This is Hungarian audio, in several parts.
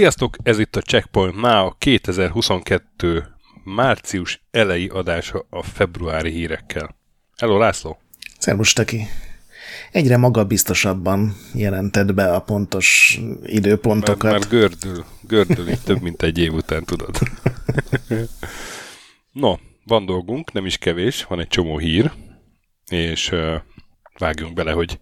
Sziasztok, ez itt a Checkpoint Now 2022 március elejé adása a februári hírekkel. Hello László! Szervus, Taki! Egyre magabiztosabban jelented be a pontos időpontokat. Már, már gördül, gördül így több mint egy év után, tudod. no, van dolgunk, nem is kevés, van egy csomó hír, és uh, vágjunk bele, hogy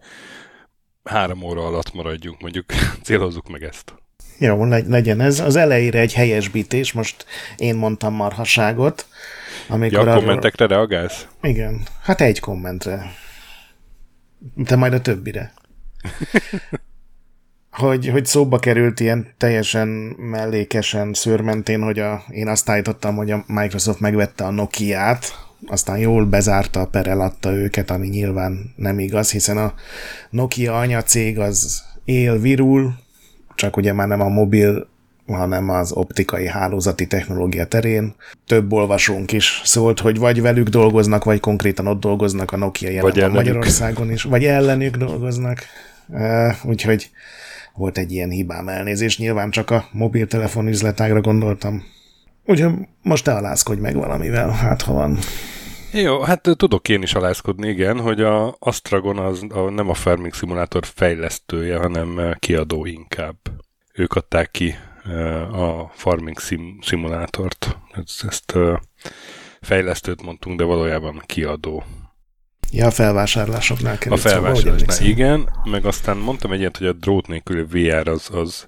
három óra alatt maradjunk, mondjuk célozzuk meg ezt. Jó, legyen ez. Az elejére egy helyesbítés, most én mondtam marhaságot. Amikor ja, a kommentekre arról... reagálsz? Igen, hát egy kommentre. Te majd a többire. hogy, hogy szóba került ilyen teljesen mellékesen, szőrmentén, hogy a, én azt állítottam, hogy a Microsoft megvette a Nokia-t, aztán jól bezárta, pereladta őket, ami nyilván nem igaz, hiszen a Nokia anyacég az él, virul, csak ugye már nem a mobil, hanem az optikai hálózati technológia terén. Több olvasónk is szólt, hogy vagy velük dolgoznak, vagy konkrétan ott dolgoznak a Nokia jelen Magyarországon is, vagy ellenük dolgoznak. Úgyhogy volt egy ilyen hibám elnézés. Nyilván csak a mobiltelefon üzletágra gondoltam. Úgyhogy most te alázkodj meg valamivel, hát ha van. Jó, hát tudok én is alázkodni, igen, hogy a Astragon az a, nem a Farming Simulator fejlesztője, hanem kiadó inkább. Ők adták ki a Farming Sim Simulátort. Ezt, ezt fejlesztőt mondtunk, de valójában kiadó. Ja, a felvásárlásoknál került. A felvásárlásnál, igen. Meg aztán mondtam egyet, hogy a drót nélküli VR az, az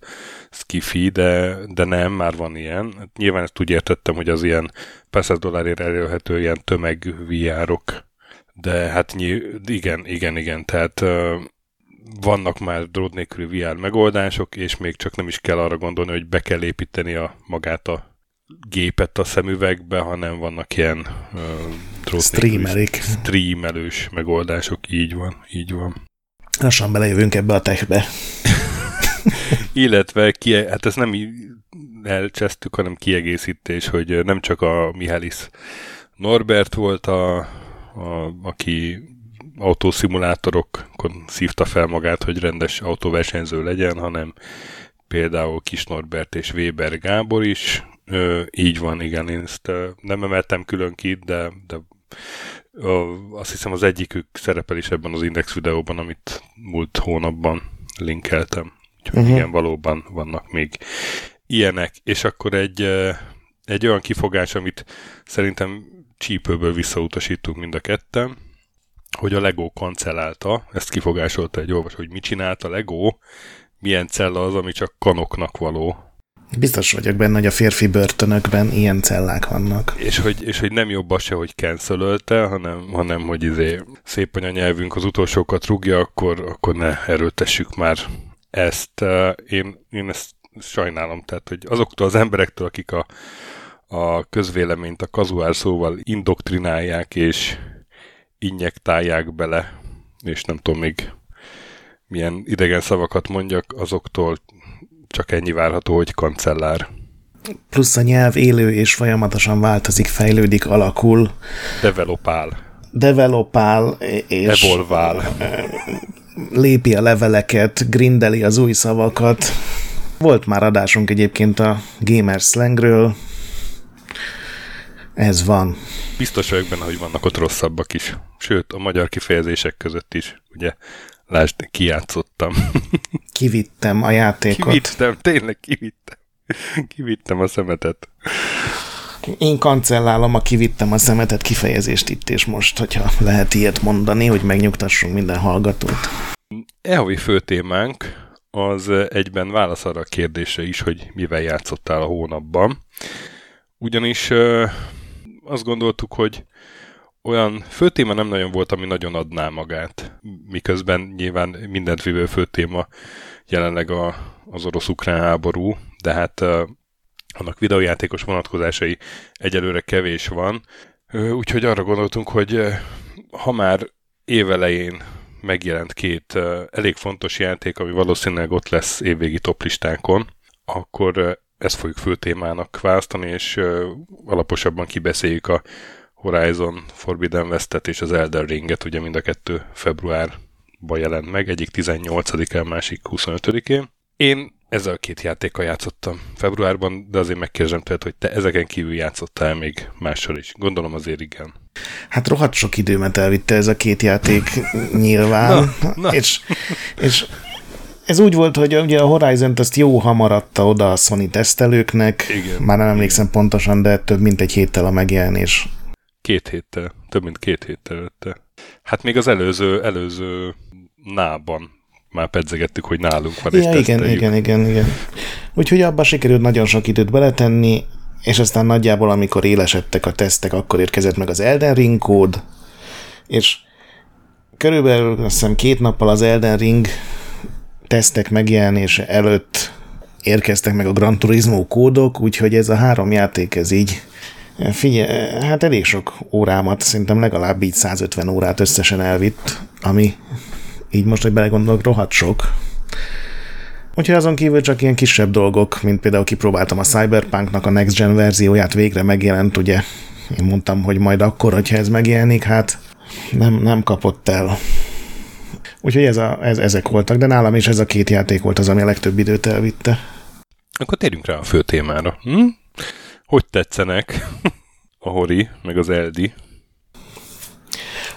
skifi, de, de nem, már van ilyen. Nyilván ezt úgy értettem, hogy az ilyen pár száz dollárért elérhető ilyen tömeg VR-ok. De hát igen, igen, igen, tehát vannak már drót nélküli VR megoldások, és még csak nem is kell arra gondolni, hogy be kell építeni a magát a gépet a szemüvegbe, hanem vannak ilyen uh, drót Streamerik. streamelős megoldások, így van, így van. Lassan belejövünk ebbe a techbe. Illetve, ki, hát ez nem elcsesztük, hanem kiegészítés, hogy nem csak a Mihális Norbert volt, a, a, aki autószimulátorokon szívta fel magát, hogy rendes autóversenyző legyen, hanem például Kis Norbert és Weber Gábor is. Ö, így van, igen, én ezt nem emeltem külön ki, de, de ö, azt hiszem az egyikük szerepel is ebben az Index videóban, amit múlt hónapban linkeltem. Úgyhogy uh-huh. igen, valóban vannak még ilyenek. És akkor egy, egy olyan kifogás, amit szerintem csípőből visszautasítunk mind a ketten, hogy a Lego kancellálta, ezt kifogásolta egy olvasó, hogy mit csinált a Lego, milyen cella az, ami csak kanoknak való. Biztos vagyok benne, hogy a férfi börtönökben ilyen cellák vannak. És hogy, és hogy nem jobb az se, hogy cancelölte, hanem, hanem hogy izé szép anyanyelvünk az utolsókat rúgja, akkor, akkor ne erőltessük már ezt. Én, én ezt sajnálom, tehát hogy azoktól az emberektől, akik a, a közvéleményt a kazuár szóval indoktrinálják, és injektálják bele, és nem tudom még milyen idegen szavakat mondjak, azoktól csak ennyi várható, hogy kancellár. Plusz a nyelv élő és folyamatosan változik, fejlődik, alakul. Developál. Developál és... Evolvál. Lépi a leveleket, grindeli az új szavakat. Volt már adásunk egyébként a gamer slangről. Ez van. Biztos vagyok benne, hogy vannak ott rosszabbak is. Sőt, a magyar kifejezések között is, ugye, lásd, kijátszottam. Kivittem a játékot. Kivittem, tényleg kivittem. Kivittem a szemetet. Én kancellálom a kivittem a szemetet kifejezést itt és most, hogyha lehet ilyet mondani, hogy megnyugtassunk minden hallgatót. E havi fő témánk az egyben válasz arra a kérdésre is, hogy mivel játszottál a hónapban. Ugyanis azt gondoltuk, hogy olyan főtéma nem nagyon volt, ami nagyon adná magát. Miközben nyilván mindent vívő főtéma jelenleg a, az orosz-ukrán háború, de hát annak videójátékos vonatkozásai egyelőre kevés van. Úgyhogy arra gondoltunk, hogy ha már évelején megjelent két elég fontos játék, ami valószínűleg ott lesz évvégi toplistánkon, akkor ezt fogjuk fő témának választani, és alaposabban kibeszéljük a Horizon Forbidden West-et és az Elder Ringet, ugye mind a kettő februárban jelent meg, egyik 18-án, másik 25-én. Én ezzel a két játékkal játszottam februárban, de azért megkérdezem tőled, hogy te ezeken kívül játszottál még mással is. Gondolom azért igen. Hát rohadt sok időmet elvitte ez a két játék nyilván, na, na. És, és ez úgy volt, hogy ugye a Horizon-t azt jó hamaradta oda a Sony tesztelőknek, igen, már nem emlékszem igen. pontosan, de több mint egy héttel a megjelenés. Két héttel, több mint két héttel előtte. Hát még az előző, előző nában már pedzegettük, hogy nálunk van, ja, igen, igen, igen, igen. Úgyhogy abban sikerült nagyon sok időt beletenni, és aztán nagyjából, amikor élesedtek a tesztek, akkor érkezett meg az Elden Ring kód, és körülbelül azt hiszem két nappal az Elden Ring tesztek megjelenése előtt érkeztek meg a Gran Turismo kódok, úgyhogy ez a három játék, ez így figyelj, hát elég sok órámat, szerintem legalább így 150 órát összesen elvitt, ami így most, hogy belegondolok, rohadt sok. Úgyhogy azon kívül csak ilyen kisebb dolgok, mint például kipróbáltam a Cyberpunknak a Next Gen verzióját, végre megjelent, ugye én mondtam, hogy majd akkor, hogyha ez megjelenik, hát nem, nem kapott el. Úgyhogy ez a, ez, ezek voltak, de nálam is ez a két játék volt az, ami a legtöbb időt elvitte. Akkor térjünk rá a fő témára. Hm? Hogy tetszenek a Hori, meg az Eldi?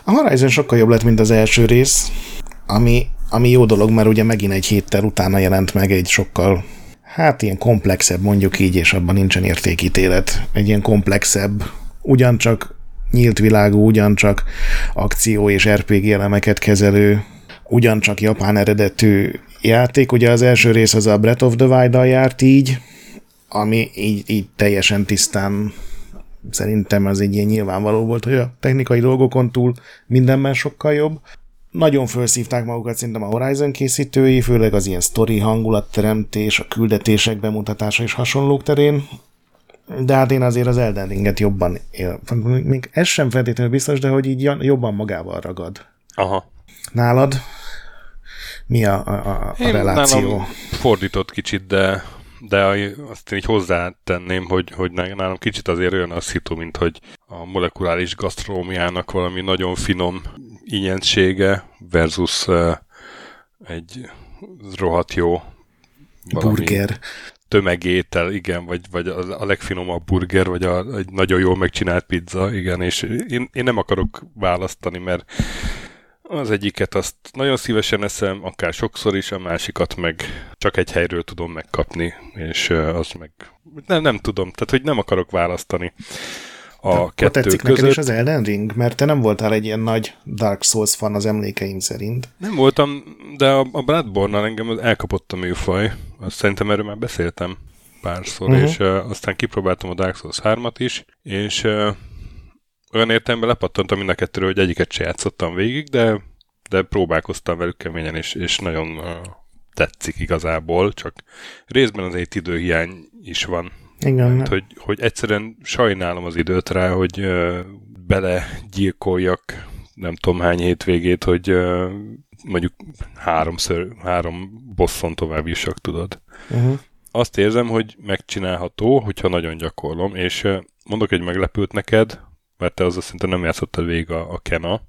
A Horizon sokkal jobb lett, mint az első rész, ami, ami jó dolog, mert ugye megint egy héttel utána jelent meg egy sokkal, hát ilyen komplexebb, mondjuk így, és abban nincsen értékítélet. Egy ilyen komplexebb, ugyancsak nyílt világú, ugyancsak akció és RPG elemeket kezelő, ugyancsak japán eredetű játék. Ugye az első rész az a Breath of the Wild-dal járt így, ami így, így teljesen tisztán szerintem az egy ilyen nyilvánvaló volt, hogy a technikai dolgokon túl mindenben sokkal jobb. Nagyon felszívták magukat szerintem a Horizon készítői, főleg az ilyen story hangulatteremtés, a küldetések bemutatása és hasonlók terén, de hát én azért az Elden Ringet jobban él. Még ez sem feltétlenül biztos, de hogy így jobban magával ragad. Aha. Nálad? Mi a, a, a, a reláció? fordított kicsit, de de azt én így hozzátenném, hogy, hogy nálam kicsit azért olyan az hitu, mint hogy a molekuláris gasztronómiának valami nagyon finom ingyensége versus egy rohadt jó burger. tömegétel, igen, vagy, vagy a, a legfinomabb burger, vagy a, egy nagyon jól megcsinált pizza, igen, és én, én nem akarok választani, mert az egyiket azt nagyon szívesen eszem, akár sokszor is, a másikat meg csak egy helyről tudom megkapni, és az meg nem, nem tudom, tehát hogy nem akarok választani a De kettő tetszik között. neked is az Elden Ring? Mert te nem voltál egy ilyen nagy Dark Souls fan az emlékeim szerint. Nem voltam, de a, a Bloodborne-nal engem elkapott a műfaj. Azt szerintem erről már beszéltem párszor, uh-huh. és uh, aztán kipróbáltam a Dark Souls 3-at is, és uh, olyan értelemben lepattantam mind a kettőről, hogy egyiket se játszottam végig, de, de próbálkoztam velük keményen, és, és nagyon uh, tetszik igazából, csak részben az egy időhiány is van. Igen. Mert, hogy, hogy egyszerűen sajnálom az időt rá, hogy uh, belegyilkoljak nem tudom hány hétvégét, hogy uh, mondjuk háromszor, három bosszon tovább is tudod. Uh-huh. Azt érzem, hogy megcsinálható, hogyha nagyon gyakorlom, és uh, mondok egy meglepőt neked, mert te az szinte nem játszottad végig a, a Kena,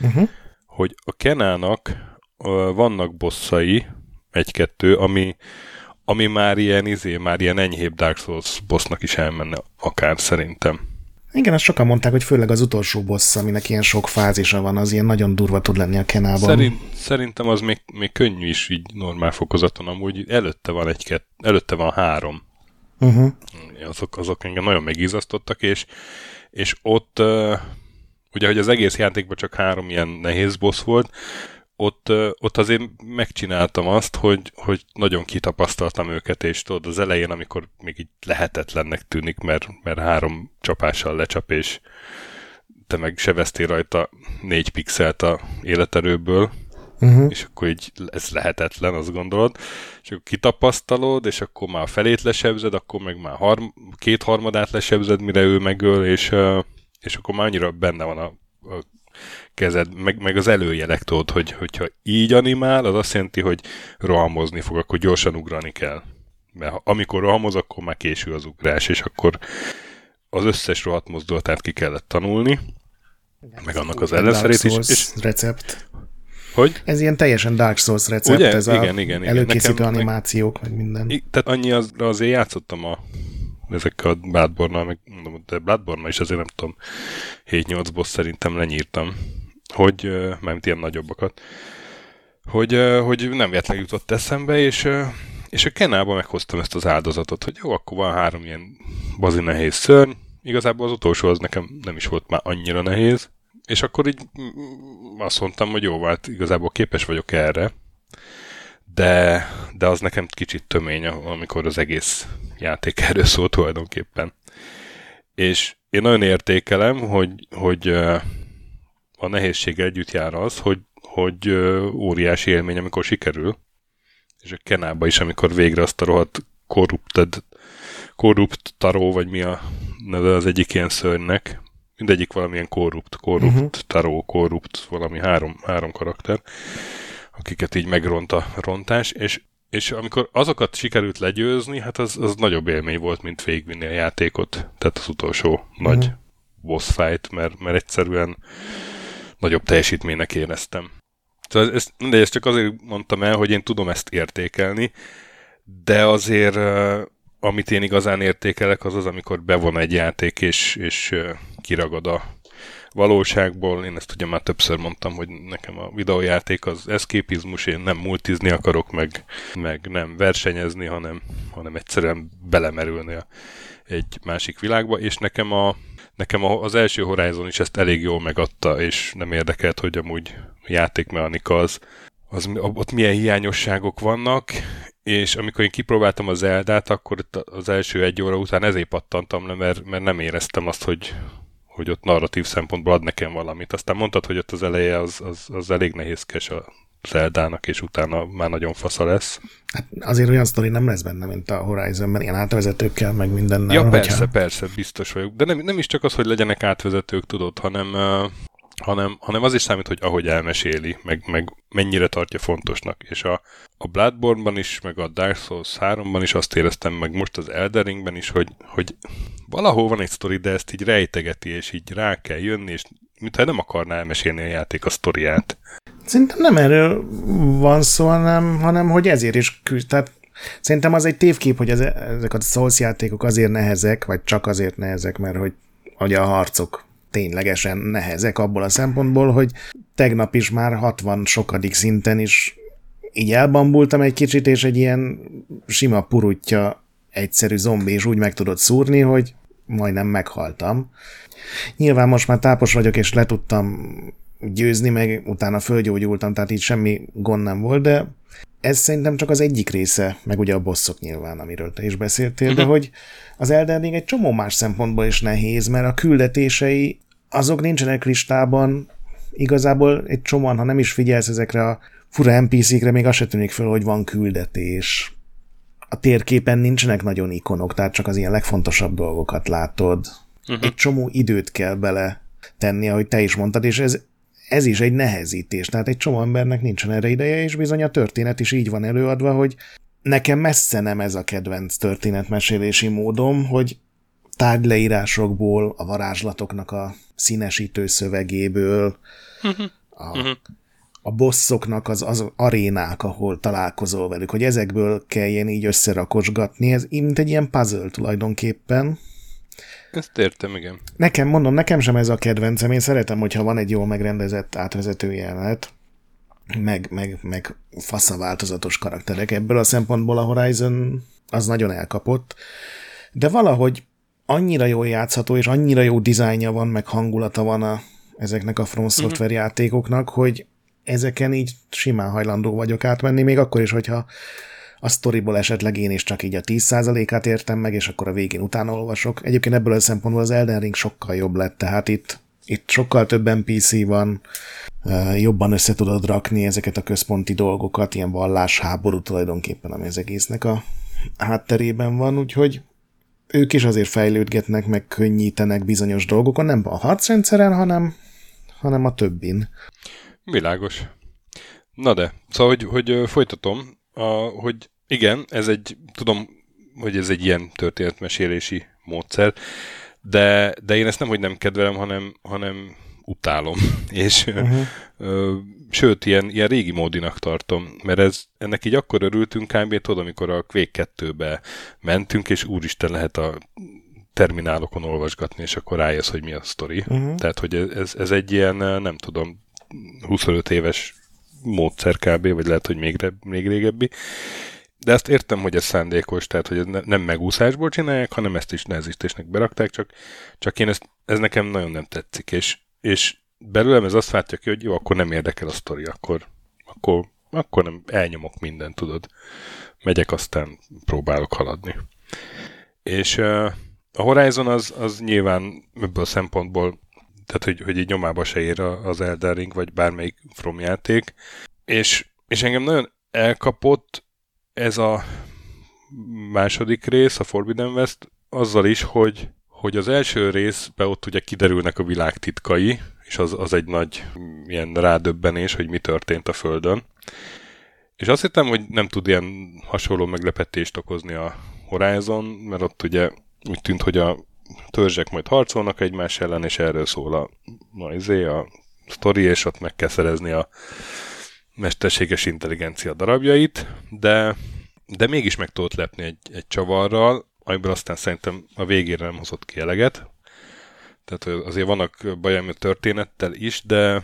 uh-huh. hogy a Kenának uh, vannak bosszai, egy-kettő, ami, ami már ilyen izé, már ilyen enyhébb Dark Souls bossnak is elmenne akár szerintem. Igen, azt sokan mondták, hogy főleg az utolsó boss, aminek ilyen sok fázisa van, az ilyen nagyon durva tud lenni a Kenában. Szerint, szerintem az még, még könnyű is így normál fokozaton, amúgy előtte van egy előtte van három. Uh-huh. Azok, azok engem nagyon megízasztottak, és és ott, uh, ugye, hogy az egész játékban csak három ilyen nehéz boss volt, ott, ott azért megcsináltam azt, hogy, hogy nagyon kitapasztaltam őket, és tudod, az elején, amikor még így lehetetlennek tűnik, mert, mert három csapással lecsap, és te meg sevesztél rajta négy pixelt a életerőből, uh-huh. és akkor így ez lehetetlen, azt gondolod, és akkor kitapasztalod, és akkor már felét lesebzed, akkor meg már harm, két harmadát lesebzed, mire ő megöl, és, és akkor már annyira benne van a, a kezed, meg, meg az előjelek tudod, hogy, hogyha így animál, az azt jelenti, hogy rohamozni fog, akkor gyorsan ugrani kell. Mert amikor rohamoz, akkor már késő az ugrás, és akkor az összes rohadt mozdulatát ki kellett tanulni, meg annak az ellenszerét is. És, recept. Hogy? Ez ilyen teljesen Dark Souls recept, Ugye? ez Igen, a igen, igen. előkészítő Nekem- animációk, meg minden. Tehát annyi az, azért játszottam a ezekkel a bloodborne meg mondom, de bloodborne is azért nem tudom, 7-8 boss szerintem lenyírtam, hogy, mármint ilyen nagyobbakat, hogy, hogy nem véletlenül jutott eszembe, és, és a Kenába meghoztam ezt az áldozatot, hogy jó, akkor van három ilyen bazi nehéz szörny, igazából az utolsó az nekem nem is volt már annyira nehéz, és akkor így azt mondtam, hogy jó, hát igazából képes vagyok erre, de, de az nekem kicsit tömény, amikor az egész játék erről szól tulajdonképpen. És én nagyon értékelem, hogy, hogy a nehézséggel együtt jár az, hogy, hogy óriási élmény, amikor sikerül, és a Kenába is, amikor végre azt a rohadt corrupted, corrupt taró, vagy mi a neve az egyik ilyen szörnynek, mindegyik valamilyen korrupt, korrupt, uh-huh. taró, korrupt, valami három, három karakter, akiket így megront a rontás, és, és amikor azokat sikerült legyőzni, hát az, az nagyobb élmény volt, mint végvinni a játékot, tehát az utolsó nagy Mhm. boss fight, mert, mert egyszerűen nagyobb teljesítménynek éreztem. Szóval ezt, mindegy, ezt csak azért mondtam el, hogy én tudom ezt értékelni, de azért amit én igazán értékelek, az az, amikor bevon egy játék, és, és kiragad a valóságból. Én ezt ugye már többször mondtam, hogy nekem a videójáték az eszképizmus, én nem multizni akarok, meg, meg nem versenyezni, hanem, hanem egyszerűen belemerülni a, egy másik világba, és nekem a Nekem a- az első Horizon is ezt elég jól megadta, és nem érdekelt, hogy amúgy a játékmechanika az, az ott milyen hiányosságok vannak, és amikor én kipróbáltam az Eldát, akkor az első egy óra után ezért pattantam le, mert, mert nem éreztem azt, hogy, hogy ott narratív szempontból ad nekem valamit. Aztán mondtad, hogy ott az eleje az, az, az elég nehézkes a Zeldának, és utána már nagyon fasza lesz. Hát azért olyan sztori nem lesz benne, mint a Horizonben, ilyen átvezetőkkel, meg mindennel. Ja, hogyha- persze, persze, biztos vagyok. De nem, nem is csak az, hogy legyenek átvezetők, tudod, hanem, uh, hanem, hanem az is számít, hogy ahogy elmeséli, meg, meg mennyire tartja fontosnak. És a, a Bloodborne-ban is, meg a Dark Souls 3-ban is azt éreztem, meg most az Elden Ringben is, hogy, hogy valahol van egy sztori, de ezt így rejtegeti, és így rá kell jönni, és mintha nem akarná elmesélni a játék a sztoriát. Szerintem nem erről van szó, hanem, hanem hogy ezért is küzd. Tehát szerintem az egy tévkép, hogy ez, ezek a Souls játékok azért nehezek, vagy csak azért nehezek, mert hogy, hogy a harcok ténylegesen nehezek abból a szempontból, hogy tegnap is már 60 sokadik szinten is így elbambultam egy kicsit, és egy ilyen sima purutja egyszerű zombi, és úgy meg tudod szúrni, hogy majdnem meghaltam. Nyilván most már tápos vagyok, és le tudtam győzni, meg utána fölgyógyultam, tehát így semmi gond nem volt, de ez szerintem csak az egyik része, meg ugye a bosszok nyilván, amiről te is beszéltél, de hogy az Elden Ring egy csomó más szempontból is nehéz, mert a küldetései azok nincsenek listában, igazából egy csomóan, ha nem is figyelsz ezekre a fura NPC-kre, még azt se tűnik föl, hogy van küldetés. A térképen nincsenek nagyon ikonok, tehát csak az ilyen legfontosabb dolgokat látod. Uh-huh. Egy csomó időt kell bele tenni, ahogy te is mondtad, és ez, ez is egy nehezítés. Tehát egy csomó embernek nincsen erre ideje, és bizony a történet is így van előadva, hogy nekem messze nem ez a kedvenc történetmesélési módom, hogy tárgyleírásokból, a varázslatoknak a színesítő szövegéből, a, a bosszoknak az, az arénák, ahol találkozol velük, hogy ezekből kelljen így összerakosgatni, ez mint egy ilyen puzzle tulajdonképpen. Ezt értem, igen. Nekem, mondom, nekem sem ez a kedvencem, én szeretem, hogyha van egy jól megrendezett átvezető jelenet, meg, meg, meg fasza változatos karakterek. Ebből a szempontból a Horizon az nagyon elkapott, de valahogy annyira jól játszható, és annyira jó dizájnja van, meg hangulata van a, ezeknek a From Software játékoknak, hogy ezeken így simán hajlandó vagyok átmenni, még akkor is, hogyha a sztoriból esetleg én is csak így a 10%-át értem meg, és akkor a végén utána olvasok. Egyébként ebből a szempontból az Elden Ring sokkal jobb lett, tehát itt, itt sokkal több NPC van, jobban össze tudod rakni ezeket a központi dolgokat, ilyen vallásháború tulajdonképpen, ami az egésznek a hátterében van, úgyhogy ők is azért fejlődgetnek, meg könnyítenek bizonyos dolgokon, nem a harcrendszeren, hanem, hanem a többin. Világos. Na de, szóval, hogy, hogy folytatom, a, hogy igen, ez egy, tudom, hogy ez egy ilyen történetmesélési módszer, de, de én ezt nem, hogy nem kedvelem, hanem, hanem utálom. És uh-huh. ö, sőt, ilyen, ilyen régi módinak tartom, mert ez, ennek így akkor örültünk kb. tudod, amikor a Quake 2-be mentünk, és úristen lehet a terminálokon olvasgatni, és akkor rájössz, hogy mi a sztori. Uh-huh. Tehát, hogy ez, ez egy ilyen, nem tudom, 25 éves módszer kb., vagy lehet, hogy még, még régebbi. De ezt értem, hogy ez szándékos, tehát hogy ne, nem megúszásból csinálják, hanem ezt is nehezítésnek berakták, csak, csak én ezt, ez nekem nagyon nem tetszik, és, és belőlem ez azt váltja ki, hogy jó, akkor nem érdekel a sztori, akkor, akkor, akkor nem elnyomok mindent, tudod. Megyek, aztán próbálok haladni. És uh, a Horizon az, az nyilván ebből a szempontból, tehát hogy, hogy így nyomába se ér az Elden Ring, vagy bármelyik From játék, és, és engem nagyon elkapott ez a második rész, a Forbidden West, azzal is, hogy, hogy az első részben ott ugye kiderülnek a világ titkai, és az, az egy nagy ilyen rádöbbenés, hogy mi történt a Földön. És azt hittem, hogy nem tud ilyen hasonló meglepetést okozni a Horizon, mert ott ugye úgy tűnt, hogy a törzsek majd harcolnak egymás ellen, és erről szól a, a, izé, a sztori, és ott meg kell szerezni a mesterséges intelligencia darabjait, de, de mégis meg tudott lepni egy, egy csavarral, amiből aztán szerintem a végére nem hozott ki eleget. Tehát azért vannak bajám a történettel is, de,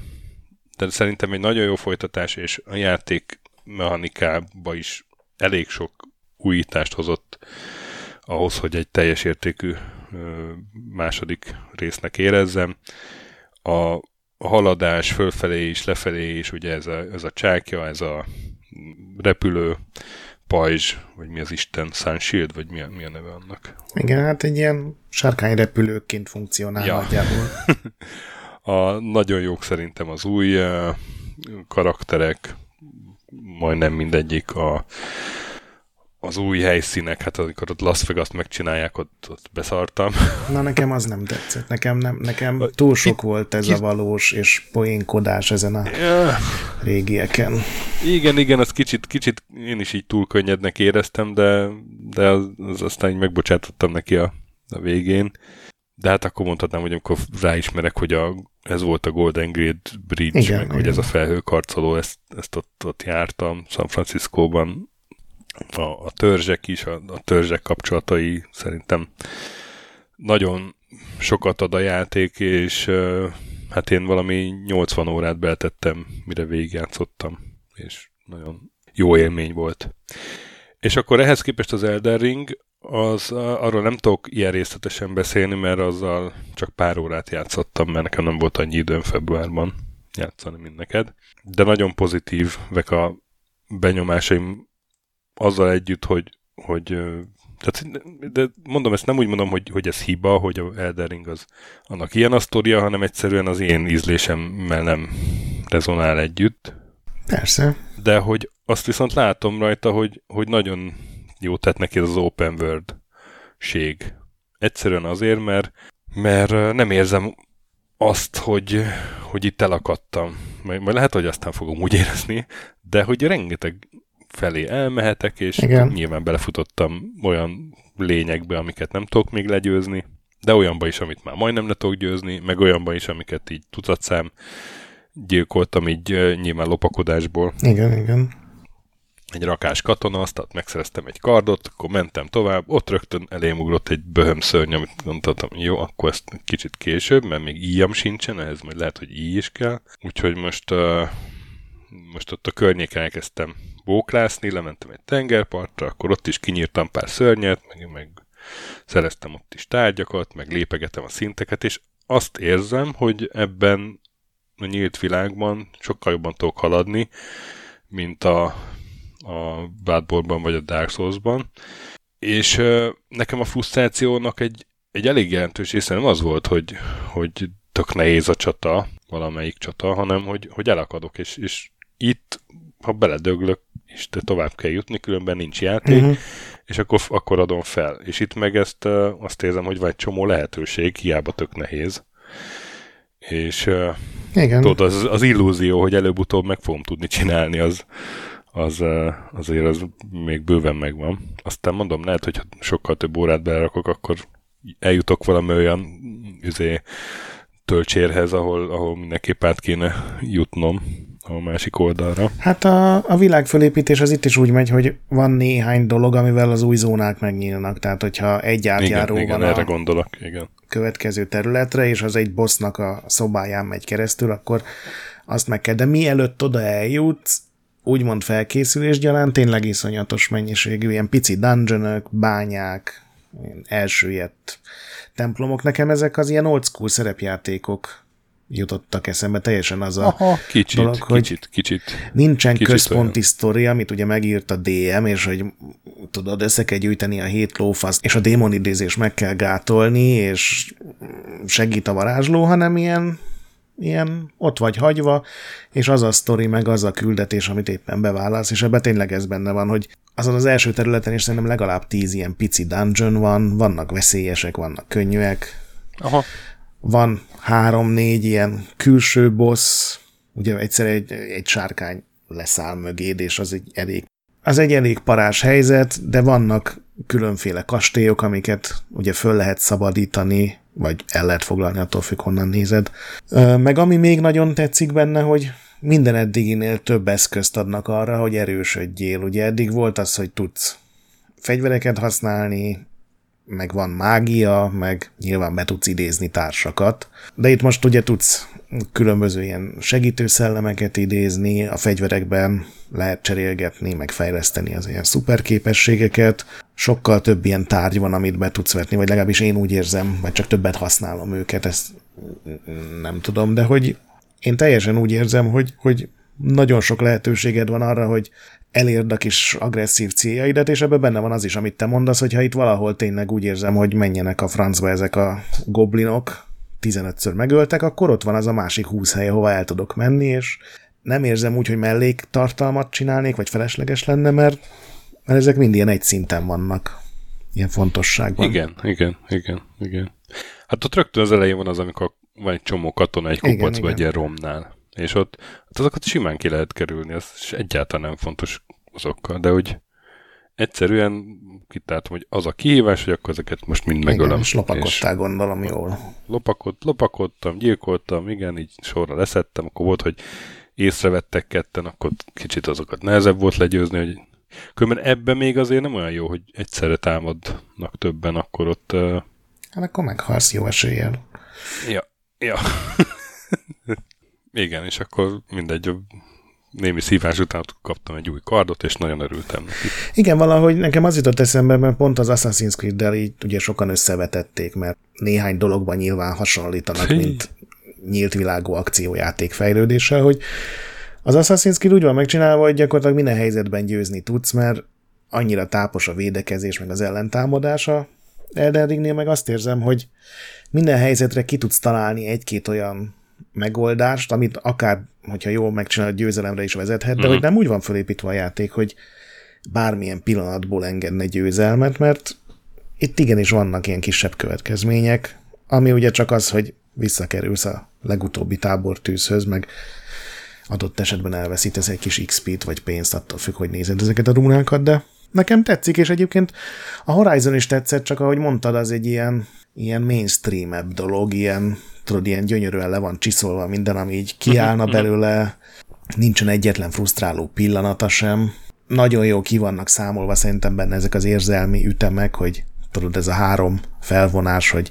de szerintem egy nagyon jó folytatás, és a játék mechanikába is elég sok újítást hozott ahhoz, hogy egy teljes értékű második résznek érezzem. A, a haladás fölfelé is, lefelé is, ugye ez a, ez a csákja, ez a repülő pajzs, vagy mi az Isten, Sun Shield, vagy mi a, mi a neve annak? Igen, hát egy ilyen sárkányrepülőként funkcionál ja. nagyjából. a, nagyon jók szerintem az új uh, karakterek, majdnem mindegyik a az új helyszínek, hát amikor ott Las Vegas-t megcsinálják, ott, ott beszartam. Na nekem az nem tetszett. Nekem, nem, nekem túl sok volt ez a valós és poénkodás ezen a régieken. Igen, igen, az kicsit, kicsit én is így túl könnyednek éreztem, de, de az, az aztán így megbocsátottam neki a, a végén. De hát akkor mondhatnám, hogy amikor ráismerek, hogy a, ez volt a Golden Gate Bridge, igen, meg igen. hogy ez a felhőkarcoló, ezt, ezt ott, ott jártam San Franciscóban, a, a törzsek is, a, a törzsek kapcsolatai szerintem nagyon sokat ad a játék, és hát én valami 80 órát beltettem, mire végigjátszottam, és nagyon jó élmény volt. És akkor ehhez képest az Elden Ring, az, arról nem tudok ilyen részletesen beszélni, mert azzal csak pár órát játszottam, mert nekem nem volt annyi időm februárban játszani, mint neked. De nagyon pozitívek a benyomásaim azzal együtt, hogy, hogy tehát, de mondom, ezt nem úgy mondom, hogy, hogy ez hiba, hogy a Elden Ring az annak ilyen a sztoria, hanem egyszerűen az én ízlésemmel nem rezonál együtt. Persze. De hogy azt viszont látom rajta, hogy, hogy nagyon jó tett neki az open world ség. Egyszerűen azért, mert, mert nem érzem azt, hogy, hogy itt elakadtam. Majd, majd lehet, hogy aztán fogom úgy érezni, de hogy rengeteg felé elmehetek, és Igen. nyilván belefutottam olyan lényekbe, amiket nem tudok még legyőzni, de olyanba is, amit már majdnem le tudok győzni, meg olyanba is, amiket így tucatszám gyilkoltam így nyilván lopakodásból. Igen, igen. Egy rakás katona, azt megszereztem egy kardot, akkor mentem tovább, ott rögtön elém ugrott egy böhöm szörny, amit gondoltam, jó, akkor ezt kicsit később, mert még íjam sincsen, ehhez majd lehet, hogy íj is kell. Úgyhogy most, uh, most ott a környéken elkezdtem bóklászni, lementem egy tengerpartra, akkor ott is kinyírtam pár szörnyet, meg, meg szereztem ott is tárgyakat, meg lépegetem a szinteket, és azt érzem, hogy ebben a nyílt világban sokkal jobban tudok haladni, mint a, a Bloodborne-ban vagy a Dark Souls-ban. És ö, nekem a frusztrációnak egy, egy elég jelentős része nem az volt, hogy, hogy tök nehéz a csata, valamelyik csata, hanem hogy, hogy elakadok, és, és itt, ha beledöglök, és te tovább kell jutni, különben nincs játék, uh-huh. és akkor, akkor adom fel. És itt meg ezt azt érzem, hogy van egy csomó lehetőség, hiába tök nehéz. És Igen. tudod, az, az illúzió, hogy előbb-utóbb meg fogom tudni csinálni, az, az azért az még bőven megvan. Aztán mondom, lehet, hogy sokkal több órát belerakok, akkor eljutok valami olyan üzé, töltsérhez, ahol, ahol mindenképp át kéne jutnom a másik oldalra. Hát a, a világfölépítés az itt is úgy megy, hogy van néhány dolog, amivel az új zónák megnyílnak. Tehát, hogyha egy átjáró igen, van igen, erre gondolok, igen. következő területre, és az egy bossnak a szobáján megy keresztül, akkor azt meg kell. De mielőtt oda eljutsz, úgymond felkészülés gyanánt tényleg iszonyatos mennyiségű, ilyen pici dungeonök, bányák, elsüllyedt templomok. Nekem ezek az ilyen old school szerepjátékok jutottak eszembe, teljesen az a Aha, kicsit, dolog, hogy kicsit, kicsit. nincsen kicsit központi olyan. sztori, amit ugye megírt a DM, és hogy tudod, össze kell gyűjteni a hét lófasz, és a démonidézés meg kell gátolni, és segít a varázsló, hanem ilyen, ilyen ott vagy hagyva, és az a sztori, meg az a küldetés, amit éppen beválasz, és ebben tényleg ez benne van, hogy azon az első területen is szerintem legalább tíz ilyen pici dungeon van, vannak veszélyesek, vannak könnyűek, Aha, van három-négy ilyen külső boss, ugye egyszer egy, egy sárkány leszáll mögéd, és az egy elég az egy elég parás helyzet, de vannak különféle kastélyok, amiket ugye föl lehet szabadítani, vagy el lehet foglalni, attól függ, honnan nézed. Meg ami még nagyon tetszik benne, hogy minden eddiginél több eszközt adnak arra, hogy erősödjél. Ugye eddig volt az, hogy tudsz fegyvereket használni, meg van mágia, meg nyilván be tudsz idézni társakat. De itt most ugye tudsz különböző ilyen segítőszellemeket idézni, a fegyverekben lehet cserélgetni, meg fejleszteni az ilyen szuperképességeket. Sokkal több ilyen tárgy van, amit be tudsz vetni, vagy legalábbis én úgy érzem, vagy csak többet használom őket, ezt nem tudom, de hogy én teljesen úgy érzem, hogy, hogy nagyon sok lehetőséged van arra, hogy elérd a kis agresszív céljaidat, és ebben benne van az is, amit te mondasz, hogy ha itt valahol tényleg úgy érzem, hogy menjenek a francba ezek a goblinok, 15-ször megöltek, akkor ott van az a másik 20 hely, hova el tudok menni, és nem érzem úgy, hogy melléktartalmat csinálnék, vagy felesleges lenne, mert, mert ezek mind ilyen egy szinten vannak. Ilyen fontosságban. igen, igen, igen, igen. Hát ott rögtön az elején van az, amikor van egy csomó katona egy Igen, kupacba igen. egy ilyen romnál. És ott hát azokat simán ki lehet kerülni, az egyáltalán nem fontos azokkal, de hogy egyszerűen kitáltam, hogy az a kihívás, hogy akkor ezeket most mind megölöm. Igen, és lopakodtál gondolom jól. lopakod, lopakodtam, gyilkoltam, igen, így sorra leszettem, akkor volt, hogy észrevettek ketten, akkor kicsit azokat nehezebb volt legyőzni, hogy különben ebben még azért nem olyan jó, hogy egyszerre támadnak többen, akkor ott Hát akkor meghalsz jó eséllyel. ja, ja. igen, és akkor mindegy, némi szívás után kaptam egy új kardot, és nagyon örültem. Igen, valahogy nekem az jutott eszembe, mert pont az Assassin's Creed-del így ugye sokan összevetették, mert néhány dologban nyilván hasonlítanak, Hí. mint nyílt világú akciójáték fejlődéssel, hogy az Assassin's Creed úgy van megcsinálva, hogy gyakorlatilag minden helyzetben győzni tudsz, mert annyira tápos a védekezés, meg az ellentámadása. Elden Ringnél meg azt érzem, hogy minden helyzetre ki tudsz találni egy-két olyan megoldást, amit akár, hogyha jól megcsinálod, győzelemre is vezethet, de hogy nem úgy van fölépítve a játék, hogy bármilyen pillanatból engedne győzelmet, mert itt igenis vannak ilyen kisebb következmények, ami ugye csak az, hogy visszakerülsz a legutóbbi tábortűzhöz, meg adott esetben elveszítesz egy kis XP-t vagy pénzt, attól függ, hogy nézed ezeket a rúnákat, de nekem tetszik, és egyébként a Horizon is tetszett, csak ahogy mondtad, az egy ilyen, ilyen mainstream dolog, ilyen, tudod, ilyen gyönyörűen le van csiszolva minden, ami így kiállna belőle, nincsen egyetlen frusztráló pillanata sem. Nagyon jó ki vannak számolva szerintem benne ezek az érzelmi ütemek, hogy tudod, ez a három felvonás, hogy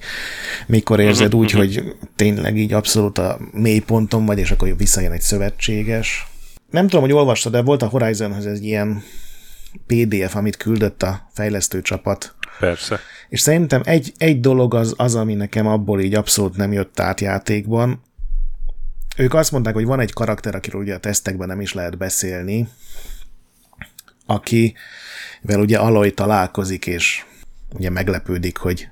mikor érzed úgy, hogy tényleg így abszolút a mély ponton vagy, és akkor visszajön egy szövetséges. Nem tudom, hogy olvastad, de volt a Horizonhoz egy ilyen PDF, amit küldött a fejlesztő csapat, Persze. És szerintem egy, egy dolog az, az, ami nekem abból így abszolút nem jött át játékban. Ők azt mondták, hogy van egy karakter, akiről ugye a tesztekben nem is lehet beszélni, akivel ugye Aloy találkozik, és ugye meglepődik, hogy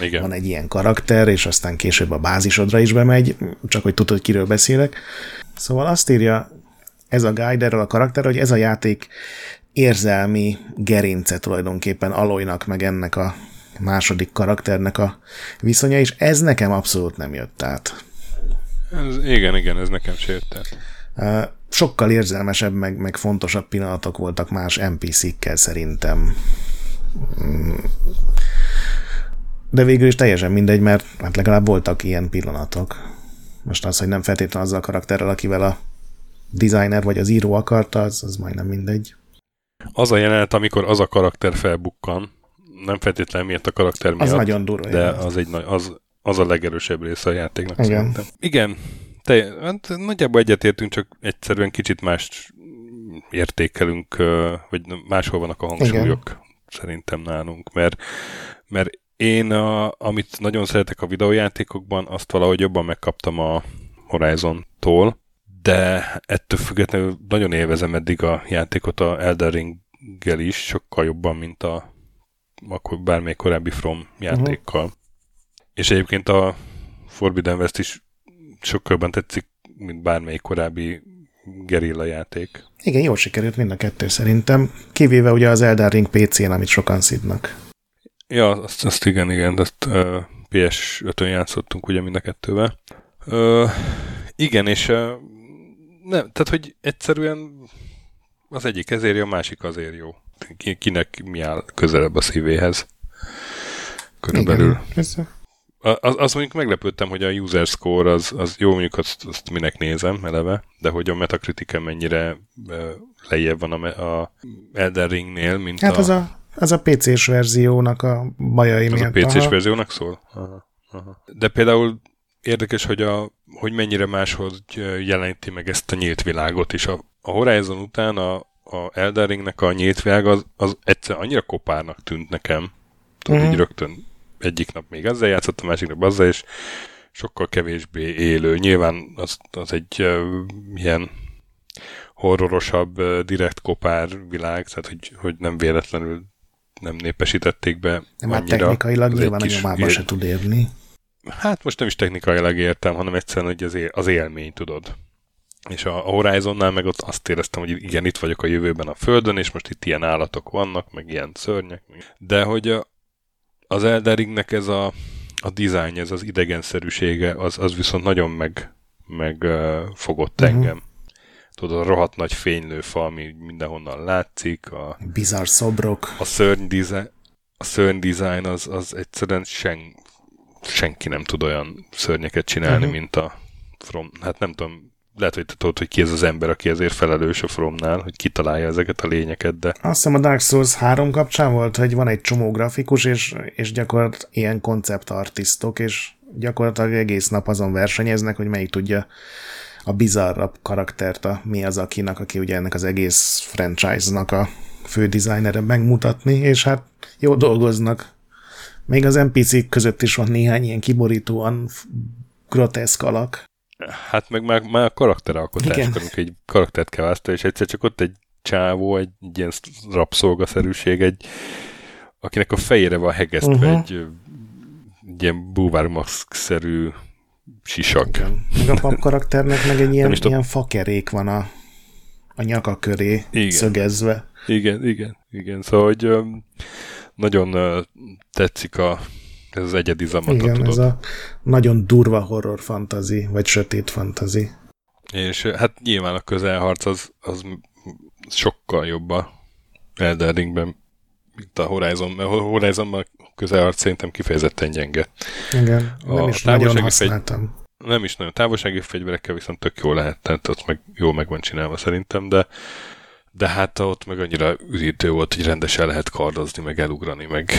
Igen. van egy ilyen karakter, és aztán később a bázisodra is bemegy, csak hogy tudod, hogy kiről beszélek. Szóval azt írja ez a guide erről a karakter, hogy ez a játék érzelmi gerince tulajdonképpen Aloynak, meg ennek a második karakternek a viszonya, és ez nekem abszolút nem jött át. Ez, igen, igen, ez nekem se jött el. Uh, sokkal érzelmesebb, meg, meg fontosabb pillanatok voltak más NPC-kkel szerintem. Mm. De végül is teljesen mindegy, mert hát legalább voltak ilyen pillanatok. Most az, hogy nem feltétlenül azzal a karakterrel, akivel a designer vagy az író akarta, az, az majdnem mindegy. Az a jelenet, amikor az a karakter felbukkan, nem feltétlenül miért a karakter miatt, Az nagyon durva. de jelenet. az, egy, az, az a legerősebb része a játéknak Igen. szerintem. Igen, te, hát nagyjából egyetértünk, csak egyszerűen kicsit más értékelünk, vagy máshol vannak a hangsúlyok Igen. szerintem nálunk, mert, mert én, a, amit nagyon szeretek a videójátékokban, azt valahogy jobban megkaptam a Horizon-tól, de ettől függetlenül nagyon élvezem eddig a játékot a Elden Ring-gel is, sokkal jobban, mint a akkor bármelyik korábbi From játékkal. Uh-huh. És egyébként a Forbidden West is sokkal jobban tetszik, mint bármelyik korábbi gerilla játék. Igen, jól sikerült mind a kettő szerintem, kivéve ugye az Elden Ring PC-n, amit sokan szidnak. Ja, azt, azt igen, igen, azt uh, PS5-ön játszottunk ugye mind a kettővel. Uh, igen, és uh, nem, tehát, hogy egyszerűen az egyik ezért jó, a másik azért jó. Ki, kinek mi áll közelebb a szívéhez. Körülbelül. Igen, ez, A- Az, az mondjuk meglepődtem, hogy a user score az, az jó, mondjuk azt, azt minek nézem eleve, de hogy a Metacritic mennyire lejjebb van a, a Elden Ringnél, mint hát a, az a, az a PC-s verziónak a bajai az a miatt. PC-s aha. verziónak szól? Aha, aha. De például érdekes, hogy, a, hogy mennyire máshoz jeleníti meg ezt a nyílt világot, és a, a Horizon után a, a Elden Ringnek a nyílt világ az, az egyszer annyira kopárnak tűnt nekem, tudod, Mhm. így rögtön egyik nap még ezzel játszott, a másik nap azzal, és sokkal kevésbé élő. Nyilván az, az egy uh, ilyen horrorosabb, uh, direkt kopár világ, tehát hogy, hogy nem véletlenül nem népesítették be Nem, hát technikailag nyilván a kis nyomába ér- se tud érni. Hát most nem is technikailag értem, hanem egyszerűen hogy az, él, az élmény, tudod. És a, Horizonnál meg ott azt éreztem, hogy igen, itt vagyok a jövőben a Földön, és most itt ilyen állatok vannak, meg ilyen szörnyek. De hogy a, az Elden Ringnek ez a, a design, ez az idegenszerűsége, az, az viszont nagyon meg, meg uh, fogott Mhm. engem. Tudod, a rohadt nagy fénylőfa, ami mindenhonnan látszik, a, Bizarr szobrok. a szörny design, a szörny design az, az egyszerűen sen, senki nem tud olyan szörnyeket csinálni, uh-huh. mint a From. Hát nem tudom, lehet, hogy te tudod, hogy ki ez az ember, aki ezért felelős a Fromnál, hogy kitalálja ezeket a lényeket, de Azt hiszem a Dark Souls 3 kapcsán volt, hogy van egy csomó grafikus, és, és gyakorlatilag ilyen konceptartisztok, és gyakorlatilag egész nap azon versenyeznek, hogy melyik tudja a bizarrabb karaktert, a mi az akinak, aki ugye ennek az egész franchise-nak a fő designere megmutatni, és hát jó dolgoznak. Még az NPC-k között is van néhány ilyen kiborítóan groteszk alak. hát meg már, már a karakteralkotás, Igen. amikor egy karaktert kell választani, és egyszer csak ott egy csávó, egy, egy ilyen rabszolgaszerűség, egy, akinek a fejére van hegesztve uh-huh. egy, egy ilyen búvármaszk-szerű sisak. Igen. Meg a pap karakternek meg egy ilyen, tudom. ilyen fakerék van a, a nyaka köré Igen. szögezve. Igen, igen, igen. Szóval, hogy nagyon tetszik a, ez az egyedi zamata, Igen, tudod. ez a nagyon durva horror fantazi, vagy sötét fantazi. És hát nyilván a közelharc az, az sokkal jobb a Elden Ringben, mint a Horizon, mert a Horizonban a közelharc szerintem kifejezetten gyenge. Igen, A nem is nagyon fegy- használtam. Nem is nagyon távolsági fegyverekkel, viszont tök jó lehet, tehát ott meg jól meg van csinálva szerintem, de de hát ott meg annyira üdítő volt, hogy rendesen lehet kardozni, meg elugrani, meg,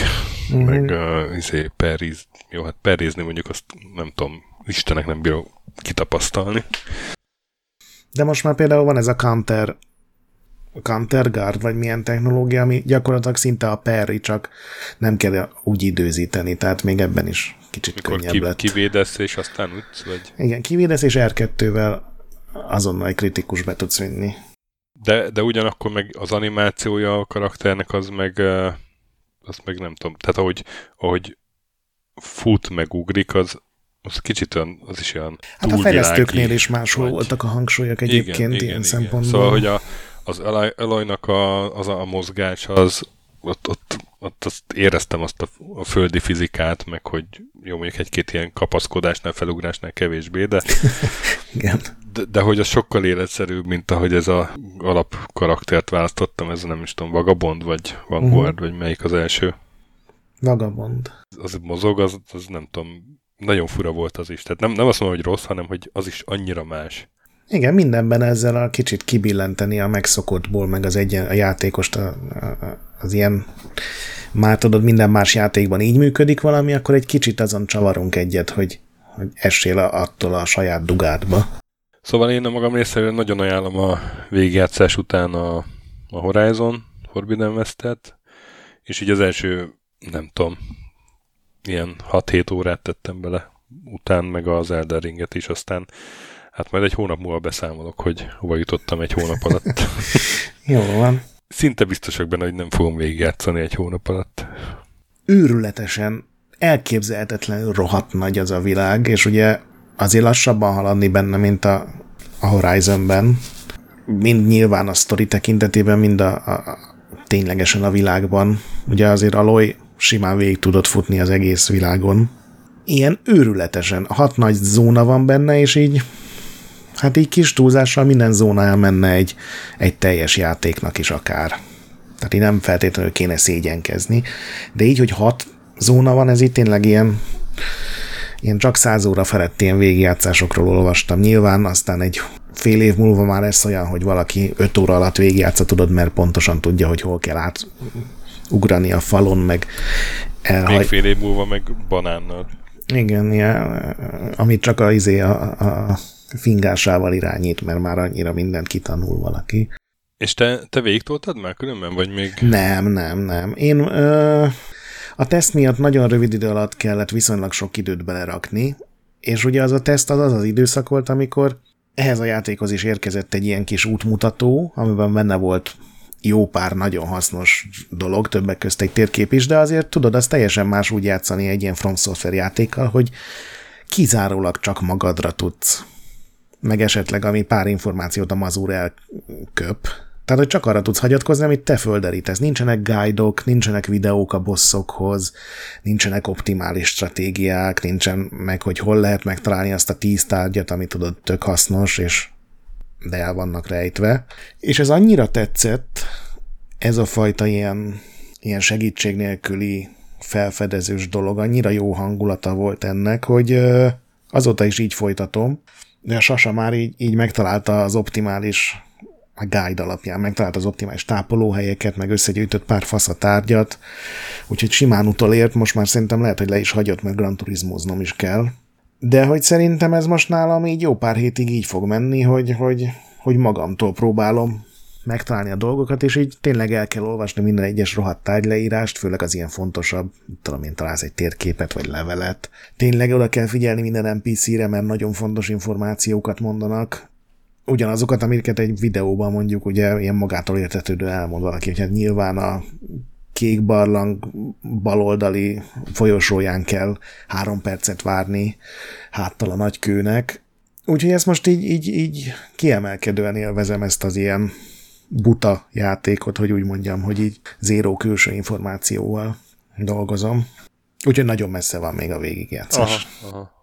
Mhm. meg uh, izé, perriz, jó, hát perrizni mondjuk azt nem tudom, Istenek nem bírok kitapasztalni. De most már például van ez a counter counter guard, vagy milyen technológia, ami gyakorlatilag szinte a perri, csak nem kell úgy időzíteni, tehát még ebben is kicsit Mikor könnyebb ki, lett. kivédesz, és aztán ütsz, vagy... Igen, kivédesz, és R2-vel azonnal egy kritikus be tudsz vinni. De, de ugyanakkor meg az animációja a karakternek az meg, uh, az meg nem tudom, tehát ahogy, ahogy fut meg ugrik, az, az kicsit olyan, az is olyan Hát a fejlesztőknél is máshol vagy- voltak a hangsúlyok egyébként ilyen szempontból. Szóval, hogy a, az Eloynak a, az a mozgás, az ott, ott, ott azt éreztem azt a, a földi fizikát, meg hogy jó, mondjuk egy-két ilyen kapaszkodásnál, felugrásnál kevésbé, de, Igen. De, de hogy az sokkal életszerűbb, mint ahogy ez a alap karaktert választottam, ez nem is tudom, Vagabond, vagy Vanguard, uh-huh. vagy melyik az első. Vagabond. Az mozog, az, az nem tudom, nagyon fura volt az is. Tehát nem, nem azt mondom, hogy rossz, hanem hogy az is annyira más. Igen, mindenben ezzel a kicsit kibillenteni a megszokottból, meg az egyen, a játékost, a, a, az ilyen már tudod, minden más játékban így működik valami, akkor egy kicsit azon csavarunk egyet, hogy, hogy essél attól a saját dugádba. Szóval én a magam részéről nagyon ajánlom a végigjátszás után a, a Horizon Forbidden West-et, és így az első, nem tudom, ilyen 6-7 órát tettem bele után, meg az Elden Ringet is, aztán hát majd egy hónap múlva beszámolok, hogy hova jutottam egy hónap alatt. Jó van. Szinte biztosak benne, hogy nem fogom végigjátszani egy hónap alatt. Őrületesen, elképzelhetetlenül rohadt nagy az a világ, és ugye azért lassabban haladni benne, mint a, a Horizonben, mind nyilván a sztori tekintetében, mind a, a, ténylegesen a világban. Ugye azért Aloy simán végig tudott futni az egész világon. Ilyen őrületesen. Hat nagy zóna van benne, és így hát így kis túlzással minden zóna menne egy, egy teljes játéknak is akár. Tehát így nem feltétlenül kéne szégyenkezni. De így, hogy hat zóna van, ez itt tényleg ilyen ilyen csak száz óra felett ilyen végigjátszásokról olvastam. Nyilván aztán egy fél év múlva már lesz olyan, hogy valaki öt óra alatt végigjátsza, tudod, mert pontosan tudja, hogy hol kell átugrani a falon, meg elhagy... Még fél év múlva meg banánnal. Igen, ja, amit csak a, izé, a, a fingásával irányít, mert már annyira mindent kitanul valaki. És te, te végigtoltad már különben, vagy még? Nem, nem, nem. Én ö, a teszt miatt nagyon rövid idő alatt kellett viszonylag sok időt belerakni, és ugye az a teszt az az az időszak volt, amikor ehhez a játékhoz is érkezett egy ilyen kis útmutató, amiben benne volt jó pár nagyon hasznos dolog, többek közt egy térkép is, de azért tudod, az teljesen más úgy játszani egy ilyen From Software játékkal, hogy kizárólag csak magadra tudsz. Meg esetleg, ami pár információt a mazúr elköp, tehát, hogy csak arra tudsz hagyatkozni, amit te földerítesz. Nincsenek guide-ok, nincsenek videók a bosszokhoz, nincsenek optimális stratégiák, nincsen meg, hogy hol lehet megtalálni azt a tíz tárgyat, ami tudod tök hasznos, és de el vannak rejtve. És ez annyira tetszett, ez a fajta ilyen, ilyen segítség nélküli felfedezős dolog, annyira jó hangulata volt ennek, hogy azóta is így folytatom, de a Sasa már így, így megtalálta az optimális a guide alapján megtalált az optimális tápolóhelyeket, meg összegyűjtött pár fasz a tárgyat, úgyhogy simán utolért, most már szerintem lehet, hogy le is hagyott, mert Gran Turismoznom is kell. De hogy szerintem ez most nálam így jó pár hétig így fog menni, hogy, hogy, hogy magamtól próbálom megtalálni a dolgokat, és így tényleg el kell olvasni minden egyes rohadt tárgyleírást, főleg az ilyen fontosabb, tudom én, találsz egy térképet vagy levelet. Tényleg oda kell figyelni minden NPC-re, mert nagyon fontos információkat mondanak, ugyanazokat, amiket egy videóban mondjuk ugye ilyen magától értetődő elmond valaki, hogy hát nyilván a kék barlang baloldali folyosóján kell három percet várni háttal a nagykőnek. Úgyhogy ezt most így, így, így kiemelkedően élvezem ezt az ilyen buta játékot, hogy úgy mondjam, hogy így zéró külső információval dolgozom. Úgyhogy nagyon messze van még a végigjátszás. Aha, aha.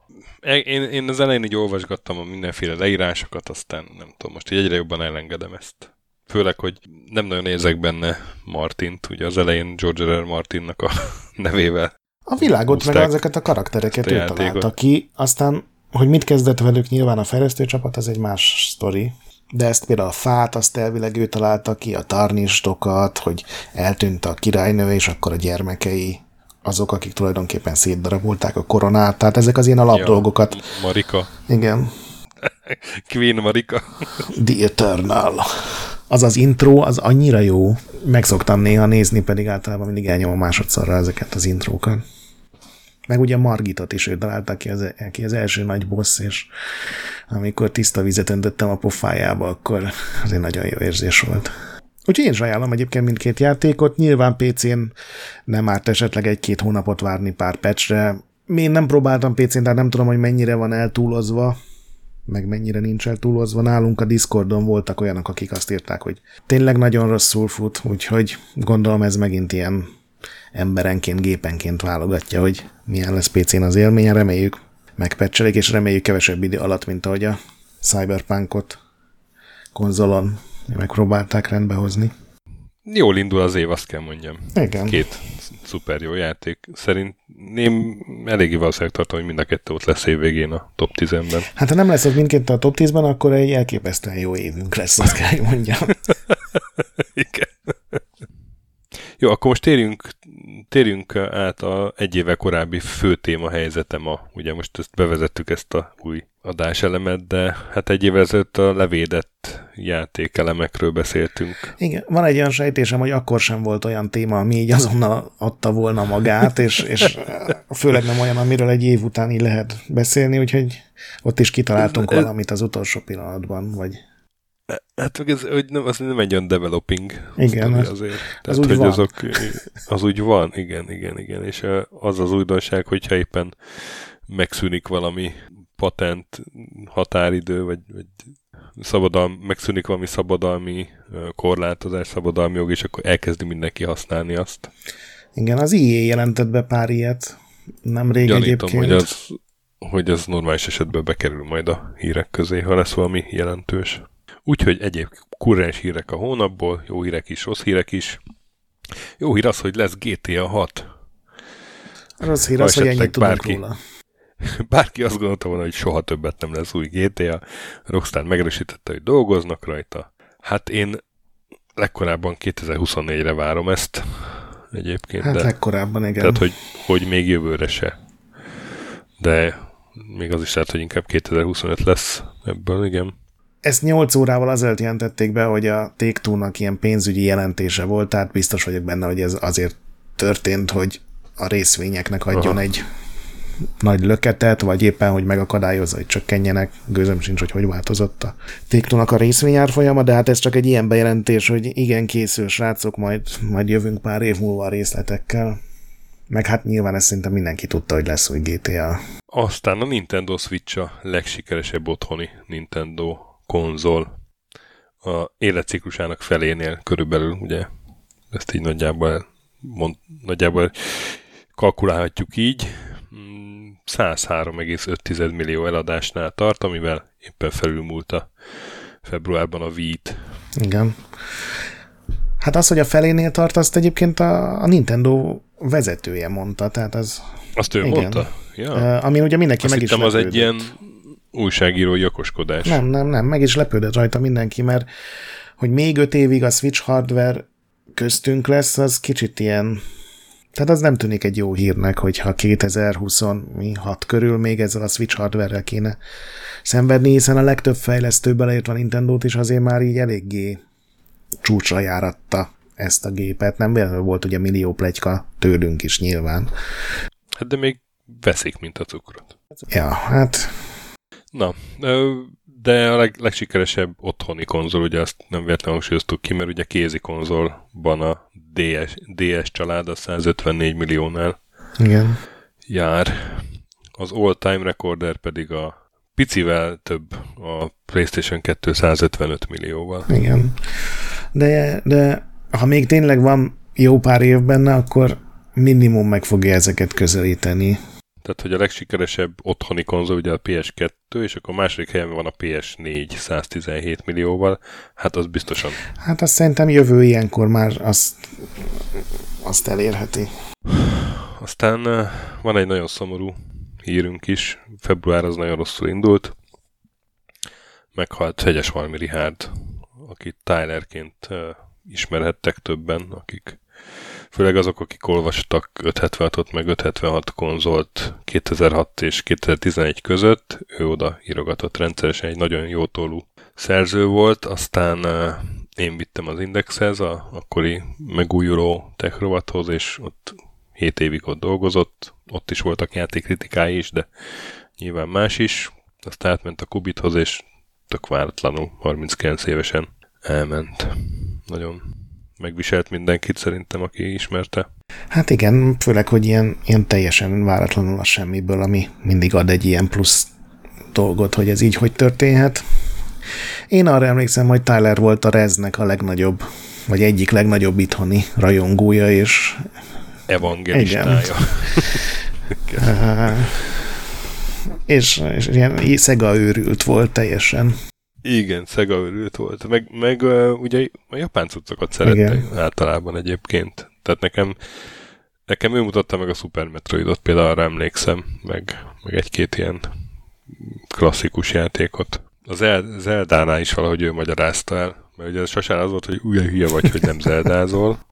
Én, én az elején így olvasgattam a mindenféle leírásokat, aztán nem tudom, most így egyre jobban elengedem ezt. Főleg, hogy nem nagyon érzek benne Martint, ugye az elején George R. R. Martinnak a nevével. A világot, meg ezeket a karaktereket ő találta ki, aztán, hogy mit kezdett velük, nyilván a fejlesztő csapat, az egy más sztori, de ezt például a fát, azt elvileg ő találta ki, a tarnistokat, hogy eltűnt a királynő, és akkor a gyermekei azok, akik tulajdonképpen szétdarabolták a koronát, tehát ezek az ilyen alapdolgokat. Marika. Igen. Queen Marika. The Eternal. Az az intro, az annyira jó. Meg szoktam néha nézni, pedig általában mindig elnyomom másodszorra ezeket az intrókat. Meg ugye Margitot is ő találta ki az, ki az első nagy boss, és amikor tiszta vizet öntöttem a pofájába, akkor az egy nagyon jó érzés volt. Úgyhogy én is ajánlom egyébként mindkét játékot. Nyilván PC-n nem árt esetleg egy-két hónapot várni pár patchre. Én nem próbáltam PC-n, tehát nem tudom, hogy mennyire van eltúlozva, meg mennyire nincs eltúlozva. Nálunk a Discordon voltak olyanok, akik azt írták, hogy tényleg nagyon rosszul fut, úgyhogy gondolom ez megint ilyen emberenként, gépenként válogatja, hogy milyen lesz PC-n az élmény, reméljük megpecselik, és reméljük kevesebb idő alatt, mint ahogy a Cyberpunkot konzolon megpróbálták rendbe hozni. Jól indul az év, azt kell mondjam. Igen. Két szuper jó játék. Szerint én eléggé valószínűleg tartom, hogy mind a kettő ott lesz évvégén a top 10-ben. Hát ha nem lesz ott mindkettő a top 10-ben, akkor egy elképesztően jó évünk lesz, azt kell, hogy mondjam. Igen. Jó, akkor most térjünk, térjünk át a egy éve korábbi fő téma helyzetem. A, ugye most ezt bevezettük ezt a új adáselemet, de hát egy évvel ezelőtt a levédett játékelemekről beszéltünk. Igen, van egy olyan sejtésem, hogy akkor sem volt olyan téma, ami így azonnal adta volna magát, és, és főleg nem olyan, amiről egy év után így lehet beszélni, úgyhogy ott is kitaláltunk valamit az utolsó pillanatban, vagy... Hát ez, hogy nem, az nem egy olyan developing igen, az, azért. Tehát, az úgy hogy van. Azok, az úgy van, igen, igen, igen. És az az újdonság, hogyha éppen megszűnik valami patent határidő, vagy, vagy szabadalm, megszűnik valami szabadalmi korlátozás, szabadalmi jog, és akkor elkezdi mindenki használni azt. Igen, az IE jelentett be pár ilyet, nem rég Gyanítom, egyébként. hogy az, hogy az normális esetben bekerül majd a hírek közé, ha lesz valami jelentős. Úgyhogy egyéb kurrens hírek a hónapból, jó hírek is, rossz hírek is. Jó hír az, hogy lesz GTA 6. Rossz hír az, hogy ennyit tudunk bárki, róla. Bárki azt gondolta volna, hogy soha többet nem lesz új GTA. Rockstar megerősítette, hogy dolgoznak rajta. Hát én legkorábban 2024-re várom ezt egyébként. Hát de, legkorábban, igen. Tehát, hogy, hogy még jövőre se. De még az is lehet, hogy inkább 2025 lesz ebből, igen. Ezt 8 órával azért jelentették be, hogy a take ilyen pénzügyi jelentése volt, tehát biztos vagyok benne, hogy ez azért történt, hogy a részvényeknek adjon Aha. egy nagy löketet, vagy éppen, hogy megakadályozza, hogy csökkenjenek. Gőzöm sincs, hogy hogy változott a Tiktónak a részvényár folyama, de hát ez csak egy ilyen bejelentés, hogy igen, készül, srácok, majd, majd jövünk pár év múlva a részletekkel. Meg hát nyilván ezt szinte mindenki tudta, hogy lesz új GTA. Aztán a Nintendo Switch a legsikeresebb otthoni Nintendo konzol a életciklusának felénél körülbelül, ugye ezt így nagyjából, mond, nagyjából kalkulálhatjuk így. 103,5 millió eladásnál tart, amivel éppen felülmúlta februárban a Wii-t. Igen. Hát az, hogy a felénél tart, azt egyébként a, a Nintendo vezetője mondta, tehát az... Azt ő igen. mondta? Ja. Uh, amin ugye mindenki azt meg is lepődött. az egy ilyen újságíró okoskodás. Nem, nem, nem, meg is lepődött rajta mindenki, mert hogy még öt évig a Switch hardware köztünk lesz, az kicsit ilyen tehát az nem tűnik egy jó hírnek, hogyha 2026 körül még ezzel a Switch hardware kéne szenvedni, hiszen a legtöbb fejlesztő beleértve a Nintendo-t is azért már így eléggé csúcsra járatta ezt a gépet. Nem véletlenül volt ugye millió plegyka tőlünk is nyilván. Hát de még veszik, mint a cukrot. Ja, hát... Na, de a leg, legsikeresebb otthoni konzol, ugye azt nem véletlenül hangsúlyoztuk ki, mert ugye kézi konzolban a DS, DS család a 154 milliónál Igen. jár. Az all-time recorder pedig a picivel több a PlayStation 2 155 millióval. Igen. De, de ha még tényleg van jó pár év benne, akkor minimum meg fogja ezeket közelíteni. Tehát, hogy a legsikeresebb otthoni konzol ugye a PS2, és akkor a második helyen van a PS4 117 millióval, hát az biztosan. Hát azt szerintem jövő ilyenkor már azt, azt elérheti. Aztán van egy nagyon szomorú hírünk is. Február az nagyon rosszul indult. Meghalt Hegyes Valmi Richard, akit Tylerként ismerhettek többen, akik főleg azok, akik olvastak 576-ot, meg 576 konzolt 2006 és 2011 között, ő oda írogatott rendszeresen, egy nagyon jó tólú szerző volt, aztán én vittem az Indexhez, a akkori megújuló tech rovathoz, és ott 7 évig ott dolgozott, ott is voltak játékkritikái is, de nyilván más is, aztán átment a Kubithoz, és tök váratlanul, 39 évesen elment. Nagyon megviselt mindenkit szerintem, aki ismerte. Hát igen, főleg, hogy ilyen, ilyen teljesen váratlanul a semmiből, ami mindig ad egy ilyen plusz dolgot, hogy ez így hogy történhet. Én arra emlékszem, hogy Tyler volt a Reznek a legnagyobb, vagy egyik legnagyobb itthoni rajongója, és evangelistája. Igen. uh, és, és ilyen szega őrült volt teljesen. Igen, Sega örült volt. Meg, meg uh, ugye a japán cuccokat szerettek Igen. általában egyébként. Tehát nekem Nekem ő mutatta meg a Super Metroidot, például arra emlékszem, meg, meg egy-két ilyen klasszikus játékot. Az Zeldánál is valahogy ő magyarázta el, mert ugye sosem az volt, hogy új hülye vagy, hogy nem zeldázol.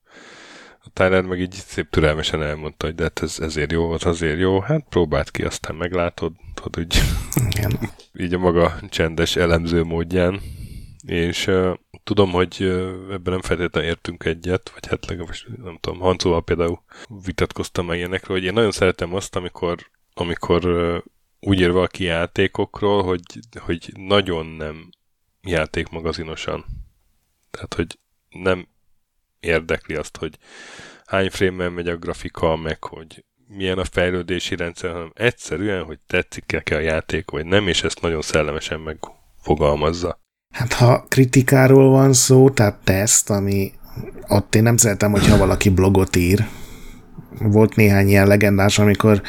A Tyler meg így szép türelmesen elmondta, hogy de hát ez ezért jó volt, azért jó. Hát próbáld ki, aztán meglátod, tudod, úgy, Igen. így a maga csendes elemző módján. És uh, tudom, hogy uh, ebben nem feltétlenül értünk egyet, vagy hát legalábbis nem tudom, Hancóval például vitatkoztam meg ilyenekről, hogy én nagyon szeretem azt, amikor, amikor uh, úgy ér valaki játékokról, hogy, hogy nagyon nem játékmagazinosan. Tehát, hogy nem érdekli azt, hogy hány frame megy a grafika, meg hogy milyen a fejlődési rendszer, hanem egyszerűen, hogy tetszik neki a játék, vagy nem, és ezt nagyon szellemesen megfogalmazza. Hát ha kritikáról van szó, tehát teszt, ami ott én nem szeretem, hogyha valaki blogot ír. Volt néhány ilyen legendás, amikor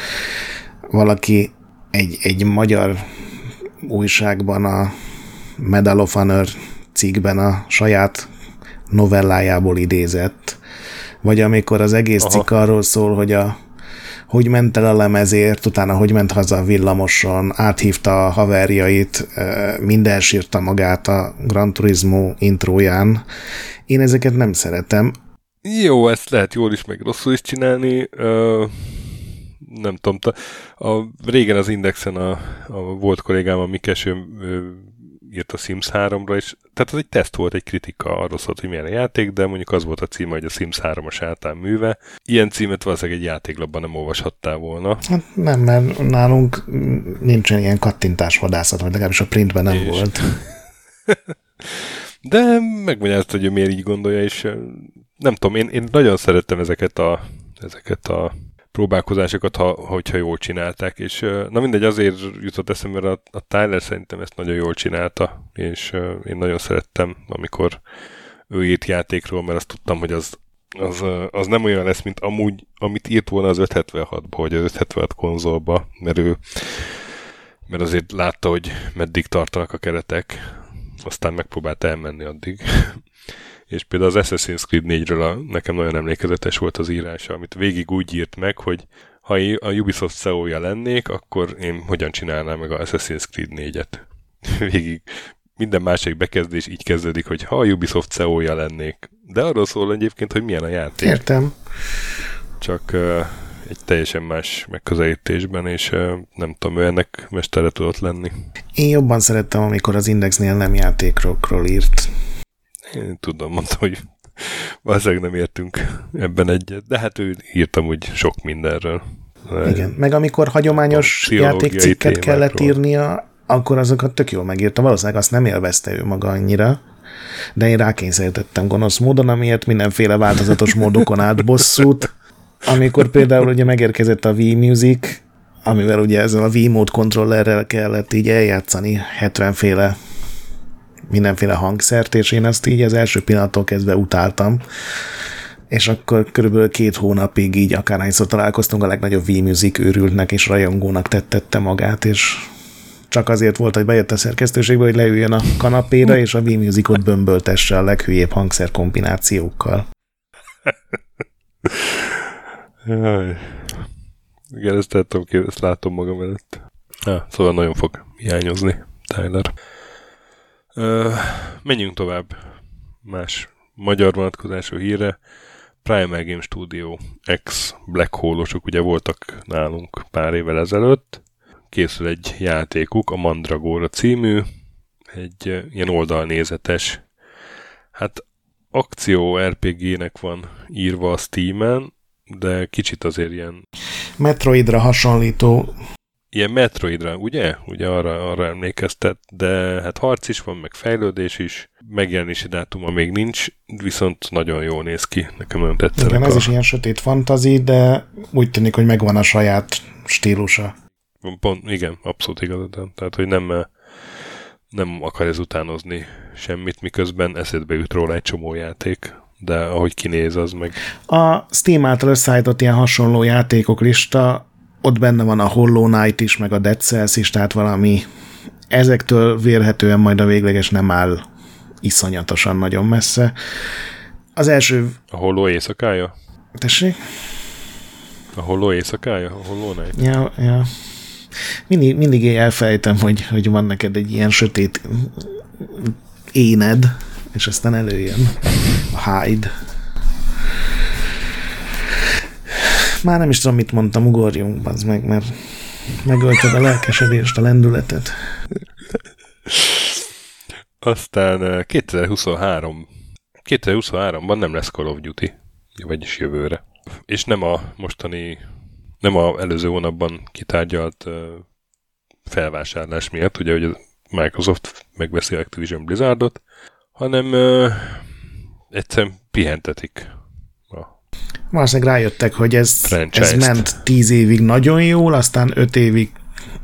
valaki egy, egy magyar újságban a Medal of Honor cikkben a saját novellájából idézett, vagy amikor az egész Aha. cikk arról szól, hogy a hogy ment el a lemezért, utána hogy ment haza a villamoson, áthívta a haverjait, minden sírta magát a Gran Turismo intróján. Én ezeket nem szeretem. Jó, ezt lehet jól is, meg rosszul is csinálni. Nem tudom, a, régen az Indexen a, a volt kollégám, a Mikes, ő, ő írt a Sims 3-ra, és tehát az egy teszt volt, egy kritika arról szólt, hogy milyen a játék, de mondjuk az volt a címe, hogy a Sims 3 a sátán műve. Ilyen címet valószínűleg egy játéklapban nem olvashattál volna. Hát nem, mert nálunk nincsen ilyen kattintásvadászat, vagy legalábbis a printben nem és... volt. de megmagyarázta, hogy ő miért így gondolja, és nem tudom, én, én nagyon szerettem ezeket a, ezeket a próbálkozásokat, ha, hogyha jól csinálták, és na mindegy, azért jutott eszembe, mert a, a Tyler szerintem ezt nagyon jól csinálta, és én nagyon szerettem, amikor ő írt játékról, mert azt tudtam, hogy az, az, az nem olyan lesz, mint amúgy, amit írt volna az 576-ba, vagy az 576 konzolba, mert ő mert azért látta, hogy meddig tartanak a keretek, aztán megpróbált elmenni addig és például az Assassin's Creed 4-ről a, nekem nagyon emlékezetes volt az írása, amit végig úgy írt meg, hogy ha a Ubisoft CEO-ja lennék, akkor én hogyan csinálnám meg a Assassin's Creed 4-et. Végig minden másik bekezdés így kezdődik, hogy ha a Ubisoft CEO-ja lennék. De arról szól egyébként, hogy milyen a játék. Értem. Csak uh, egy teljesen más megközelítésben, és uh, nem tudom, ő ennek mestere tudott lenni. Én jobban szerettem, amikor az Indexnél nem játékokról írt. Én tudom, mondtam, hogy valószínűleg nem értünk ebben egyet, de hát ő írtam úgy sok mindenről. Igen, meg amikor hagyományos játékcikket kellett írnia, akkor azokat tök jól megírta. Valószínűleg azt nem élvezte ő maga annyira, de én rákényszerítettem gonosz módon, amiért mindenféle változatos módokon át bosszút. Amikor például ugye megérkezett a V-Music, amivel ugye ezzel a V-mód kontrollerrel kellett így eljátszani 70 féle mindenféle hangszert, és én azt így az első pillanattól kezdve utáltam. És akkor körülbelül két hónapig így akárhányszor találkoztunk, a legnagyobb V-Music őrültnek és rajongónak tettette magát, és csak azért volt, hogy bejött a szerkesztőségbe, hogy leüljön a kanapéra, és a V-Musicot bömböltesse a leghülyébb hangszer kombinációkkal. Jaj. Igen, ezt, tettem, ezt látom magam előtt. Ja, szóval nagyon fog hiányozni Tyler. Menjünk tovább más magyar vonatkozású híre. Primal Game Studio ex Black Hole-osok ugye voltak nálunk pár évvel ezelőtt. Készül egy játékuk, a Mandragora című, egy ilyen oldalnézetes, hát akció RPG-nek van írva a Steam-en, de kicsit azért ilyen... Metroidra hasonlító ilyen Metroidra, ugye? Ugye arra, arra emlékeztet, de hát harc is van, meg fejlődés is, megjelenési dátuma még nincs, viszont nagyon jól néz ki, nekem nagyon tetszett. Igen, ez a... is ilyen sötét fantazi, de úgy tűnik, hogy megvan a saját stílusa. Pont, igen, abszolút igazad. Tehát, hogy nem, nem akar ez utánozni semmit, miközben eszedbe jut róla egy csomó játék, de ahogy kinéz, az meg... A Steam által összeállított ilyen hasonló játékok lista ott benne van a Hollow Knight is, meg a Dead Cells is, tehát valami ezektől vérhetően majd a végleges nem áll iszonyatosan nagyon messze. Az első... A Hollow éjszakája? Tessék? A holló éjszakája? A holló night? Ja, ja. Mindig, mindig elfelejtem, hogy, hogy van neked egy ilyen sötét éned, és aztán előjön a Hyde. Már nem is tudom, mit mondtam, ugorjunk, az meg, mert megölted a lelkesedést, a lendületet. Aztán 2023 2023-ban nem lesz Call of Duty, vagyis jövőre. És nem a mostani, nem a előző hónapban kitárgyalt felvásárlás miatt, ugye, hogy Microsoft megveszi Activision Blizzardot, hanem uh, egyszerűen pihentetik Valószínűleg rájöttek, hogy ez, ez ment tíz évig nagyon jól, aztán öt évig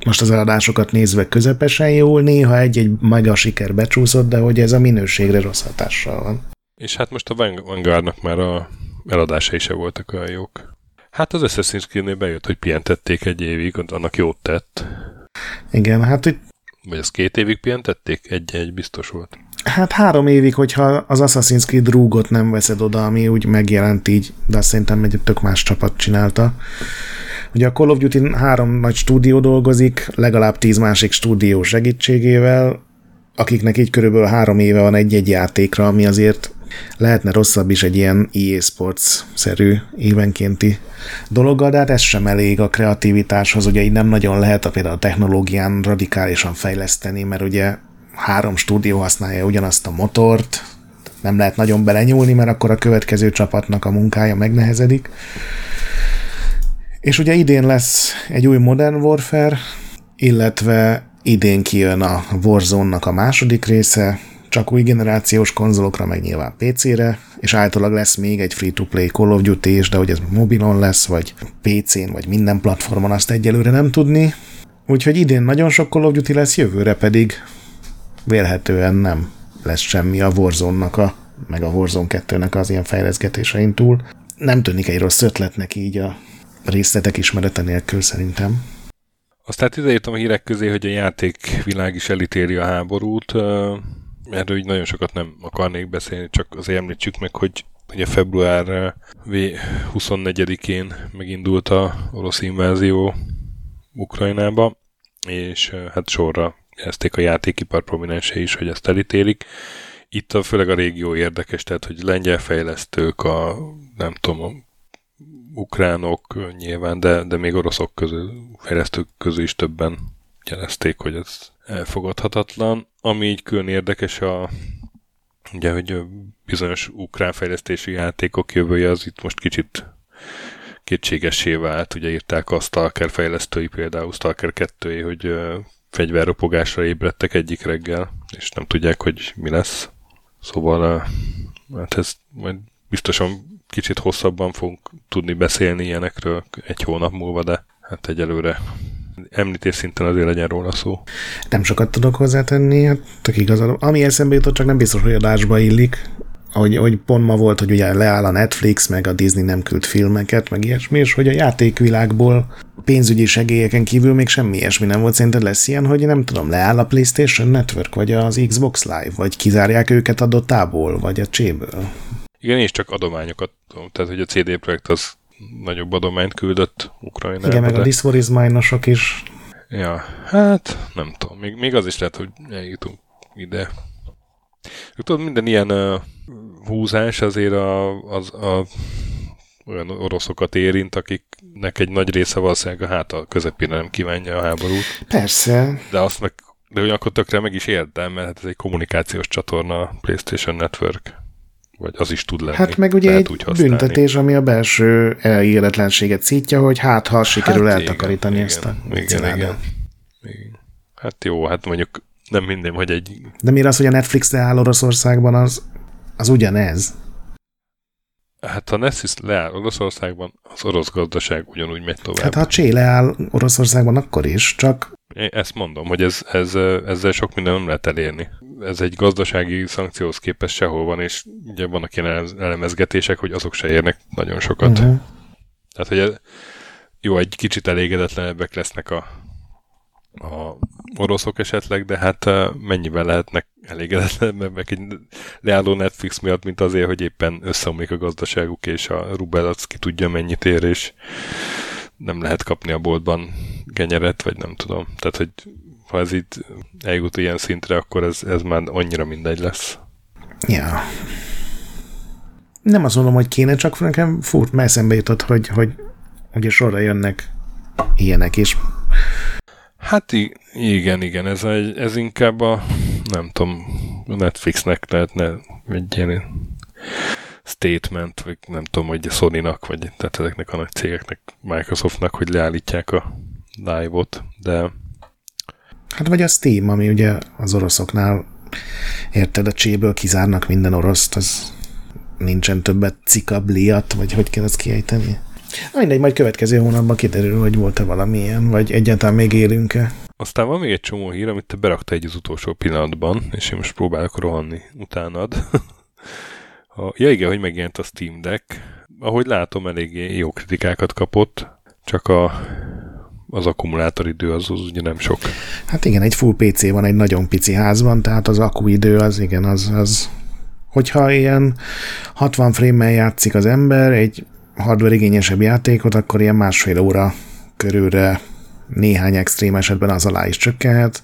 most az eladásokat nézve közepesen jól, néha egy-egy maga siker becsúszott, de hogy ez a minőségre rossz hatással van. És hát most a Vanguardnak már a eladásai se voltak olyan jók. Hát az Assassin's Creed-nél bejött, hogy pihentették egy évig, annak jót tett. Igen, hát hogy... Vagy az két évig pihentették? Egy-egy biztos volt. Hát három évig, hogyha az Assassin's Creed rúgot nem veszed oda, ami úgy megjelent így, de azt szerintem egy tök más csapat csinálta. Ugye a Call of Duty három nagy stúdió dolgozik, legalább tíz másik stúdió segítségével, akiknek így körülbelül három éve van egy-egy játékra, ami azért lehetne rosszabb is egy ilyen EA Sports-szerű évenkénti dologgal, de hát ez sem elég a kreativitáshoz, ugye így nem nagyon lehet a például a technológián radikálisan fejleszteni, mert ugye három stúdió használja ugyanazt a motort, nem lehet nagyon belenyúlni, mert akkor a következő csapatnak a munkája megnehezedik. És ugye idén lesz egy új Modern Warfare, illetve idén kijön a Warzone-nak a második része, csak új generációs konzolokra, meg nyilván PC-re, és általában lesz még egy free-to-play Call of Duty is, de hogy ez mobilon lesz, vagy PC-n, vagy minden platformon, azt egyelőre nem tudni. Úgyhogy idén nagyon sok Call of Duty lesz, jövőre pedig vélhetően nem lesz semmi a Warzone-nak, a, meg a Warzone 2-nek az ilyen fejleszgetésein túl. Nem tűnik egy rossz ötletnek így a részletek ismerete nélkül szerintem. Aztán ideírtam a hírek közé, hogy a játékvilág is elítéli a háborút. Erről így nagyon sokat nem akarnék beszélni, csak azért említsük meg, hogy ugye február 24-én megindult a orosz invázió Ukrajnába, és hát sorra jelezték a játékipar prominense is, hogy ezt elítélik. Itt a, főleg a régió érdekes, tehát hogy lengyel fejlesztők, a nem tudom, a ukránok nyilván, de, de még oroszok közül, fejlesztők közül is többen jelezték, hogy ez elfogadhatatlan. Ami így külön érdekes a ugye, hogy bizonyos ukrán fejlesztési játékok jövője az itt most kicsit kétségessé vált. Ugye írták a Stalker fejlesztői, például Stalker 2 hogy fegyverropogásra ébredtek egyik reggel, és nem tudják, hogy mi lesz. Szóval hát ez majd biztosan kicsit hosszabban fogunk tudni beszélni ilyenekről egy hónap múlva, de hát egyelőre említés szinten azért legyen róla szó. Nem sokat tudok hozzátenni, hát tök igazad. Ami eszembe jutott, csak nem biztos, hogy adásba illik, hogy, hogy pont ma volt, hogy ugye leáll a Netflix, meg a Disney nem küld filmeket, meg ilyesmi, és hogy a játékvilágból pénzügyi segélyeken kívül még semmi ilyesmi nem volt. Szerinted lesz ilyen, hogy nem tudom, leáll a PlayStation Network, vagy az Xbox Live, vagy kizárják őket a dotából, vagy a cséből? Igen, és csak adományokat, tehát hogy a CD Projekt az nagyobb adományt küldött Ukrajnába. Igen, meg de... a This War is is. Ja, hát nem tudom, még, még az is lehet, hogy eljutunk ide. Tudod, minden ilyen uh, húzás azért a, az, a olyan oroszokat érint, akiknek egy nagy része valószínűleg a háta közepére nem kívánja a háborút. Persze. De azt meg, de akkor tökre meg is értem, mert hát ez egy kommunikációs csatorna, a PlayStation Network. Vagy az is tud lenni. Hát meg ugye egy úgy büntetés, ami a belső elégedetlenséget szítja, hogy hát ha sikerül hát eltakarítani igen, ezt a igen, igen, igen. Hát jó, hát mondjuk nem minden, hogy egy... De miért az, hogy a Netflix leáll Oroszországban, az, az ugyanez? Hát ha Nessis leáll Oroszországban, az orosz gazdaság ugyanúgy megy tovább. Hát ha a Csé leáll Oroszországban, akkor is, csak... Én ezt mondom, hogy ez, ez, ezzel sok minden nem lehet elérni. Ez egy gazdasági szankcióhoz képest sehol van, és ugye vannak ilyen elemezgetések, hogy azok se érnek nagyon sokat. Uh-huh. Tehát, hogy ez, jó, egy kicsit elégedetlenebbek lesznek a a oroszok esetleg, de hát mennyivel lehetnek elégedetlenebbek egy leálló Netflix miatt, mint azért, hogy éppen összeomlik a gazdaságuk, és a rubel az ki tudja mennyit ér, és nem lehet kapni a boltban genyeret, vagy nem tudom. Tehát, hogy ha ez itt eljut ilyen szintre, akkor ez, ez már annyira mindegy lesz. Ja. Nem azt mondom, hogy kéne, csak nekem furt, mert eszembe jutott, hogy, hogy ugye sorra jönnek ilyenek is. Hát igen, igen, ez, egy, ez inkább a, nem tudom, Netflixnek lehetne egy ilyen statement, vagy nem tudom, hogy a Sony-nak, vagy tehát ezeknek a nagy cégeknek, Microsoftnak, hogy leállítják a live-ot, de... Hát vagy a Steam, ami ugye az oroszoknál érted, a cséből kizárnak minden oroszt, az nincsen többet cikabliat, vagy hogy kell ezt kiejteni? Na mindegy, majd következő hónapban kiderül, hogy volt-e valamilyen, vagy egyáltalán még élünk-e. Aztán van még egy csomó hír, amit te berakta egy az utolsó pillanatban, és én most próbálok rohanni utánad. a, ja igen, hogy megjelent a Steam Deck. Ahogy látom, eléggé jó kritikákat kapott, csak a, az akkumulátoridő az, az ugye nem sok. Hát igen, egy full PC van egy nagyon pici házban, tehát az akkuidő az igen, az, az hogyha ilyen 60 frame-mel játszik az ember, egy hardware igényesebb játékot, akkor ilyen másfél óra körülre néhány extrém esetben az alá is csökkenhet,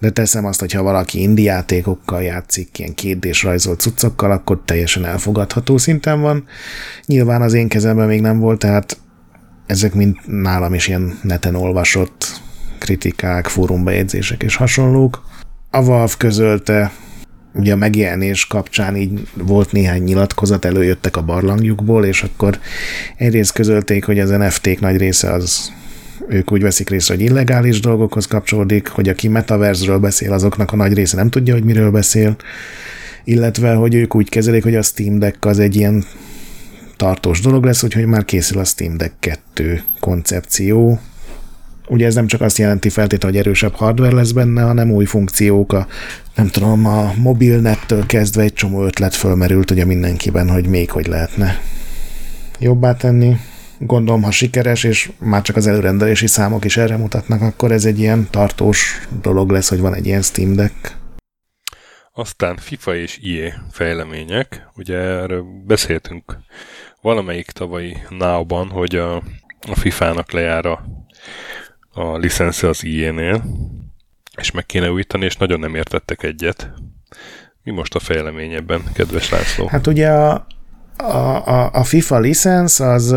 de teszem azt, hogyha valaki indi játékokkal játszik, ilyen kétdés rajzolt cuccokkal, akkor teljesen elfogadható szinten van. Nyilván az én kezemben még nem volt, tehát ezek mind nálam is ilyen neten olvasott kritikák, fórumbejegyzések és hasonlók. A Valve közölte ugye a megjelenés kapcsán így volt néhány nyilatkozat, előjöttek a barlangjukból, és akkor egyrészt közölték, hogy az NFT-k nagy része az ők úgy veszik részt, hogy illegális dolgokhoz kapcsolódik, hogy aki metaverzről beszél, azoknak a nagy része nem tudja, hogy miről beszél, illetve, hogy ők úgy kezelik, hogy a Steam Deck az egy ilyen tartós dolog lesz, úgyhogy már készül a Steam Deck 2 koncepció, Ugye ez nem csak azt jelenti feltétlenül, hogy erősebb hardware lesz benne, hanem új funkciók, a, nem tudom, a mobilnettől kezdve egy csomó ötlet fölmerült ugye mindenkiben, hogy még hogy lehetne jobbá tenni. Gondolom, ha sikeres, és már csak az előrendelési számok is erre mutatnak, akkor ez egy ilyen tartós dolog lesz, hogy van egy ilyen Steam Deck. Aztán FIFA és IE fejlemények. Ugye erről beszéltünk valamelyik tavalyi náuban, hogy a, a FIFA-nak lejár a a licensze az IE-nél, és meg kéne újítani, és nagyon nem értettek egyet. Mi most a fejlemény ebben, kedves László? Hát ugye a, a, a, FIFA licensz az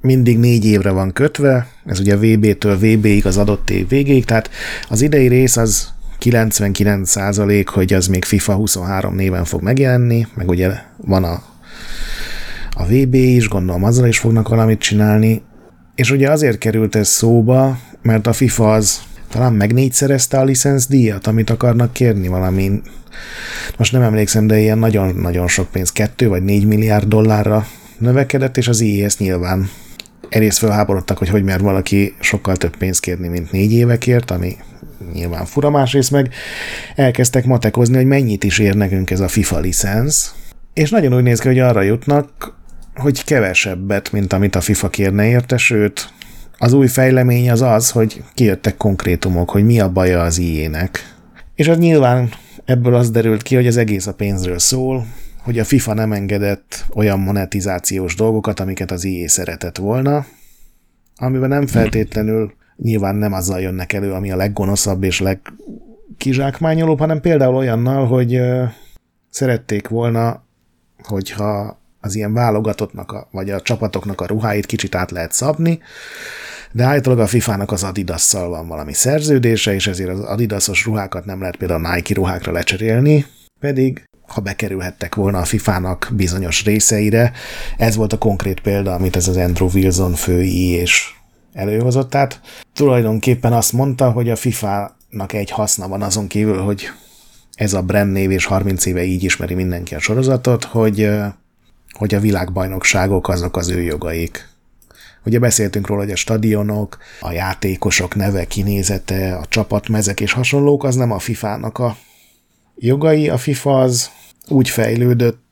mindig négy évre van kötve, ez ugye VB-től VB-ig az adott év végéig, tehát az idei rész az 99 százalék, hogy az még FIFA 23 néven fog megjelenni, meg ugye van a, a VB is, gondolom azzal is fognak valamit csinálni, és ugye azért került ez szóba, mert a FIFA az talán meg a díjat, amit akarnak kérni valami. Most nem emlékszem, de ilyen nagyon-nagyon sok pénz, kettő vagy négy milliárd dollárra növekedett, és az IES nyilván egész felháborodtak, hogy hogy mer valaki sokkal több pénzt kérni, mint négy évekért, ami nyilván fura, másrészt meg elkezdtek matekozni, hogy mennyit is ér nekünk ez a FIFA licensz, és nagyon úgy néz ki, hogy arra jutnak, hogy kevesebbet, mint amit a FIFA kérne érte, sőt, az új fejlemény az az, hogy kijöttek konkrétumok, hogy mi a baja az IE-nek. És az nyilván ebből az derült ki, hogy az egész a pénzről szól, hogy a FIFA nem engedett olyan monetizációs dolgokat, amiket az IE szeretett volna, amiben nem feltétlenül nyilván nem azzal jönnek elő, ami a leggonoszabb és legkizsákmányolóbb, hanem például olyannal, hogy szerették volna, hogyha az ilyen válogatottnak, a, vagy a csapatoknak a ruháit kicsit át lehet szabni, de állítólag a FIFA-nak az Adidas-szal van valami szerződése, és ezért az Adidasos ruhákat nem lehet például a Nike ruhákra lecserélni, pedig ha bekerülhettek volna a FIFA-nak bizonyos részeire, ez volt a konkrét példa, amit ez az Andrew Wilson fői és előhozott. Tehát tulajdonképpen azt mondta, hogy a FIFA-nak egy haszna van azon kívül, hogy ez a brand név és 30 éve így ismeri mindenki a sorozatot, hogy hogy a világbajnokságok azok az ő jogaik. Ugye beszéltünk róla, hogy a stadionok, a játékosok neve, kinézete, a csapatmezek és hasonlók, az nem a FIFA-nak a jogai. A FIFA az úgy fejlődött,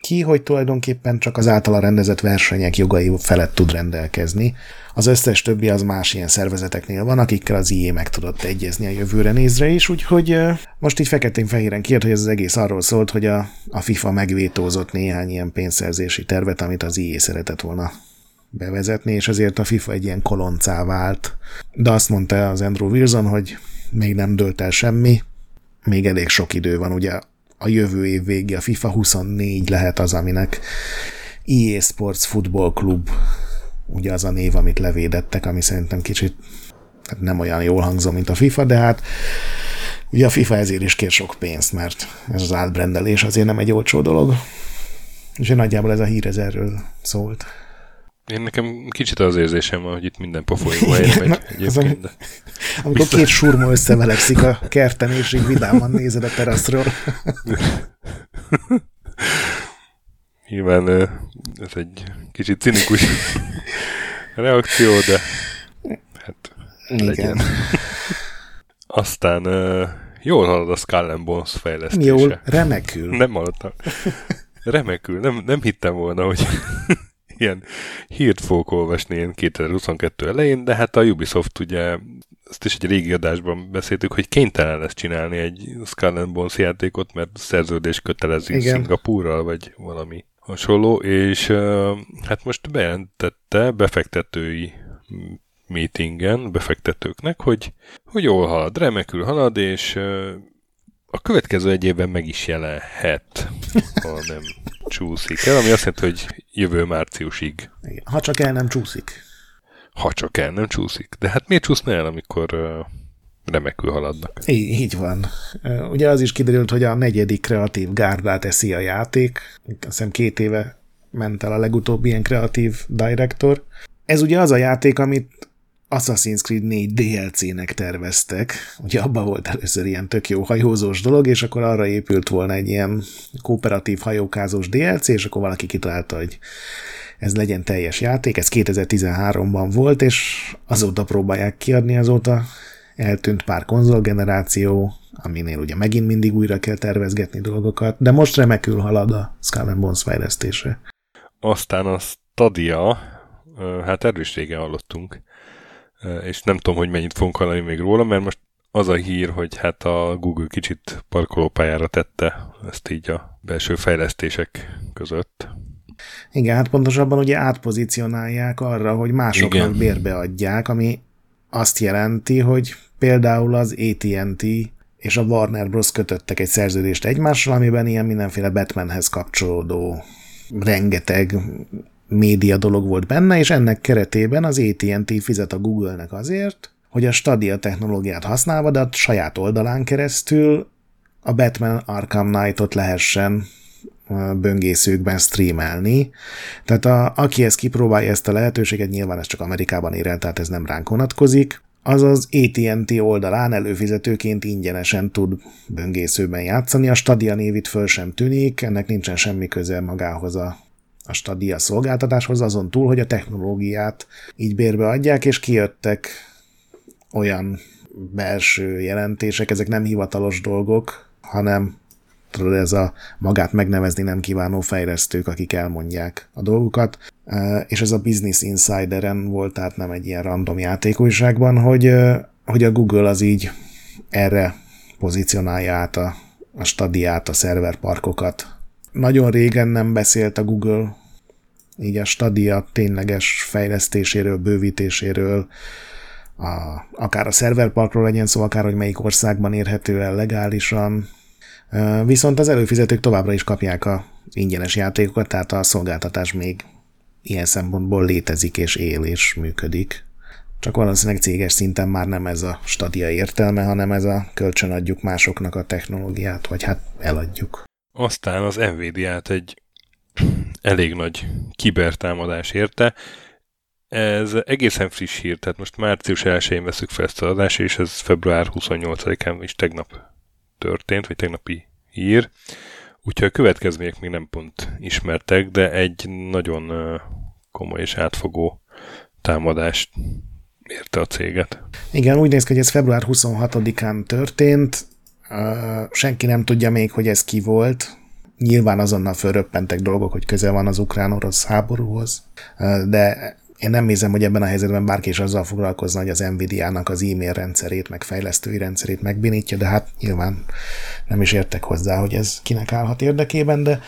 ki, hogy tulajdonképpen csak az általa rendezett versenyek jogai felett tud rendelkezni. Az összes többi az más ilyen szervezeteknél van, akikkel az IE meg tudott egyezni a jövőre nézre is, úgyhogy most így feketén-fehéren kijött, hogy ez az egész arról szólt, hogy a, a FIFA megvétózott néhány ilyen pénzszerzési tervet, amit az IE szeretett volna bevezetni, és ezért a FIFA egy ilyen koloncá vált. De azt mondta az Andrew Wilson, hogy még nem dölt el semmi, még elég sok idő van, ugye a jövő év végé a FIFA 24 lehet az, aminek EA Sports Football Club ugye az a név, amit levédettek, ami szerintem kicsit hát nem olyan jól hangzó, mint a FIFA, de hát ugye a FIFA ezért is kér sok pénzt, mert ez az átbrendelés azért nem egy olcsó dolog. És nagyjából ez a hír ez erről szólt. Én nekem kicsit az érzésem van, hogy itt minden pofolyó helyre megy egyébként. De... Amikor Biztos... két surma összevelekszik a kerten, és így vidáman nézed a teraszról. Nyilván ez egy kicsit cinikus reakció, de hát Igen. legyen. Aztán jól halad a Skull and Bones fejlesztése. Jól, remekül. Nem hallottam. Remekül. Nem, nem hittem volna, hogy ilyen hírt fogok olvasni én 2022 elején, de hát a Ubisoft ugye, ezt is egy régi adásban beszéltük, hogy kénytelen lesz csinálni egy Skull Bones játékot, mert szerződés kötelezi Igen. Szingapúrral, vagy valami hasonló, és hát most bejelentette befektetői meetingen, befektetőknek, hogy, hogy jól halad, remekül halad, és a következő egy évben meg is jelenhet, ha nem csúszik el, ami azt jelenti, hogy jövő márciusig. Igen. Ha csak el nem csúszik. Ha csak el nem csúszik. De hát miért csúszna el, amikor uh, remekül haladnak? Így, így van. Ugye az is kiderült, hogy a negyedik kreatív gárdát eszi a játék. Azt hiszem két éve ment el a legutóbbi ilyen kreatív director. Ez ugye az a játék, amit Assassin's Creed 4 DLC-nek terveztek. Ugye abban volt először ilyen tök jó hajózós dolog, és akkor arra épült volna egy ilyen kooperatív hajókázós DLC, és akkor valaki kitalálta, hogy ez legyen teljes játék. Ez 2013-ban volt, és azóta próbálják kiadni, azóta eltűnt pár konzolgeneráció, aminél ugye megint mindig újra kell tervezgetni dolgokat, de most remekül halad a Skull Bones fejlesztése. Aztán a Stadia, hát erről is régen hallottunk, és nem tudom, hogy mennyit fogunk hallani még róla, mert most az a hír, hogy hát a Google kicsit parkolópályára tette ezt így a belső fejlesztések között. Igen, hát pontosabban ugye átpozícionálják arra, hogy másoknak Igen. bérbe adják, ami azt jelenti, hogy például az AT&T és a Warner Bros. kötöttek egy szerződést egymással, amiben ilyen mindenféle Batmanhez kapcsolódó rengeteg média dolog volt benne, és ennek keretében az AT&T fizet a Google-nek azért, hogy a Stadia technológiát használva, de a saját oldalán keresztül a Batman Arkham Knight-ot lehessen böngészőkben streamelni. Tehát a, aki ezt kipróbálja ezt a lehetőséget, nyilván ez csak Amerikában ér el, tehát ez nem ránk vonatkozik, az az AT&T oldalán előfizetőként ingyenesen tud böngészőben játszani. A Stadia név föl sem tűnik, ennek nincsen semmi köze magához a a Stadia szolgáltatáshoz, azon túl, hogy a technológiát így bérbe adják, és kijöttek olyan belső jelentések, ezek nem hivatalos dolgok, hanem tudod, ez a magát megnevezni nem kívánó fejlesztők, akik elmondják a dolgokat, és ez a Business Insideren volt, tehát nem egy ilyen random játékújságban, hogy, hogy a Google az így erre pozícionálja át a, a stadiát, a szerverparkokat. Nagyon régen nem beszélt a Google így a Stadia tényleges fejlesztéséről, bővítéséről, a, akár a szerverparkról legyen szó, akár hogy melyik országban érhető el legálisan. Viszont az előfizetők továbbra is kapják a ingyenes játékokat, tehát a szolgáltatás még ilyen szempontból létezik és él és működik. Csak valószínűleg céges szinten már nem ez a stadia értelme, hanem ez a kölcsönadjuk másoknak a technológiát, vagy hát eladjuk. Aztán az Nvidia-t egy elég nagy kibertámadás érte. Ez egészen friss hír, tehát most március 1-én veszük fel ezt az adást, és ez február 28-án is tegnap történt, vagy tegnapi hír. Úgyhogy a következmények még nem pont ismertek, de egy nagyon komoly és átfogó támadást érte a céget. Igen, úgy néz ki, hogy ez február 26-án történt. Senki nem tudja még, hogy ez ki volt, nyilván azonnal fölröppentek dolgok, hogy köze van az ukrán-orosz háborúhoz, de én nem hiszem, hogy ebben a helyzetben bárki is azzal foglalkozna, hogy az Nvidia-nak az e-mail rendszerét, meg fejlesztői rendszerét megbénítja, de hát nyilván nem is értek hozzá, hogy ez kinek állhat érdekében, de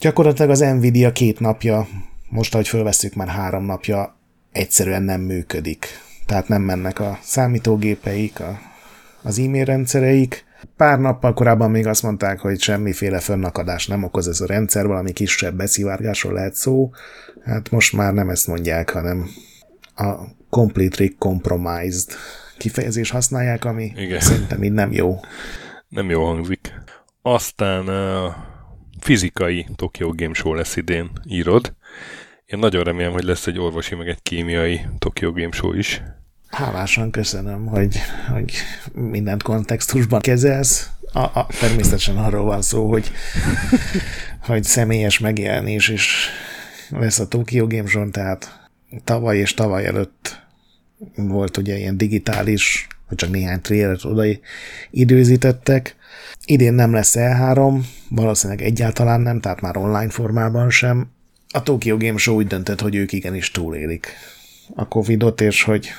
gyakorlatilag az Nvidia két napja, most ahogy fölveszünk már három napja, egyszerűen nem működik. Tehát nem mennek a számítógépeik, a, az e-mail rendszereik, Pár nappal korábban még azt mondták, hogy semmiféle fönnakadás nem okoz ez a rendszer, valami kisebb beszivárgásról lehet szó. Hát most már nem ezt mondják, hanem a completely compromised kifejezés használják, ami Igen. szerintem így nem jó. Nem jó hangzik. Aztán a fizikai Tokyo Game Show lesz idén, írod. Én nagyon remélem, hogy lesz egy orvosi, meg egy kémiai Tokyo Game Show is. Hálásan köszönöm, hogy, hogy mindent kontextusban kezelsz. A, a, természetesen arról van szó, hogy, hogy személyes megjelenés is lesz a Tokyo Game Show, tehát tavaly és tavaly előtt volt ugye ilyen digitális, vagy csak néhány trailer oda időzítettek. Idén nem lesz E3, valószínűleg egyáltalán nem, tehát már online formában sem. A Tokyo Game Show úgy döntött, hogy ők igenis túlélik a Covidot, és hogy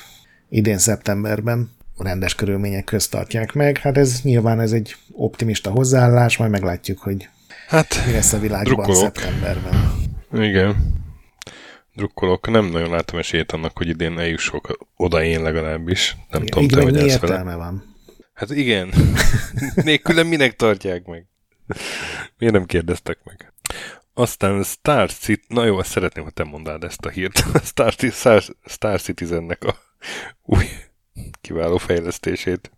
idén szeptemberben rendes körülmények közt tartják meg. Hát ez nyilván ez egy optimista hozzáállás, majd meglátjuk, hogy hát, mi lesz a világban drukkolok. szeptemberben. Igen. Drukkolok. Nem nagyon látom esélyt annak, hogy idén eljussok oda én legalábbis. Nem igen, tudom, te hogy ez értelme van. Hát igen. Nélkülem minek tartják meg? Miért nem kérdeztek meg? Aztán Star City, na jó, azt szeretném, ha te mondád ezt a hírt. Star, Star, Star Citizennek a új kiváló fejlesztését.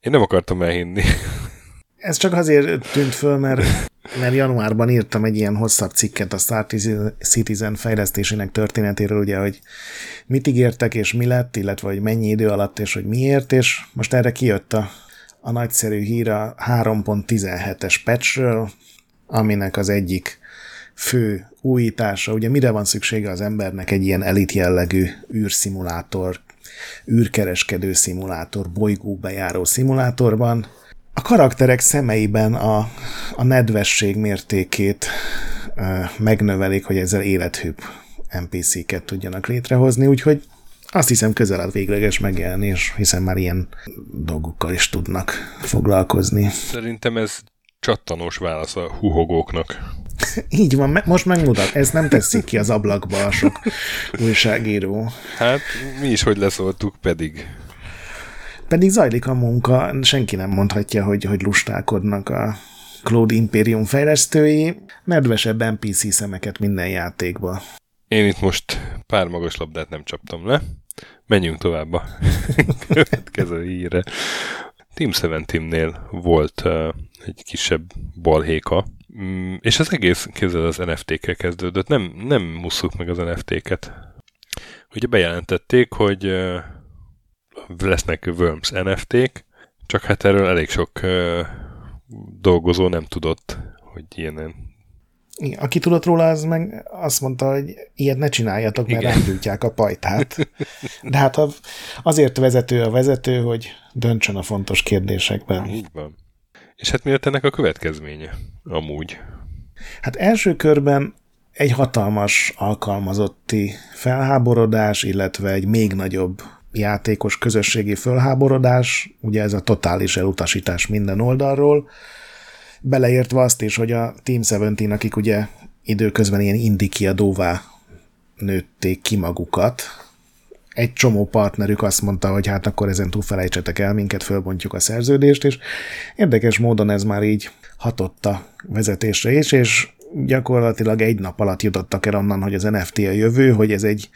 Én nem akartam elhinni. Ez csak azért tűnt föl, mert, mert januárban írtam egy ilyen hosszabb cikket a Star Citizen fejlesztésének történetéről, ugye, hogy mit ígértek és mi lett, illetve hogy mennyi idő alatt és hogy miért, és most erre kijött a, a nagyszerű hír a 3.17-es patchről, aminek az egyik fő újítása, ugye mire van szüksége az embernek egy ilyen elit jellegű űrszimulátor, űrkereskedő szimulátor, bolygóbejáró szimulátorban, a karakterek szemeiben a, a nedvesség mértékét e, megnövelik, hogy ezzel élethűbb NPC-ket tudjanak létrehozni, úgyhogy azt hiszem közel a végleges megjelenés, hiszen már ilyen dolgokkal is tudnak foglalkozni. Szerintem ez csattanós válasz a huhogóknak. Így van, most megmutat. Ez nem teszik ki az ablakba a sok újságíró. Hát mi is, hogy leszóltuk pedig. Pedig zajlik a munka, senki nem mondhatja, hogy, hogy lustálkodnak a Cloud Imperium fejlesztői, medvesebb NPC szemeket minden játékba. Én itt most pár magas labdát nem csaptam le. Menjünk tovább a következő híre. Team 17-nél volt uh, egy kisebb balhéka, Mm, és az egész kézzel az NFT-kkel kezdődött. Nem, nem musszuk meg az NFT-ket. Ugye bejelentették, hogy uh, lesznek Worms NFT-k, csak hát erről elég sok uh, dolgozó nem tudott, hogy ilyen aki tudott róla, az meg azt mondta, hogy ilyet ne csináljatok, mert rendültják a pajtát. De hát azért vezető a vezető, hogy döntsön a fontos kérdésekben. Így van. És hát mi lett ennek a következménye amúgy? Hát első körben egy hatalmas alkalmazotti felháborodás, illetve egy még nagyobb játékos közösségi felháborodás, ugye ez a totális elutasítás minden oldalról, beleértve azt is, hogy a Team 17, akik ugye időközben ilyen indikiadóvá nőtték ki magukat, egy csomó partnerük azt mondta, hogy hát akkor ezen túl felejtsetek el minket, fölbontjuk a szerződést, és érdekes módon ez már így hatott a vezetésre is, és gyakorlatilag egy nap alatt jutottak el onnan, hogy az NFT a jövő, hogy ez egy,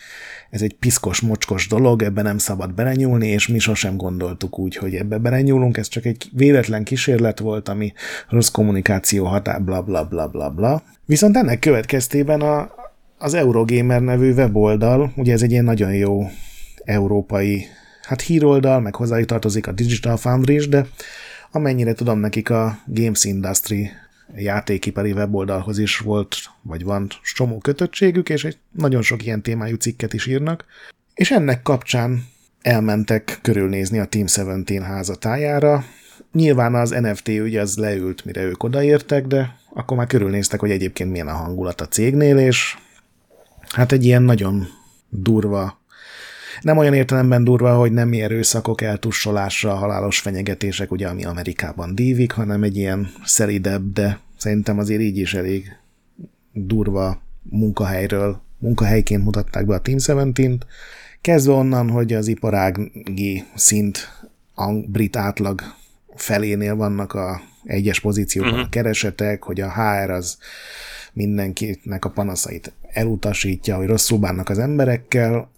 ez egy piszkos, mocskos dolog, ebbe nem szabad belenyúlni, és mi sosem gondoltuk úgy, hogy ebbe belenyúlunk, ez csak egy véletlen kísérlet volt, ami rossz kommunikáció hatá, bla bla bla bla bla. Viszont ennek következtében a, az Eurogamer nevű weboldal, ugye ez egy ilyen nagyon jó európai hát híroldal, meg hozzájuk tartozik a Digital Foundry is, de amennyire tudom, nekik a Games Industry játékipari weboldalhoz is volt, vagy van csomó kötöttségük, és egy nagyon sok ilyen témájú cikket is írnak. És ennek kapcsán elmentek körülnézni a Team 17 házatájára, Nyilván az NFT ügy az leült, mire ők odaértek, de akkor már körülnéztek, hogy egyébként milyen a hangulat a cégnél, és hát egy ilyen nagyon durva, nem olyan értelemben durva, hogy nem erőszakok eltussolásra, halálos fenyegetések, ugye, ami Amerikában dívik, hanem egy ilyen szeridebb, de szerintem azért így is elég durva munkahelyről, munkahelyként mutatták be a Team 17 Kezdve onnan, hogy az iparági szint a brit átlag felénél vannak a egyes pozíciókban uh-huh. a keresetek, hogy a HR az mindenkinek a panaszait elutasítja, hogy rosszul bánnak az emberekkel,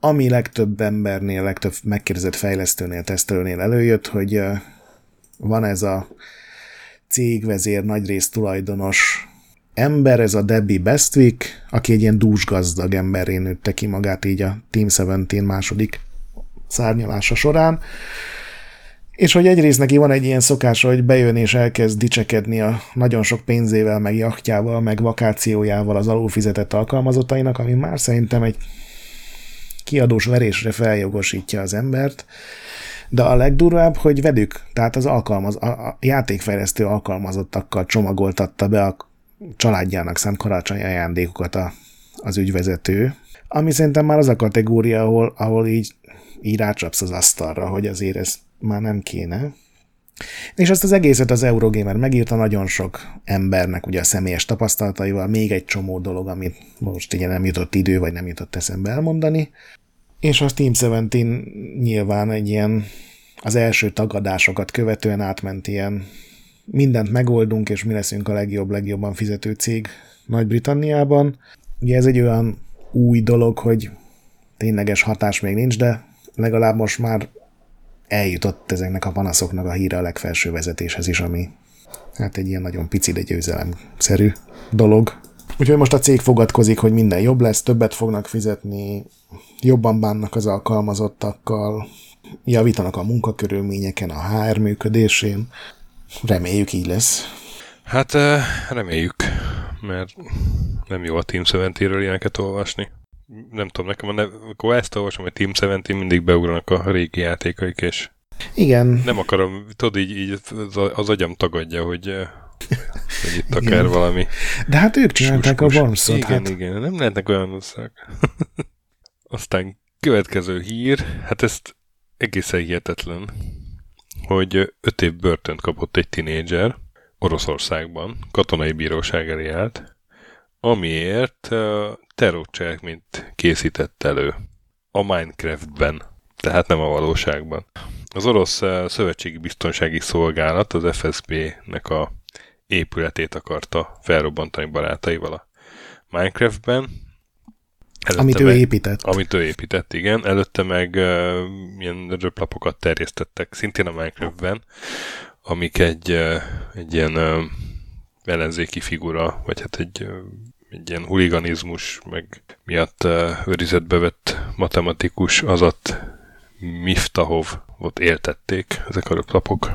ami legtöbb embernél, legtöbb megkérdezett fejlesztőnél, tesztelőnél előjött, hogy van ez a cégvezér, nagyrészt tulajdonos ember, ez a Debbie Bestwick, aki egy ilyen dúsgazdag emberré nőtte ki magát így a Team 17 második szárnyalása során, és hogy egyrészt neki van egy ilyen szokása, hogy bejön és elkezd dicsekedni a nagyon sok pénzével, meg jachtjával, meg vakációjával az alulfizetett alkalmazottainak, ami már szerintem egy kiadós verésre feljogosítja az embert, de a legdurvább, hogy velük, tehát az alkalmaz, a, játékfejlesztő alkalmazottakkal csomagoltatta be a családjának szánt karácsonyi ajándékokat a, az ügyvezető, ami szerintem már az a kategória, ahol, ahol így, így rácsapsz az asztalra, hogy azért ez már nem kéne. És ezt az egészet az Eurogamer megírta nagyon sok embernek ugye a személyes tapasztalataival, még egy csomó dolog, amit most ugye nem jutott idő, vagy nem jutott eszembe elmondani. És a Team 17 nyilván egy ilyen az első tagadásokat követően átment ilyen mindent megoldunk, és mi leszünk a legjobb, legjobban fizető cég Nagy-Britanniában. Ugye ez egy olyan új dolog, hogy tényleges hatás még nincs, de legalább most már eljutott ezeknek a panaszoknak a híre a legfelső vezetéshez is, ami hát egy ilyen nagyon pici, de győzelemszerű dolog. Úgyhogy most a cég fogadkozik, hogy minden jobb lesz, többet fognak fizetni, jobban bánnak az alkalmazottakkal, javítanak a munkakörülményeken, a HR működésén. Reméljük így lesz. Hát reméljük, mert nem jó a Team 70-ről ilyeneket olvasni nem tudom, nekem a nev, akkor ezt olvasom, hogy Team 70 mindig beugranak a régi játékaik, és igen. Nem akarom, tudod, így, így az agyam tagadja, hogy, hogy itt akár igen. valami. De hát ők csinálták a Wormsot. Igen, hát. igen, nem lehetnek olyan osszák. Aztán következő hír, hát ezt egészen hihetetlen, hogy öt év börtönt kapott egy tinédzser Oroszországban, katonai bíróság elé állt, amiért terrorcselekményt készített elő a Minecraftben, tehát nem a valóságban. Az orosz szövetségi biztonsági szolgálat az FSB-nek a épületét akarta felrobbantani barátaival a Minecraftben. Előtte amit meg, ő épített. Amit ő épített, igen. Előtte meg uh, ilyen röplapokat terjesztettek, szintén a Minecraftben, amik egy, egy ilyen ellenzéki figura, vagy hát egy egy ilyen huliganizmus, meg miatt őrizetbe vett matematikus azat Miftahov ott éltették ezek a röplapok.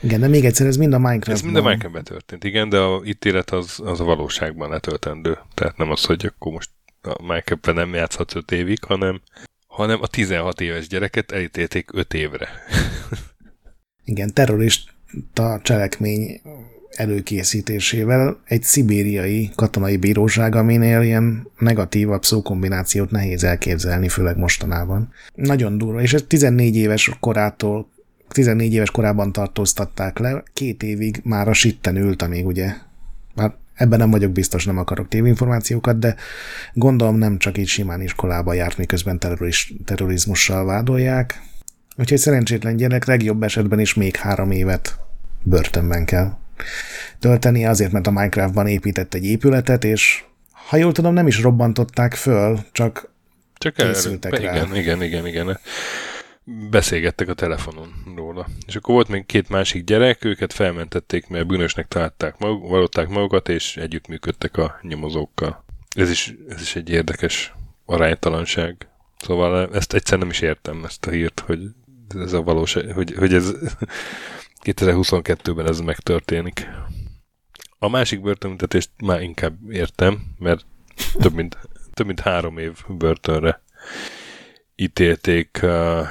Igen, de még egyszer, ez mind a Minecraft. Ez mind a Minecraftben történt, igen, de a ítélet az, az a valóságban letöltendő. Tehát nem az, hogy akkor most a Minecraftben nem játszhatsz 5 évig, hanem, hanem a 16 éves gyereket elítélték 5 évre. igen, terrorista cselekmény előkészítésével egy szibériai katonai bíróság, aminél ilyen negatívabb szókombinációt nehéz elképzelni, főleg mostanában. Nagyon durva, és ez 14 éves korától 14 éves korában tartóztatták le, két évig már a sitten ült, amíg ugye, már ebben nem vagyok biztos, nem akarok tévinformációkat, de gondolom nem csak így simán iskolába járt, miközben terroriz, terrorizmussal vádolják. Úgyhogy szerencsétlen gyerek legjobb esetben is még három évet börtönben kell tölteni, azért, mert a Minecraftban épített egy épületet, és ha jól tudom, nem is robbantották föl, csak, csak készültek el, rá. Igen, igen, igen, igen. Beszélgettek a telefonon róla. És akkor volt még két másik gyerek, őket felmentették, mert bűnösnek találták maguk, valották magukat, és együttműködtek a nyomozókkal. Ez is, ez is egy érdekes aránytalanság. Szóval ezt egyszer nem is értem, ezt a hírt, hogy ez a valóság, hogy, hogy ez 2022-ben ez megtörténik. A másik börtönbüntetést már inkább értem, mert több mint, több mint három év börtönre ítélték uh,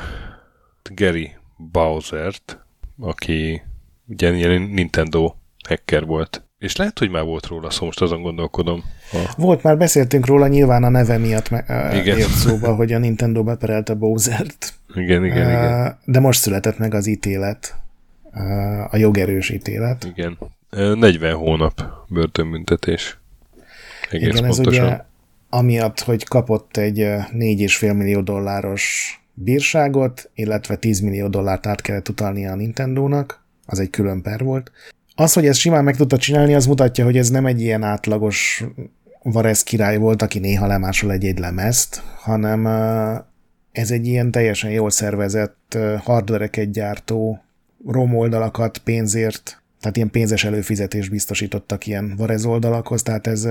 Gary Bowsert, aki ugye ilyen Nintendo hacker volt. És lehet, hogy már volt róla szó, most azon gondolkodom. A... Volt, már beszéltünk róla, nyilván a neve miatt me- igen. ért szóba, hogy a Nintendo beperelte Bowsert. Igen, igen, uh, igen. De most született meg az ítélet, uh, a jogerős ítélet. Igen. 40 hónap börtönbüntetés. Egész igen, pontosan. ez ugye amiatt, hogy kapott egy 4,5 millió dolláros bírságot, illetve 10 millió dollárt át kellett utalnia a Nintendo-nak, az egy külön per volt. Az, hogy ezt simán meg tudta csinálni, az mutatja, hogy ez nem egy ilyen átlagos Varez király volt, aki néha lemásol egy-egy lemezt, hanem ez egy ilyen teljesen jól szervezett hardvereket gyártó ROM oldalakat pénzért, tehát ilyen pénzes előfizetés biztosítottak ilyen Varez oldalakhoz, tehát ez...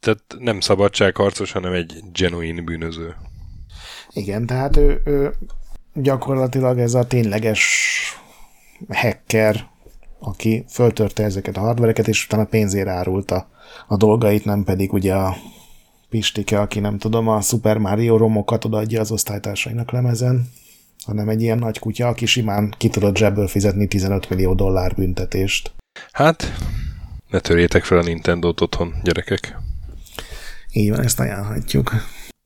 Tehát nem szabadságharcos, hanem egy genuine bűnöző. Igen, tehát ő, ő gyakorlatilag ez a tényleges hacker, aki föltörte ezeket a hardvereket, és utána pénzért árulta a dolgait, nem pedig ugye a Pistike, aki nem tudom, a Super Mario romokat odaadja az osztálytársainak lemezen, hanem egy ilyen nagy kutya, aki simán ki tudott zsebből fizetni 15 millió dollár büntetést. Hát, ne törjétek fel a Nintendo-t otthon, gyerekek. Így van, ezt ajánlhatjuk.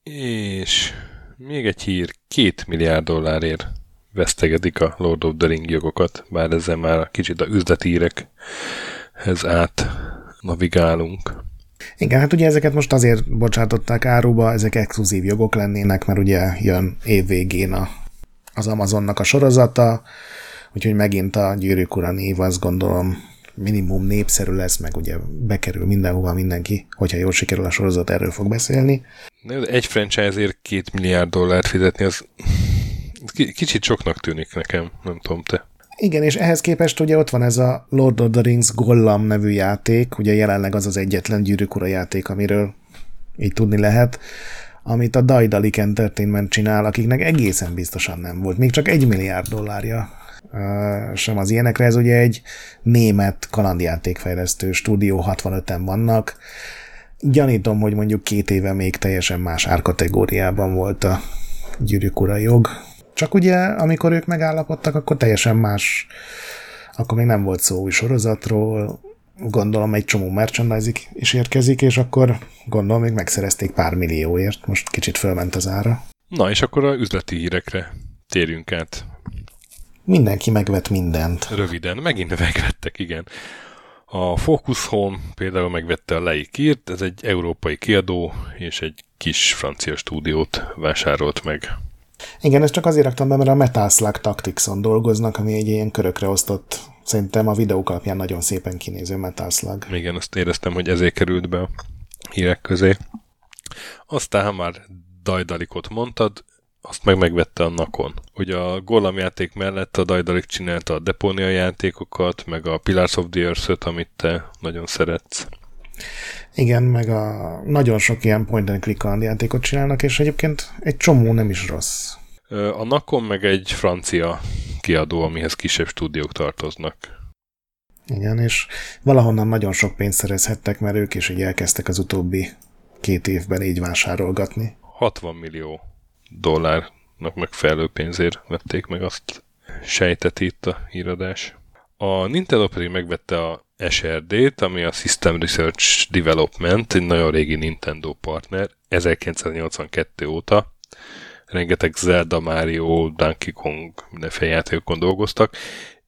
És még egy hír, két milliárd dollárért vesztegedik a Lord of the Ring jogokat, bár ezzel már kicsit a üzletírek,hez át navigálunk. Igen, hát ugye ezeket most azért bocsátották áruba, ezek exkluzív jogok lennének, mert ugye jön évvégén a, az Amazonnak a sorozata, úgyhogy megint a Gyűrűk Ura név azt gondolom minimum népszerű lesz, meg ugye bekerül mindenhova mindenki, hogyha jól sikerül a sorozat, erről fog beszélni. Egy franchise-ért két milliárd dollárt fizetni, az kicsit soknak tűnik nekem, nem tudom te. Igen, és ehhez képest ugye ott van ez a Lord of the Rings Gollam nevű játék, ugye jelenleg az az egyetlen gyűrűk ura játék, amiről így tudni lehet, amit a Daedalic Entertainment csinál, akiknek egészen biztosan nem volt, még csak egy milliárd dollárja sem az ilyenekre, ez ugye egy német kalandjátékfejlesztő stúdió, 65-en vannak, gyanítom, hogy mondjuk két éve még teljesen más árkategóriában volt a gyűrűk jog, csak ugye, amikor ők megállapodtak, akkor teljesen más, akkor még nem volt szó új sorozatról, gondolom egy csomó merchandising is érkezik, és akkor gondolom még megszerezték pár millióért, most kicsit fölment az ára. Na, és akkor a üzleti hírekre térjünk át. Mindenki megvett mindent. Röviden, megint megvettek, igen. A Focus Home például megvette a Leikírt, ez egy európai kiadó, és egy kis francia stúdiót vásárolt meg. Igen, ezt csak azért raktam be, mert a Metal Slug Tacticson dolgoznak, ami egy ilyen körökre osztott, szerintem a videók alapján nagyon szépen kinéző Metal Slug. Igen, azt éreztem, hogy ezért került be a hírek közé. Aztán, ha már Dajdalikot mondtad, azt meg megvette a Nakon. Ugye a Golem játék mellett a Dajdalik csinálta a Deponia játékokat, meg a Pillars of the Earth-öt, amit te nagyon szeretsz. Igen, meg a nagyon sok ilyen point and click játékot csinálnak, és egyébként egy csomó nem is rossz. A Nakon meg egy francia kiadó, amihez kisebb stúdiók tartoznak. Igen, és valahonnan nagyon sok pénzt szerezhettek, mert ők is így elkezdtek az utóbbi két évben így vásárolgatni. 60 millió dollárnak megfelelő pénzért vették meg azt sejteti itt a híradás. A Nintendo pedig megvette a SRD-t, ami a System Research Development, egy nagyon régi Nintendo partner, 1982 óta. Rengeteg Zelda, Mario, Donkey Kong, mindenféle játékokon dolgoztak.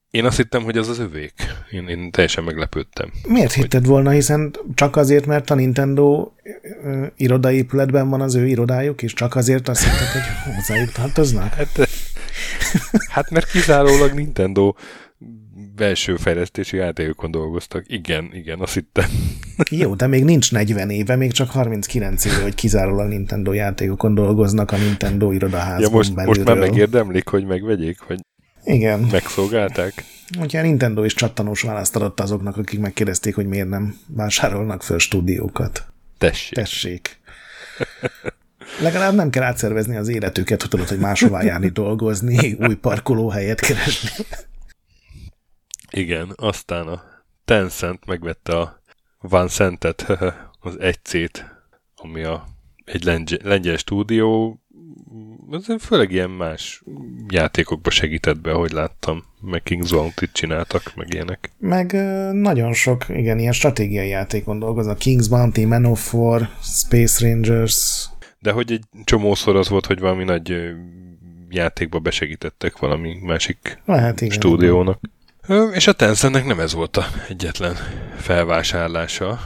Én azt hittem, hogy az az övék. Én, én teljesen meglepődtem. Miért hogy... hitted volna, hiszen csak azért, mert a Nintendo irodaépületben van az ő irodájuk, és csak azért azt hitted, hogy hozzájuk tartoznak? Hát, hát mert kizárólag Nintendo belső fejlesztési játékokon dolgoztak. Igen, igen, azt hittem. Jó, de még nincs 40 éve, még csak 39 éve, hogy kizárólag Nintendo játékokon dolgoznak a Nintendo irodaházban ja, most, belülről. most már megérdemlik, hogy megvegyék, hogy igen. megszolgálták. Ugye a Nintendo is csattanós választ adott azoknak, akik megkérdezték, hogy miért nem vásárolnak föl stúdiókat. Tessék. Tessék. Legalább nem kell átszervezni az életüket, hogy tudod, hogy máshová járni dolgozni, új parkolóhelyet keresni. Igen, aztán a Tencent megvette a Van Centet, az egy c ami a egy lengyel, lengyel stúdió, ez főleg ilyen más játékokba segített be, ahogy láttam, meg King's Bounty-t csináltak, meg ilyenek. Meg nagyon sok, igen, ilyen stratégiai játékon dolgoznak. King's Bounty, Man of War, Space Rangers. De hogy egy csomószor az volt, hogy valami nagy játékba besegítettek valami másik Lehet, igen, stúdiónak. Igen. És a Tencentnek nem ez volt a egyetlen felvásárlása,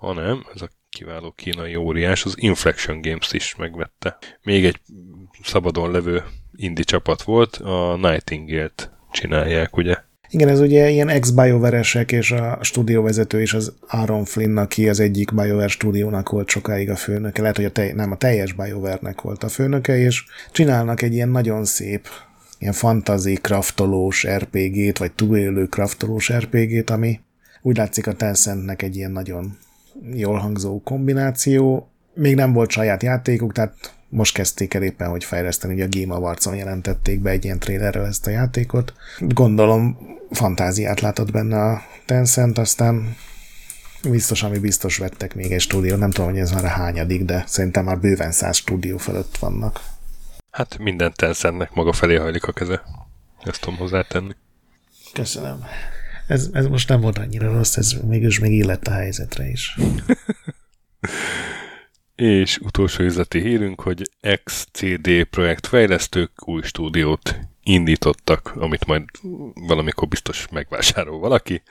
hanem ez a kiváló kínai óriás, az Inflection Games is megvette. Még egy szabadon levő indie csapat volt, a Nightingale-t csinálják, ugye? Igen, ez ugye ilyen ex-BioWare-esek, és a stúdióvezető is az Aaron Flynn, aki az egyik BioWare stúdiónak volt sokáig a főnöke, lehet, hogy a tej, nem, a teljes BioWare-nek volt a főnöke, és csinálnak egy ilyen nagyon szép ilyen fantasy kraftolós RPG-t, vagy túlélő kraftolós RPG-t, ami úgy látszik a Tencentnek egy ilyen nagyon jól hangzó kombináció. Még nem volt saját játékuk, tehát most kezdték el éppen, hogy fejleszteni, ugye a Game awards jelentették be egy ilyen trailerrel ezt a játékot. Gondolom fantáziát látott benne a Tencent, aztán biztos, ami biztos vettek még egy stúdió, nem tudom, hogy ez már a hányadik, de szerintem már bőven száz stúdió felett vannak. Hát minden Tencentnek maga felé hajlik a keze. Ezt tudom hozzátenni. Köszönöm. Ez, ez most nem volt annyira rossz, ez mégis még illett a helyzetre is. És utolsó üzleti hírünk, hogy XCD projekt fejlesztők új stúdiót indítottak, amit majd valamikor biztos megvásárol valaki.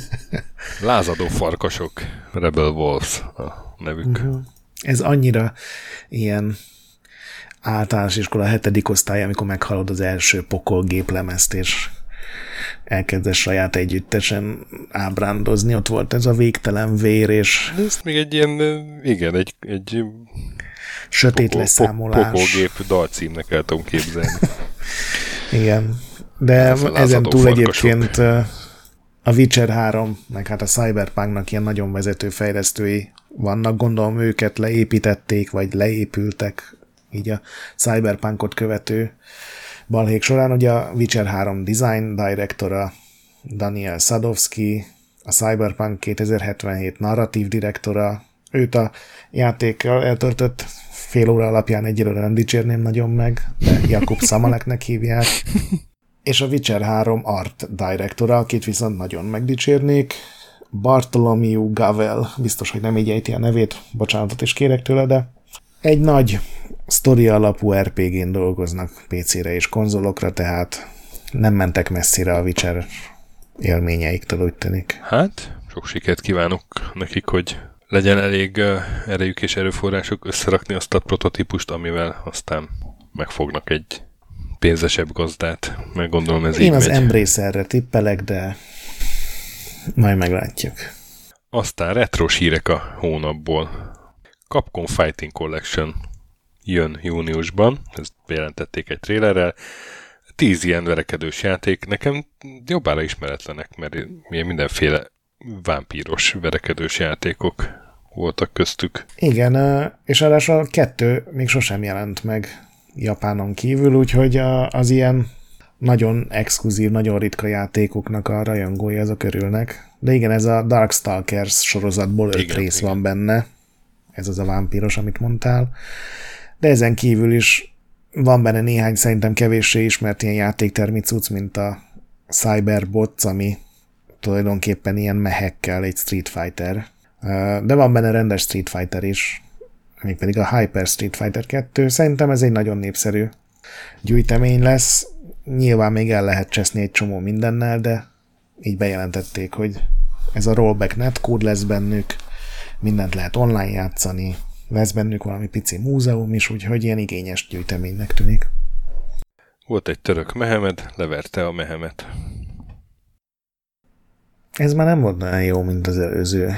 Lázadó farkasok, Rebel Wolves a nevük. Uh-huh. Ez annyira ilyen általános iskola hetedik osztály, amikor meghallod az első pokol géplemezt, és elkezdett saját együttesen ábrándozni. Ott volt ez a végtelen vér, és... Ez még egy ilyen, igen, egy, egy sötét pokol, leszámolás. Pokolgép dalcímnek el tudom képzelni. igen, de ezen túl egyébként a Witcher 3, meg hát a Cyberpunknak ilyen nagyon vezető fejlesztői vannak, gondolom őket leépítették, vagy leépültek, így a Cyberpunkot követő balhék során. Ugye a Witcher 3 design directora Daniel Sadowski, a Cyberpunk 2077 narratív direktora, őt a játékkal eltöltött fél óra alapján egyelőre nem dicsérném nagyon meg, de Jakub Samaleknek hívják. És a Witcher 3 art directora, akit viszont nagyon megdicsérnék, Bartolomeu Gavel, biztos, hogy nem így ejti a nevét, bocsánatot is kérek tőle, de egy nagy sztori alapú RPG-n dolgoznak PC-re és konzolokra, tehát nem mentek messzire a Witcher élményeiktől, úgy tűnik. Hát, sok sikert kívánok nekik, hogy legyen elég erejük és erőforrásuk összerakni azt a prototípust, amivel aztán megfognak egy pénzesebb gazdát. Meg gondolom ez Én így az megy. Embracerre tippelek, de majd meglátjuk. Aztán retros hírek a hónapból. Capcom Fighting Collection jön júniusban, ezt bejelentették egy trélerrel. Tíz ilyen verekedős játék, nekem jobbára ismeretlenek, mert mindenféle vámpíros verekedős játékok voltak köztük. Igen, és ráadásul kettő még sosem jelent meg Japánon kívül, úgyhogy az ilyen nagyon exkluzív, nagyon ritka játékoknak a rajongói azok örülnek. De igen, ez a Darkstalkers sorozatból öt igen, rész igen. van benne. Ez az a vámpíros, amit mondtál de ezen kívül is van benne néhány szerintem kevéssé ismert ilyen játéktermi cucc, mint a Cyberbots, ami tulajdonképpen ilyen mehekkel egy Street Fighter. De van benne rendes Street Fighter is, még pedig a Hyper Street Fighter 2. Szerintem ez egy nagyon népszerű gyűjtemény lesz. Nyilván még el lehet cseszni egy csomó mindennel, de így bejelentették, hogy ez a rollback netkód lesz bennük, mindent lehet online játszani, lesz bennük valami pici múzeum is, úgyhogy ilyen igényes gyűjteménynek tűnik. Volt egy török mehemed, leverte a mehemet. Ez már nem volt olyan jó, mint az előző.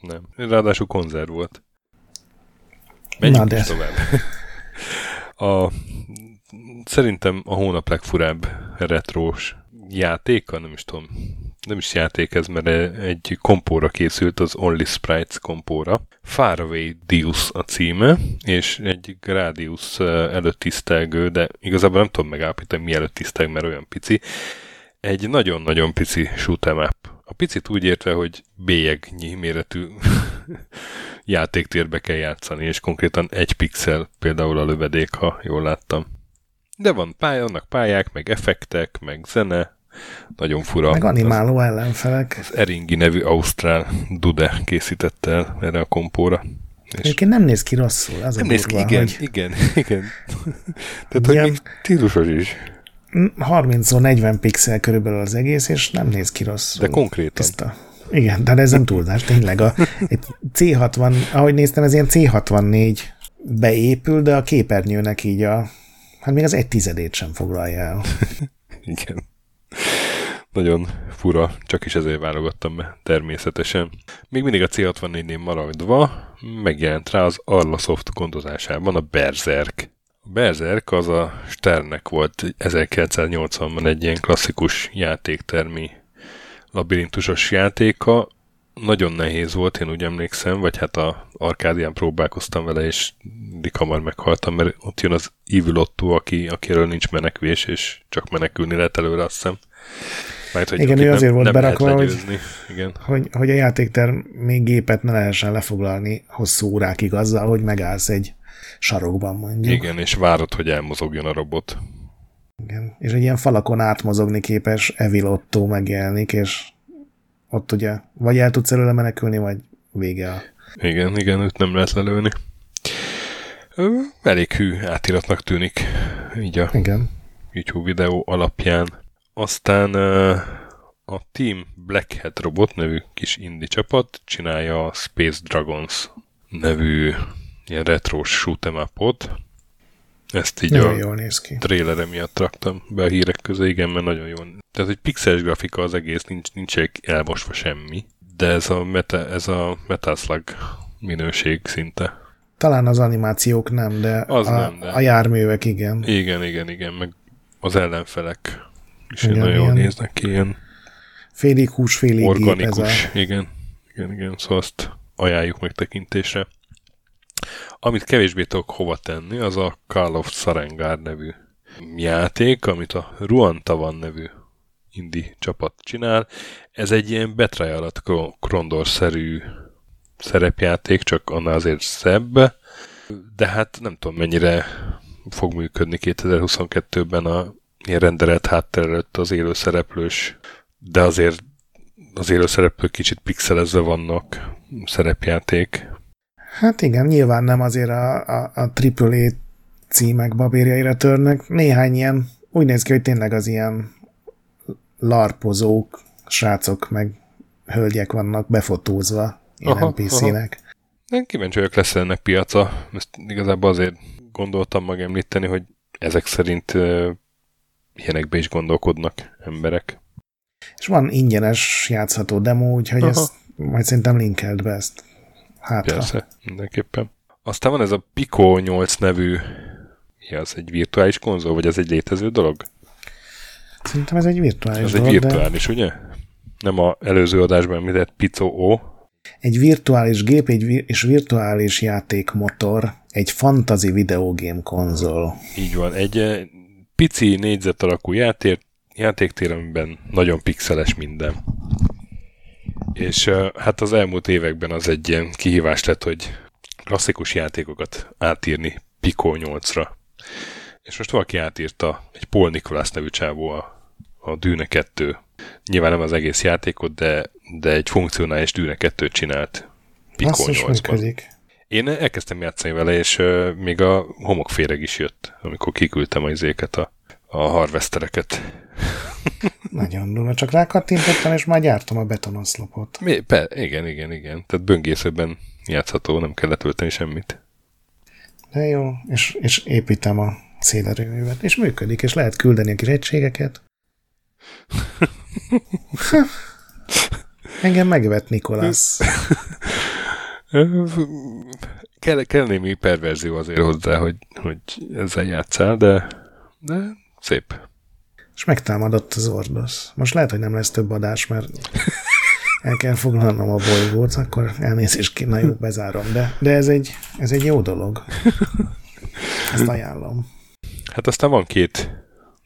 Nem. Ráadásul konzerv volt. Menjünk Na, de... tovább. A, szerintem a hónap legfurább retrós játéka, nem is tudom, nem is játék ez, mert egy kompóra készült, az Only Sprites kompóra. Faraway Deus a címe, és egy Gradius előtt tisztelgő, de igazából nem tudom megállapítani, mi előtt tisztelg, mert olyan pici. Egy nagyon-nagyon pici shoot'em up. A picit úgy értve, hogy bélyegnyi méretű játéktérbe kell játszani, és konkrétan egy pixel például a lövedék, ha jól láttam. De van pálya, vannak pályák, meg effektek, meg zene, nagyon fura. Meg animáló az, ellenfelek. Az Eringi nevű Ausztrál Dude készítette el erre a kompóra. És Egyébként nem néz ki rosszul. Az nem néz ki, igen, hogy... igen, igen. Tehát, hogy még stílusos is. 30-40 pixel körülbelül az egész, és nem néz ki rosszul. De konkrétan. Tiszta. Igen, de ez nem túlzás, tényleg. A, egy C60, ahogy néztem, ez ilyen C64 beépül, de a képernyőnek így a, hát még az egy tizedét sem foglalja el. Igen. Nagyon fura, csak is ezért válogattam be, természetesen. Még mindig a C64-nél maradva megjelent rá az Arlasoft gondozásában a Berserk. A Berserk az a Sternnek volt 1980-ban egy ilyen klasszikus játéktermi labirintusos játéka. Nagyon nehéz volt, én úgy emlékszem, vagy hát a Arkádián próbálkoztam vele, és mindig hamar meghaltam, mert ott jön az Evil Otto, aki, akiről nincs menekvés, és csak menekülni lehet előre, azt hiszem. Majd, hogy Igen, ő azért nem, volt nem berakva, hogy, Igen. Hogy, hogy a játékter még gépet ne lehessen lefoglalni hosszú órákig azzal, hogy megállsz egy sarokban mondjuk. Igen, és várod, hogy elmozogjon a robot. Igen, és egy ilyen falakon átmozogni képes Evil Otto megjelenik, és ott ugye vagy el tudsz előle menekülni, vagy vége a... Igen, igen, őt nem lehet lelőni. Elég hű átiratnak tűnik, így a igen. YouTube videó alapján. Aztán a Team Black Hat Robot nevű kis indie csapat csinálja a Space Dragons nevű ilyen retro shoot'em. Ezt így nagyon a jól néz ki. trélere miatt raktam be a hírek közé, igen, mert nagyon jó. Tehát egy pixeles grafika az egész, nincs, nincs elmosva semmi. De ez a, meta, ez a Metaslug minőség szinte. Talán az animációk nem, de, az a, nem, de. a járművek igen. Igen, igen, igen, meg az ellenfelek és igen, nagyon jól néznek ki, ilyen félig hús, félig organikus, gép ez a... igen, igen, igen, szóval azt ajánljuk megtekintésre. Amit kevésbé tudok hova tenni, az a Call of Sarengár nevű játék, amit a Ruantavan nevű indi csapat csinál. Ez egy ilyen alatt Krondor-szerű szerepjáték, csak annál azért szebb, de hát nem tudom mennyire fog működni 2022-ben a ilyen rendelet háttér előtt az élőszereplős, de azért az élőszereplők kicsit pixelezve vannak szerepjáték. Hát igen, nyilván nem azért a, a, a AAA címek babérjaira törnek. Néhány ilyen, úgy néz ki, hogy tényleg az ilyen larpozók, srácok meg hölgyek vannak befotózva ilyen aha, NPC-nek. Én kíváncsi vagyok, lesz ennek piaca. Ezt igazából azért gondoltam megemlíteni, hogy ezek szerint ilyenekbe is gondolkodnak emberek. És van ingyenes játszható demo, úgyhogy Aha. ezt majd szerintem linkelt be ezt. Hát, Persze, mindenképpen. Aztán van ez a Pico 8 nevű, mi az, egy virtuális konzol, vagy ez egy létező dolog? Szerintem ez egy virtuális Ez dolog, egy virtuális, de... ugye? Nem a előző adásban említett Pico O. Egy virtuális gép egy vi- és virtuális játékmotor, egy fantasy videogame konzol. Így van, egy eh, pici négyzet alakú játék, játéktér, amiben nagyon pixeles minden. És hát az elmúlt években az egy ilyen kihívás lett, hogy klasszikus játékokat átírni Pico 8-ra. És most valaki átírta, egy Paul Nicholas nevű csávó a, a Dűne 2. Nyilván nem az egész játékot, de, de egy funkcionális Dűne 2 csinált Pico 8-ban. Én elkezdtem játszani vele, és uh, még a homokféreg is jött, amikor kiküldtem az izéket, a, a harvestereket. Nagyon durva, csak rákattintottam, és már gyártom a betonoszlopot. Mi, pe, igen, igen, igen. Tehát böngészőben játszható, nem kell letölteni semmit. De jó, és, és építem a szélerőművet, és működik, és lehet küldeni a kis egységeket. Engem megvet Nikolász. kell, kell némi perverzió azért hozzá, hogy, hogy ezzel játszál, de, de szép. És megtámadott az ordosz. Most lehet, hogy nem lesz több adás, mert el kell foglalnom a bolygót, akkor elnézést ki, na jó, bezárom. De, de ez, egy, ez egy jó dolog. Ezt ajánlom. Hát aztán van két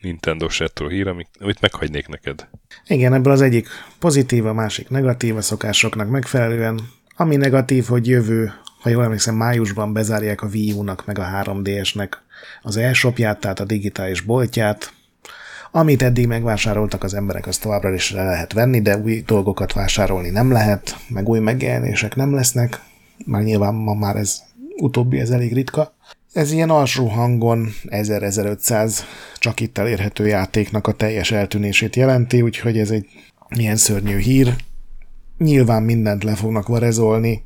nintendo retro hír, amit, amit meghagynék neked. Igen, ebből az egyik pozitív, a másik negatív a szokásoknak megfelelően. Ami negatív, hogy jövő, ha jól emlékszem, májusban bezárják a Wii U-nak meg a 3DS-nek az e-shopját, tehát a digitális boltját, amit eddig megvásároltak az emberek, azt továbbra is le lehet venni, de új dolgokat vásárolni nem lehet, meg új megjelenések nem lesznek, már nyilván ma már ez utóbbi, ez elég ritka. Ez ilyen alsó hangon 1000-1500 csak itt elérhető játéknak a teljes eltűnését jelenti, úgyhogy ez egy ilyen szörnyű hír. Nyilván mindent le fognak varezolni,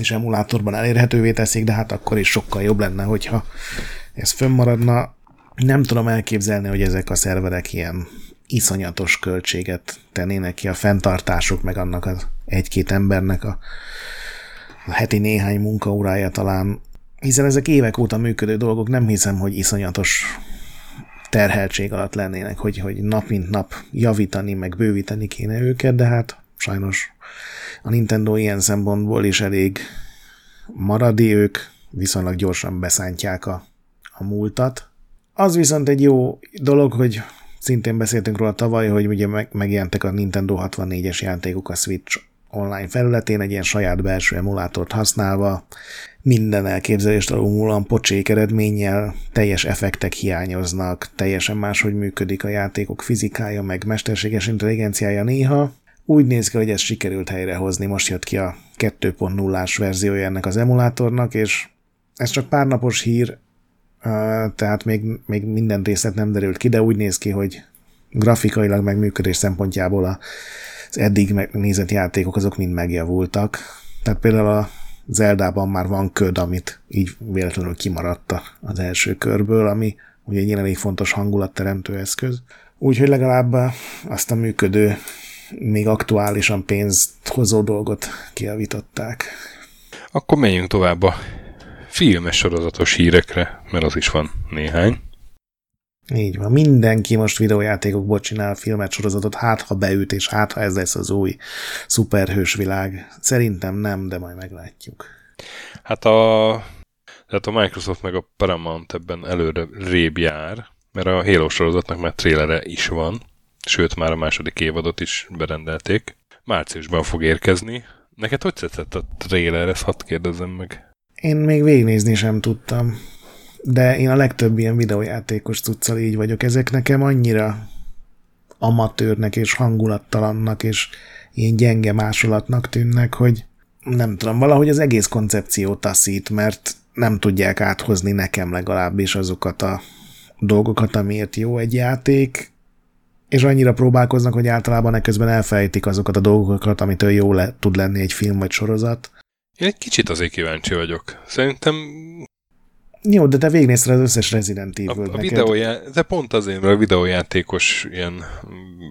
és emulátorban elérhetővé teszik, de hát akkor is sokkal jobb lenne, hogyha ez fönnmaradna. Nem tudom elképzelni, hogy ezek a szerverek ilyen iszonyatos költséget tennének ki a fenntartásuk, meg annak az egy-két embernek a, a heti néhány munkaórája talán, hiszen ezek évek óta működő dolgok, nem hiszem, hogy iszonyatos terheltség alatt lennének, hogy, hogy nap mint nap javítani, meg bővíteni kéne őket, de hát sajnos a Nintendo ilyen szempontból is elég maradi, ők viszonylag gyorsan beszántják a, a múltat. Az viszont egy jó dolog, hogy szintén beszéltünk róla tavaly, hogy ugye meg, megjelentek a Nintendo 64-es játékok a Switch online felületén, egy ilyen saját belső emulátort használva, minden elképzelést alulmúlan pocsék eredménnyel, teljes effektek hiányoznak, teljesen máshogy működik a játékok fizikája, meg mesterséges intelligenciája néha. Úgy néz ki, hogy ezt sikerült helyrehozni, most jött ki a 2.0-ás verziója ennek az emulátornak, és ez csak pár napos hír, tehát még, még minden részlet nem derült ki, de úgy néz ki, hogy grafikailag meg működés szempontjából az eddig megnézett játékok azok mind megjavultak. Tehát például a Zeldában már van köd, amit így véletlenül kimaradta az első körből, ami ugye egy elég fontos hangulatteremtő eszköz. Úgyhogy legalább azt a működő, még aktuálisan pénzt hozó dolgot kiavították. Akkor menjünk tovább a filmes sorozatos hírekre, mert az is van néhány. Így van. Mindenki most videójátékokból csinál filmet, sorozatot, hát ha beüt, és hát ha ez lesz az új szuperhős világ. Szerintem nem, de majd meglátjuk. Hát a, tehát a Microsoft meg a Paramount ebben előre rébb jár, mert a Halo sorozatnak már trélere is van, sőt már a második évadot is berendelték. Márciusban fog érkezni. Neked hogy tetszett a trailer, ezt hadd kérdezzem meg. Én még végignézni sem tudtam de én a legtöbb ilyen videójátékos cuccal így vagyok. Ezek nekem annyira amatőrnek és hangulattalannak és ilyen gyenge másolatnak tűnnek, hogy nem tudom, valahogy az egész koncepció taszít, mert nem tudják áthozni nekem legalábbis azokat a dolgokat, amiért jó egy játék, és annyira próbálkoznak, hogy általában eközben elfejtik azokat a dolgokat, amitől jó le, tud lenni egy film vagy sorozat. Én egy kicsit azért kíváncsi vagyok. Szerintem jó, de te végnézted az összes Resident Evil-t a, a videójá... De pont azért, mert a videójátékos ilyen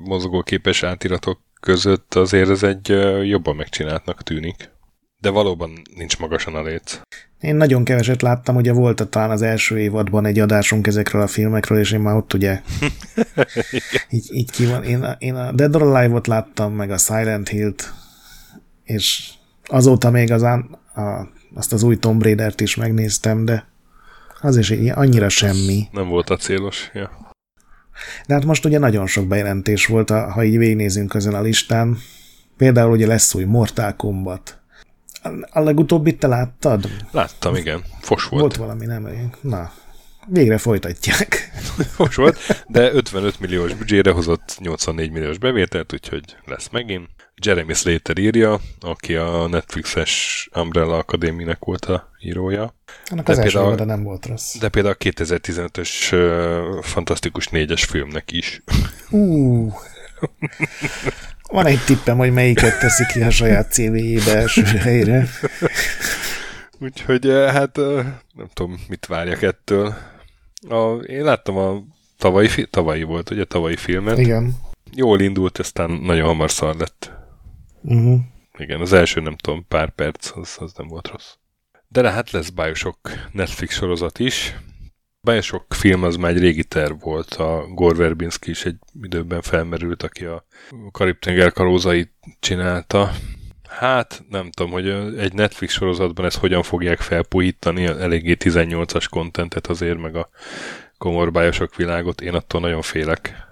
mozgóképes átiratok között azért ez egy jobban megcsináltnak tűnik. De valóban nincs magasan a léc. Én nagyon keveset láttam, ugye volt talán az első évadban egy adásunk ezekről a filmekről, és én már ott ugye így, így ki van. Én a, én a Dead or Alive-ot láttam, meg a Silent Hill-t, és azóta még az a, azt az új Tomb Raider-t is megnéztem, de az is annyira semmi. Nem volt a célos, ja. De hát most ugye nagyon sok bejelentés volt, ha így végignézünk ezen a listán. Például ugye lesz új Mortal Kombat. A legutóbbit te láttad? Láttam, igen. Fos volt. Volt valami, nem? Na, végre folytatják. Fos volt, de 55 milliós büdzsére hozott 84 milliós bevételt, úgyhogy lesz megint. Jeremy Slater írja, aki a Netflixes Umbrella Academy-nek volt a írója. Annak az de első például, nem volt rossz. De például a 2015-ös uh, Fantasztikus 4-es filmnek is. Uh. Van egy tippem, hogy melyiket teszi ki a saját CV-jébe első helyre. Úgyhogy hát nem tudom, mit várjak ettől. A, én láttam a tavalyi, tavalyi volt, ugye, tavalyi filmet. Igen. Jól indult, aztán nagyon hamar szar lett. Uh-huh. Igen, az első nem tudom, pár perc, az, az nem volt rossz. De hát lesz Bioshock Netflix sorozat is. Bioshock film az már egy régi terv volt, a Gore Verbinski is egy időben felmerült, aki a Karib-tenger kalózait csinálta. Hát nem tudom, hogy egy Netflix sorozatban ezt hogyan fogják felpújítani, eléggé 18-as kontentet azért, meg a komor Bioshock világot, én attól nagyon félek.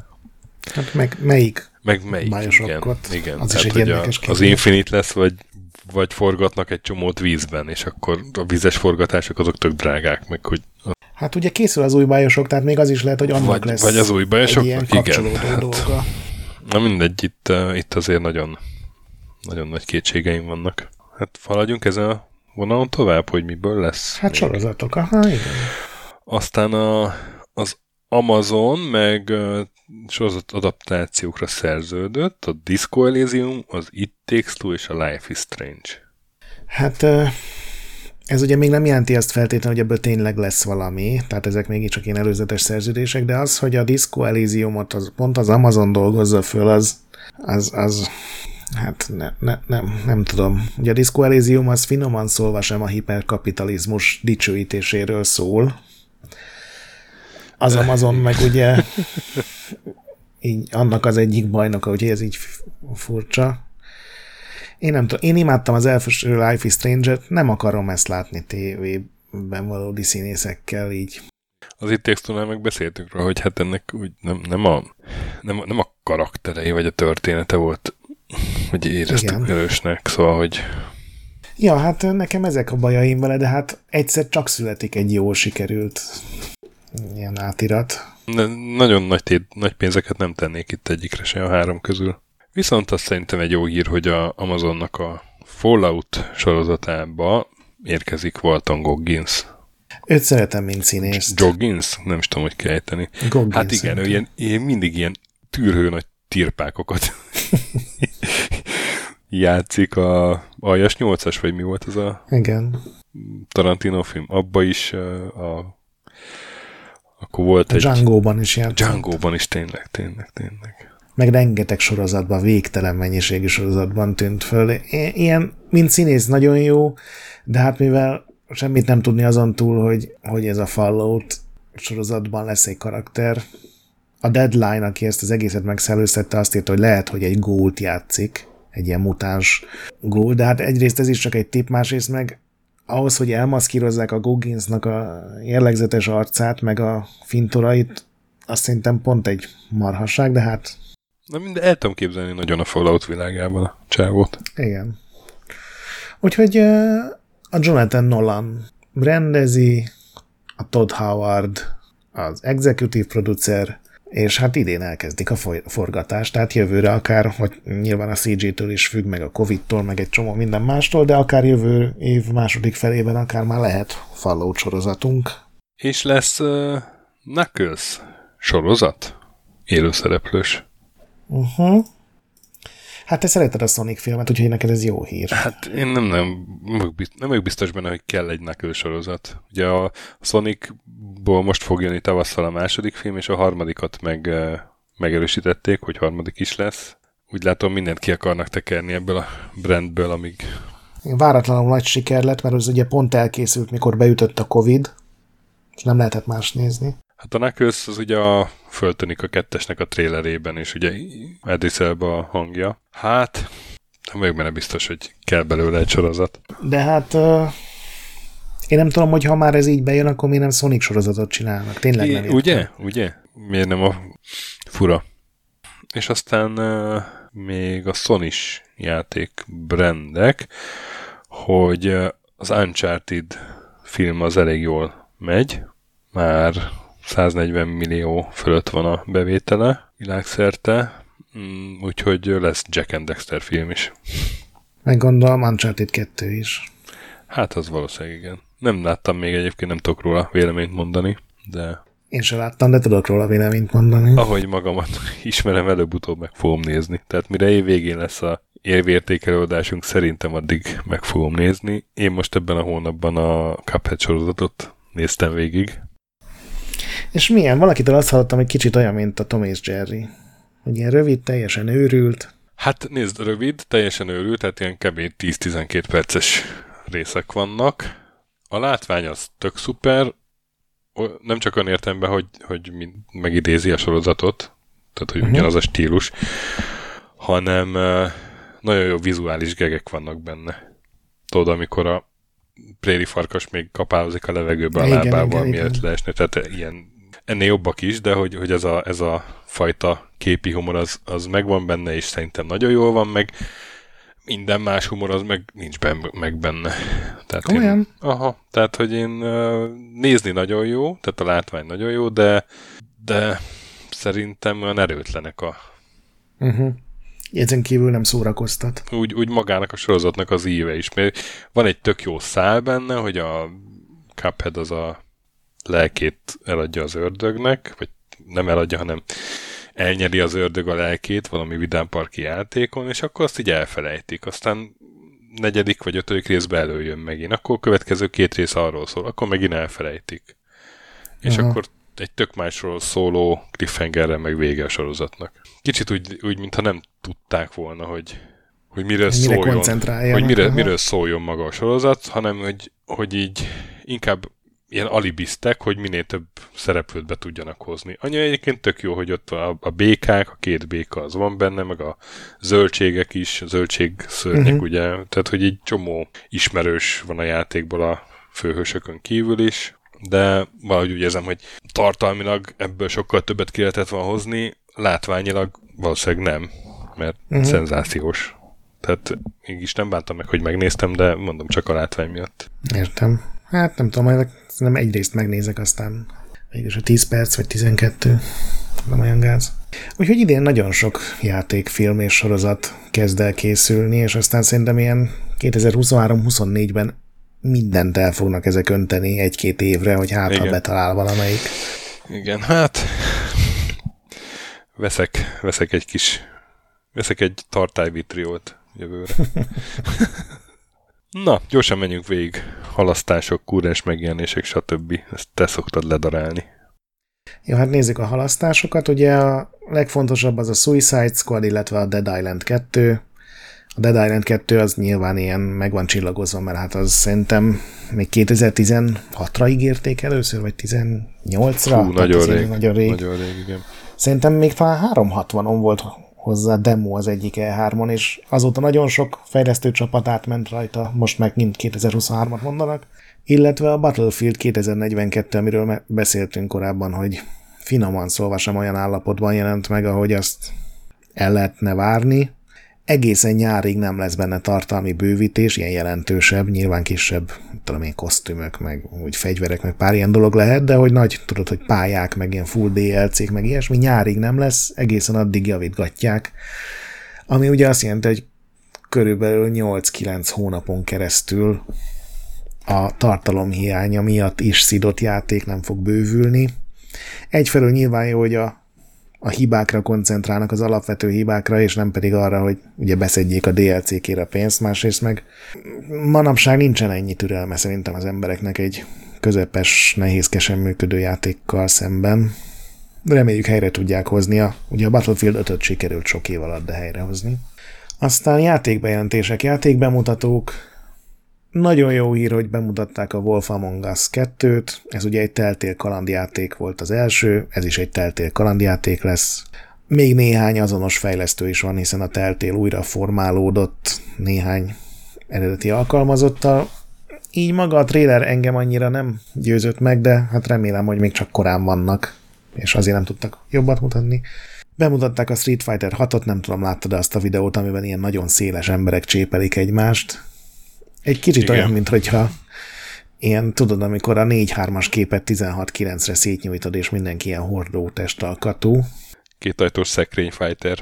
Hát meg melyik? Meg melyik, igen. igen. Az Tehát, is egy hogy a, Az Infinite lesz, vagy vagy forgatnak egy csomót vízben, és akkor a vízes forgatások azok tök drágák, meg hogy... Hát ugye készül az új bajosok, tehát még az is lehet, hogy annak vagy, lesz vagy az új bajosok, egy ilyen igen, dolga. Hát, na mindegy, itt, uh, itt azért nagyon, nagyon nagy kétségeim vannak. Hát haladjunk ezen a vonalon tovább, hogy miből lesz? Hát még. sorozatok, aha, igen. Aztán a, az Amazon meg uh, sorozat adaptációkra szerződött, a Disco Elysium, az It Takes Two és a Life is Strange. Hát ez ugye még nem jelenti azt feltétlenül, hogy ebből tényleg lesz valami, tehát ezek még csak ilyen előzetes szerződések, de az, hogy a Disco Elysiumot az, pont az Amazon dolgozza föl, az, az, az hát ne, ne, nem, nem tudom. Ugye a Disco Elysium az finoman szólva sem a hiperkapitalizmus dicsőítéséről szól, az Amazon meg ugye így annak az egyik bajnoka, hogy ez így furcsa. Én nem tudom, én imádtam az első Life is Stranger-t, nem akarom ezt látni tévében valódi színészekkel így. Az itt textúnál meg beszéltünk róla, hogy hát ennek úgy nem, nem, a, nem, nem a karakterei vagy a története volt, hogy éreztük Igen. erősnek, szóval, hogy Ja, hát nekem ezek a bajaim vele, de hát egyszer csak születik egy jó sikerült ilyen átirat. Ne, nagyon nagy, tét, nagy pénzeket nem tennék itt egyikre se a három közül. Viszont azt szerintem egy jó hír, hogy a Amazonnak a Fallout sorozatába érkezik Walton Goggins. Őt szeretem, mint színész. Joggins? Nem is tudom, hogy kell ejteni. Goggins hát igen, ő ilyen, ilyen, mindig ilyen tűrhő nagy tirpákokat játszik a Aljas 8-as, vagy mi volt az a igen. Tarantino film. Abba is a akkor volt a egy... Django-ban is játszott. Django-ban is tényleg, tényleg, tényleg. Meg rengeteg sorozatban, végtelen mennyiségű sorozatban tűnt föl. Ilyen, mint színész nagyon jó, de hát mivel semmit nem tudni azon túl, hogy, hogy ez a Fallout sorozatban lesz egy karakter. A Deadline, aki ezt az egészet megszellőztette, azt írta, hogy lehet, hogy egy gólt játszik, egy ilyen mutáns gól, de hát egyrészt ez is csak egy tip, másrészt meg ahhoz, hogy elmaszkírozzák a Gogginsnak a jellegzetes arcát, meg a fintorait, azt szerintem pont egy marhasság, de hát... Na minden, el tudom képzelni nagyon a Fallout világában a csávót. Igen. Úgyhogy a Jonathan Nolan rendezi, a Todd Howard az executive producer, és hát idén elkezdik a forgatást, tehát jövőre akár, hogy nyilván a CG-től is függ, meg a Covid-tól, meg egy csomó minden mástól, de akár jövő év második felében akár már lehet Fallout sorozatunk. És lesz uh, Knuckles sorozat? Élőszereplős. Uh-huh. Hát te szereted a Sonic filmet, úgyhogy neked ez jó hír. Hát én nem, nem, nem vagyok biztos benne, hogy kell egy Knuckles sorozat. Ugye a Sonicból most fog jönni tavasszal a második film, és a harmadikat meg, megerősítették, hogy harmadik is lesz. Úgy látom, mindent ki akarnak tekerni ebből a brandből, amíg... Váratlanul nagy siker lett, mert az ugye pont elkészült, mikor beütött a Covid, és nem lehetett más nézni. Hát a Knuckles az ugye a föltönik a kettesnek a trélerében, és ugye Elba a hangja. Hát, nem vagyok benne biztos, hogy kell belőle egy sorozat. De hát uh, én nem tudom, hogy ha már ez így bejön, akkor mi nem Sonic sorozatot csinálnak. Tényleg nem értem. Ugye? Ugye? Miért nem a fura? És aztán uh, még a sony játék brandek, hogy az Uncharted film az elég jól megy, már 140 millió fölött van a bevétele világszerte, mm, úgyhogy lesz Jack and Dexter film is. Meg gondolom Uncharted 2 is. Hát az valószínűleg igen. Nem láttam még egyébként, nem tudok róla véleményt mondani, de... Én sem láttam, de tudok róla véleményt mondani. Ahogy magamat ismerem, előbb-utóbb meg fogom nézni. Tehát mire év végén lesz a érvértékelőadásunk, szerintem addig meg fogom nézni. Én most ebben a hónapban a Cuphead sorozatot néztem végig, és milyen? Valakitől azt hallottam, hogy kicsit olyan, mint a Tom és Jerry. Hogy ilyen rövid, teljesen őrült. Hát nézd, rövid, teljesen őrült, tehát ilyen kb. 10-12 perces részek vannak. A látvány az tök szuper, nem csak olyan értemben, hogy, hogy megidézi a sorozatot, tehát hogy uh-huh. ugyanaz a stílus, hanem nagyon jó vizuális gegek vannak benne. Tudod, amikor a préri farkas még kapálozik a levegőbe a igen, lábával, igen, mielőtt leesne, tehát ilyen ennél jobbak is, de hogy, hogy ez, a, ez a fajta képi humor az, az megvan benne, és szerintem nagyon jól van meg. minden más humor az meg nincs ben, meg benne. Tehát Komolyan? Én, aha, tehát hogy én nézni nagyon jó, tehát a látvány nagyon jó, de, de szerintem olyan erőtlenek a... Uh-huh. Ezen kívül nem szórakoztat. Úgy, úgy magának a sorozatnak az íve is. Mert van egy tök jó szál benne, hogy a Cuphead az a lelkét eladja az ördögnek, vagy nem eladja, hanem elnyeri az ördög a lelkét valami vidámparki játékon, és akkor azt így elfelejtik. Aztán negyedik vagy ötödik részben előjön megint. Akkor a következő két rész arról szól, akkor megint elfelejtik. És Aha. akkor egy tök másról szóló cliffhangerre meg vége a sorozatnak. Kicsit úgy, úgy mintha nem tudták volna, hogy, hogy miről Mire szóljon, hogy mire, aha. miről szóljon maga a sorozat, hanem hogy, hogy így inkább ilyen alibiztek, hogy minél több szereplőt be tudjanak hozni. Anya egyébként tök jó, hogy ott a, a békák, a két béka az van benne, meg a zöldségek is, a zöldség szörnyek, Mhm. uh-huh. ugye, tehát hogy egy csomó ismerős van a játékból a főhősökön kívül is, de valahogy úgy érzem, hogy tartalmilag ebből sokkal többet ki lehetett volna hozni, látványilag valószínűleg nem, mert uh-huh. szenzációs. Tehát mégis nem bántam meg, hogy megnéztem, de mondom csak a látvány miatt. Értem. Hát nem tudom, majd nem egyrészt megnézek, aztán mégis a 10 perc vagy 12 nem olyan gáz. Úgyhogy idén nagyon sok játék, film és sorozat kezd el készülni, és aztán szerintem ilyen 2023-24-ben mindent el fognak ezek önteni egy-két évre, hogy hát ha Igen. betalál valamelyik. Igen, hát veszek, veszek egy kis veszek egy tartályvitriót jövőre. Na, gyorsan menjünk végig. Halasztások, kúrens megjelenések, stb. Ezt te szoktad ledarálni. Jó, hát nézzük a halasztásokat. Ugye a legfontosabb az a Suicide Squad, illetve a Dead Island 2. A Dead Island 2 az nyilván ilyen meg van csillagozva, mert hát az szerintem még 2016-ra ígérték először, vagy 18-ra. Hú, nagyon rég, nagyon rég. Nagyon rég, igen. Szerintem még talán 360-on volt hozzá demo az egyik E3-on, és azóta nagyon sok fejlesztő csapat átment rajta, most meg mind 2023-at mondanak. Illetve a Battlefield 2042, amiről beszéltünk korábban, hogy finoman szólva sem olyan állapotban jelent meg, ahogy azt el lehetne várni. Egészen nyárig nem lesz benne tartalmi bővítés, ilyen jelentősebb, nyilván kisebb, tudom én, kosztümök, meg úgy fegyverek, meg pár ilyen dolog lehet, de hogy nagy, tudod, hogy pályák, meg ilyen full DLC-k, meg ilyesmi, nyárig nem lesz, egészen addig javítgatják. Ami ugye azt jelenti, hogy körülbelül 8-9 hónapon keresztül a tartalom hiánya miatt is szidott játék nem fog bővülni. Egyfelől nyilván jó, hogy a, a hibákra koncentrálnak, az alapvető hibákra, és nem pedig arra, hogy ugye beszedjék a DLC-kére a pénzt, másrészt meg manapság nincsen ennyi türelme szerintem az embereknek egy közepes, nehézkesen működő játékkal szemben. Reméljük helyre tudják hozni. A, ugye a Battlefield 5-öt sikerült sok év alatt de helyrehozni. Aztán játékbejelentések, játékbemutatók, nagyon jó hír, hogy bemutatták a Wolf Among Us 2-t. Ez ugye egy teltél kalandjáték volt az első, ez is egy teltél kalandjáték lesz. Még néhány azonos fejlesztő is van, hiszen a teltél újra formálódott néhány eredeti alkalmazottal. Így maga a trailer engem annyira nem győzött meg, de hát remélem, hogy még csak korán vannak, és azért nem tudtak jobbat mutatni. Bemutatták a Street Fighter 6-ot, nem tudom, láttad azt a videót, amiben ilyen nagyon széles emberek csépelik egymást. Egy kicsit Igen. olyan, mint hogyha ilyen, tudod, amikor a 4-3-as képet 16-9-re szétnyújtod, és mindenki ilyen hordó testalkatú. Kétajtós szekrény fighter.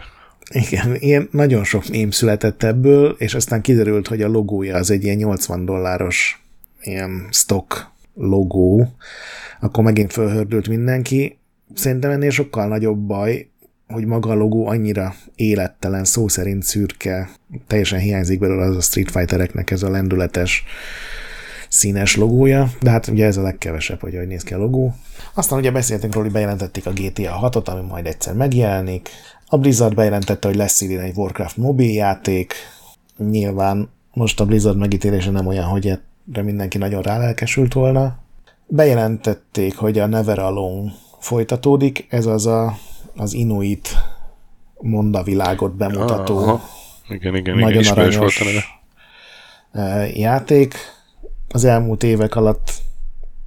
Igen, ilyen nagyon sok mém született ebből, és aztán kiderült, hogy a logója az egy ilyen 80 dolláros ilyen stock logó, akkor megint fölhördült mindenki. Szerintem ennél sokkal nagyobb baj, hogy maga a logó annyira élettelen, szó szerint szürke, teljesen hiányzik belőle az a Street Fightereknek ez a lendületes színes logója, de hát ugye ez a legkevesebb, hogy hogy néz ki a logó. Aztán ugye beszéltünk róla, hogy bejelentették a GTA 6-ot, ami majd egyszer megjelenik. A Blizzard bejelentette, hogy lesz idén egy Warcraft mobil játék. Nyilván most a Blizzard megítélése nem olyan, hogy erre mindenki nagyon rálelkesült volna. Bejelentették, hogy a Never Alone folytatódik, ez az a, az Inuit mondavilágot bemutató Aha. Igen, igen, igen, nagyon volt aranyos eh, játék. Az elmúlt évek alatt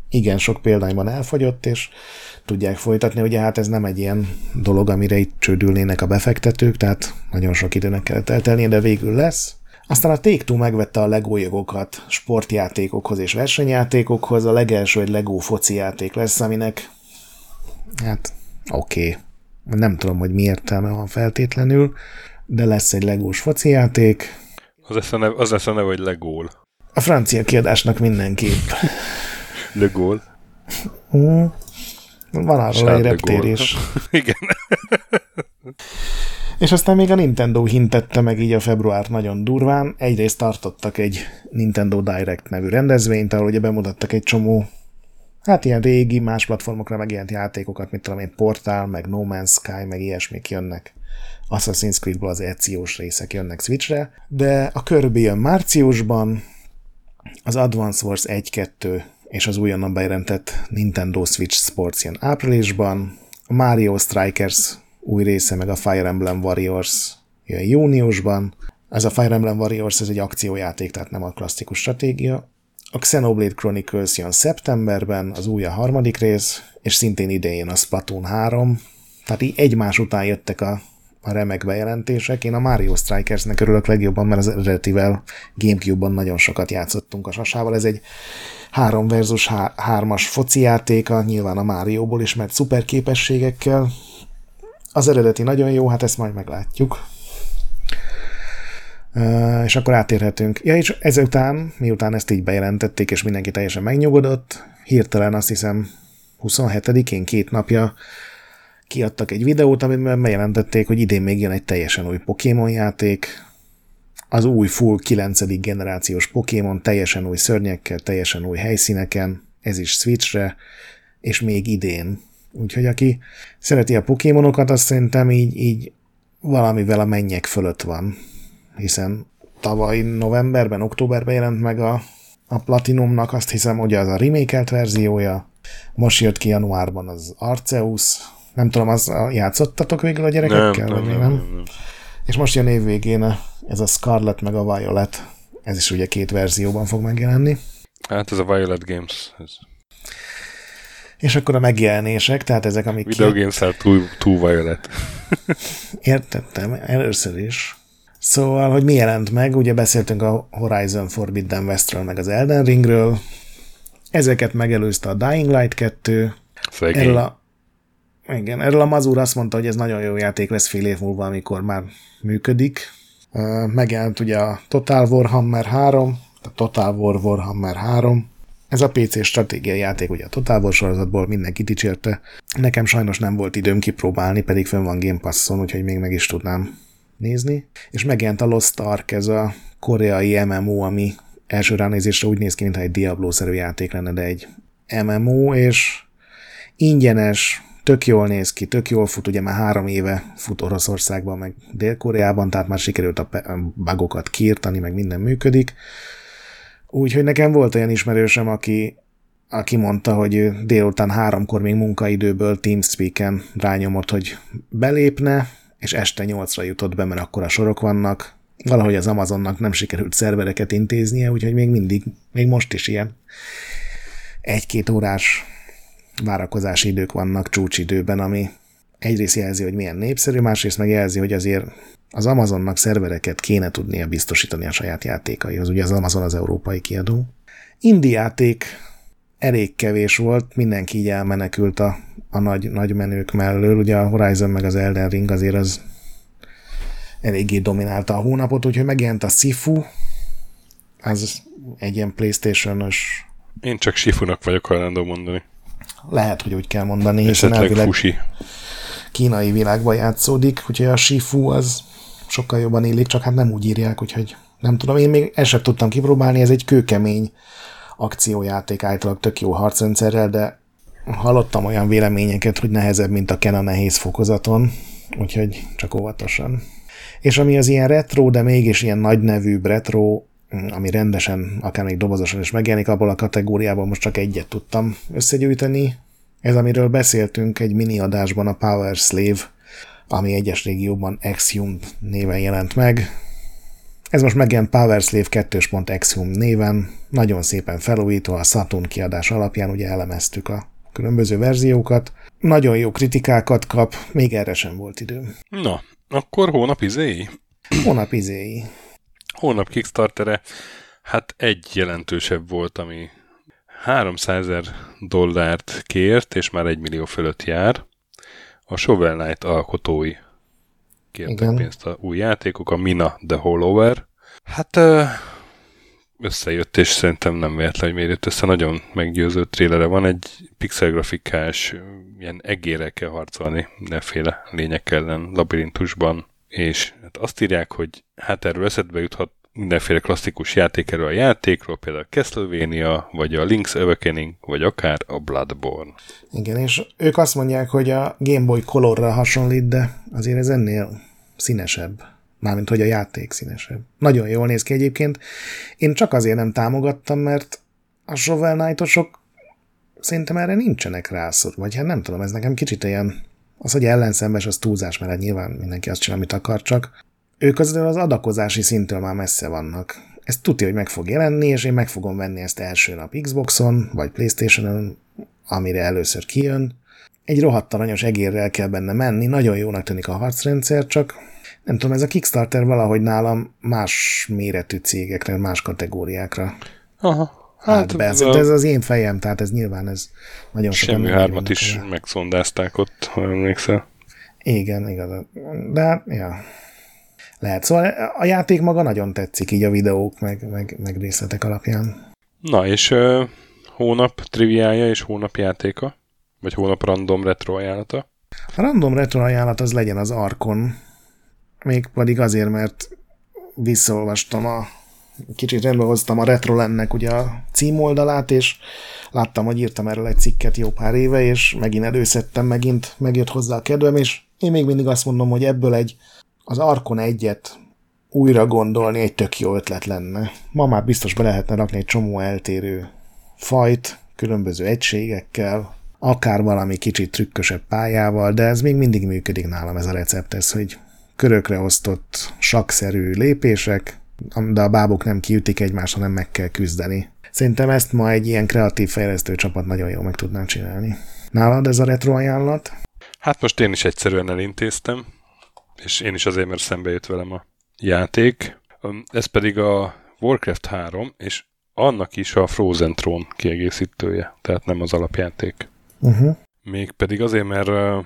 igen sok példányban elfogyott, és tudják folytatni. Ugye hát ez nem egy ilyen dolog, amire itt csődülnének a befektetők, tehát nagyon sok időnek kellett eltelnie, de végül lesz. Aztán a Take-Two megvette a Lego jogokat sportjátékokhoz és versenyjátékokhoz. A legelső egy Lego foci játék lesz, aminek hát oké. Okay. Nem tudom, hogy mi értelme van feltétlenül, de lesz egy legós foci játék. Az lesz a neve, az lesz a neve hogy Legól. A francia kiadásnak mindenképp. Legól. Mm. Van arról egy reptér is. Igen. És aztán még a Nintendo hintette meg így a február nagyon durván. Egyrészt tartottak egy Nintendo Direct nevű rendezvényt, ahol ugye bemutattak egy csomó hát ilyen régi, más platformokra megjelent játékokat, mint tudom én, Portal, meg No Man's Sky, meg ilyesmik jönnek. Assassin's Creed-ból az ECO-s részek jönnek Switchre, de a Kirby jön márciusban, az Advance Wars 1-2 és az újonnan bejelentett Nintendo Switch Sports jön áprilisban, a Mario Strikers új része, meg a Fire Emblem Warriors jön júniusban. Ez a Fire Emblem Warriors ez egy akciójáték, tehát nem a klasszikus stratégia. A Xenoblade Chronicles jön szeptemberben, az új a harmadik rész, és szintén idején a Splatoon 3. Tehát így egymás után jöttek a, a remek bejelentések. Én a Mario Strikersnek örülök legjobban, mert az eredetivel Gamecube-ban nagyon sokat játszottunk a sasával. Ez egy 3 versus 3-as foci játéka, nyilván a Mario-ból is, mert szuper képességekkel, az eredeti nagyon jó, hát ezt majd meglátjuk. És akkor átérhetünk. Ja, és ezután, miután ezt így bejelentették, és mindenki teljesen megnyugodott, hirtelen azt hiszem 27-én, két napja kiadtak egy videót, amiben bejelentették, hogy idén még jön egy teljesen új Pokémon játék, az új full 9. generációs Pokémon, teljesen új szörnyekkel, teljesen új helyszíneken, ez is Switchre, és még idén Úgyhogy aki szereti a Pokémonokat, azt szerintem így, így valamivel a mennyek fölött van. Hiszen tavaly novemberben, októberben jelent meg a, a Platinumnak, azt hiszem, hogy az a remakelt verziója. Most jött ki januárban az Arceus. Nem tudom, az játszottatok végül a gyerekekkel? Nem, nem, nem, nem, nem. És most jön évvégén ez a Scarlet meg a Violet. Ez is ugye két verzióban fog megjelenni. Hát ez a Violet Games. Ez és akkor a megjelenések, tehát ezek, amik... Video ki... games túl, túl violet. Értettem, először is. Szóval, hogy mi jelent meg, ugye beszéltünk a Horizon Forbidden Westről, meg az Elden Ringről, ezeket megelőzte a Dying Light 2. Szegény. Erről a, igen, erről a Mazur azt mondta, hogy ez nagyon jó játék lesz fél év múlva, amikor már működik. Megjelent ugye a Total Warhammer 3, a Total War Warhammer 3, ez a PC stratégiai játék, ugye a Total War sorozatból mindenki dicsérte. Nekem sajnos nem volt időm kipróbálni, pedig fönn van Game Passon, úgyhogy még meg is tudnám nézni. És megjelent a Lost Ark, ez a koreai MMO, ami első ránézésre úgy néz ki, mintha egy Diablo-szerű játék lenne, de egy MMO, és ingyenes, tök jól néz ki, tök jól fut, ugye már három éve fut Oroszországban, meg Dél-Koreában, tehát már sikerült a bugokat kiirtani, meg minden működik. Úgyhogy nekem volt olyan ismerősem, aki, aki mondta, hogy délután háromkor még munkaidőből Teamspeak-en rányomott, hogy belépne, és este nyolcra jutott be, mert akkor a sorok vannak. Valahogy az Amazonnak nem sikerült szervereket intéznie, úgyhogy még mindig, még most is ilyen egy-két órás várakozási idők vannak csúcsidőben, ami egyrészt jelzi, hogy milyen népszerű, másrészt meg jelzi, hogy azért az Amazonnak szervereket kéne tudnia biztosítani a saját játékaihoz. Ugye az Amazon az európai kiadó. Indi játék elég kevés volt, mindenki így elmenekült a, a nagy, nagy menők mellől. Ugye a Horizon meg az Elden Ring azért az eléggé dominálta a hónapot, úgyhogy megjelent a Sifu, az egy ilyen Playstation-os... Én csak Sifunak vagyok hajlandó mondani. Lehet, hogy úgy kell mondani, elvileg fusi. kínai világban játszódik, úgyhogy a Sifu az sokkal jobban illik, csak hát nem úgy írják, úgyhogy nem tudom. Én még ezt sem tudtam kipróbálni, ez egy kőkemény akciójáték, általában tök jó harcrendszerrel, de hallottam olyan véleményeket, hogy nehezebb, mint a Kena nehéz fokozaton, úgyhogy csak óvatosan. És ami az ilyen retro, de mégis ilyen nagy nevű retro, ami rendesen, akár még dobozosan is megjelenik, abból a kategóriában most csak egyet tudtam összegyűjteni. Ez, amiről beszéltünk egy mini adásban, a Power Slave ami egyes régióban Exhum néven jelent meg. Ez most megjelent Power Slave 2.exhum néven, nagyon szépen felújítva a Saturn kiadás alapján, ugye elemeztük a különböző verziókat. Nagyon jó kritikákat kap, még erre sem volt idő. Na, akkor hónap izéi? Hónap izéi. Hónap Kickstartere, hát egy jelentősebb volt, ami 300 ezer dollárt kért, és már egy millió fölött jár. A Shovel Knight alkotói kértek Igen. pénzt a új játékok, a Mina The Hollower. Hát összejött, és szerintem nem véletlen, hogy miért jött össze. Nagyon meggyőző trélere van, egy pixelgrafikás, ilyen egére kell harcolni, neféle lények ellen, labirintusban, és hát azt írják, hogy hát erről eszedbe juthat mindenféle klasszikus játék erről a játékról, például Castlevania, vagy a Link's Awakening, vagy akár a Bloodborne. Igen, és ők azt mondják, hogy a Game Boy Colorra hasonlít, de azért ez ennél színesebb. Mármint, hogy a játék színesebb. Nagyon jól néz ki egyébként. Én csak azért nem támogattam, mert a Shovel Knight-osok szerintem erre nincsenek rászor, vagy hát nem tudom, ez nekem kicsit ilyen, az, hogy ellenszembes, az túlzás, mert hát nyilván mindenki azt csinál, amit akar, csak ők az, az adakozási szintől már messze vannak. Ezt tudja, hogy meg fog jelenni, és én meg fogom venni ezt első nap Xboxon, vagy Playstation-on, amire először kijön. Egy rohadt aranyos egérrel kell benne menni, nagyon jónak tűnik a harcrendszer, csak nem tudom, ez a Kickstarter valahogy nálam más méretű cégekre, más kategóriákra. Aha. Hát, hát a... ez az én fejem, tehát ez nyilván ez nagyon sokan... Semmi hármat is el. megszondázták ott, ha emlékszel. Igen, igaz. De, ja. Lehet. Szóval a játék maga nagyon tetszik így a videók, meg, meg, meg részletek alapján. Na, és uh, hónap triviája és hónap játéka? Vagy hónap random retro ajánlata? A random retro ajánlat az legyen az Arkon. Még pedig azért, mert visszaolvastam a kicsit rendbe hoztam a Retrolennek ugye a címoldalát, és láttam, hogy írtam erről egy cikket jó pár éve, és megint előszedtem, megint megjött hozzá a kedvem, és én még mindig azt mondom, hogy ebből egy az Arkon egyet újra gondolni egy tök jó ötlet lenne. Ma már biztos be lehetne rakni egy csomó eltérő fajt, különböző egységekkel, akár valami kicsit trükkösebb pályával, de ez még mindig működik nálam ez a recept, ez, hogy körökre osztott sakszerű lépések, de a bábok nem kiütik egymást, hanem meg kell küzdeni. Szerintem ezt ma egy ilyen kreatív fejlesztő csapat nagyon jól meg tudnám csinálni. Nálad ez a retro ajánlat? Hát most én is egyszerűen elintéztem, és én is azért, mert szembe jött velem a játék. Ez pedig a Warcraft 3, és annak is a Frozen Throne kiegészítője, tehát nem az alapjáték. Uh-huh. Mégpedig azért, mert a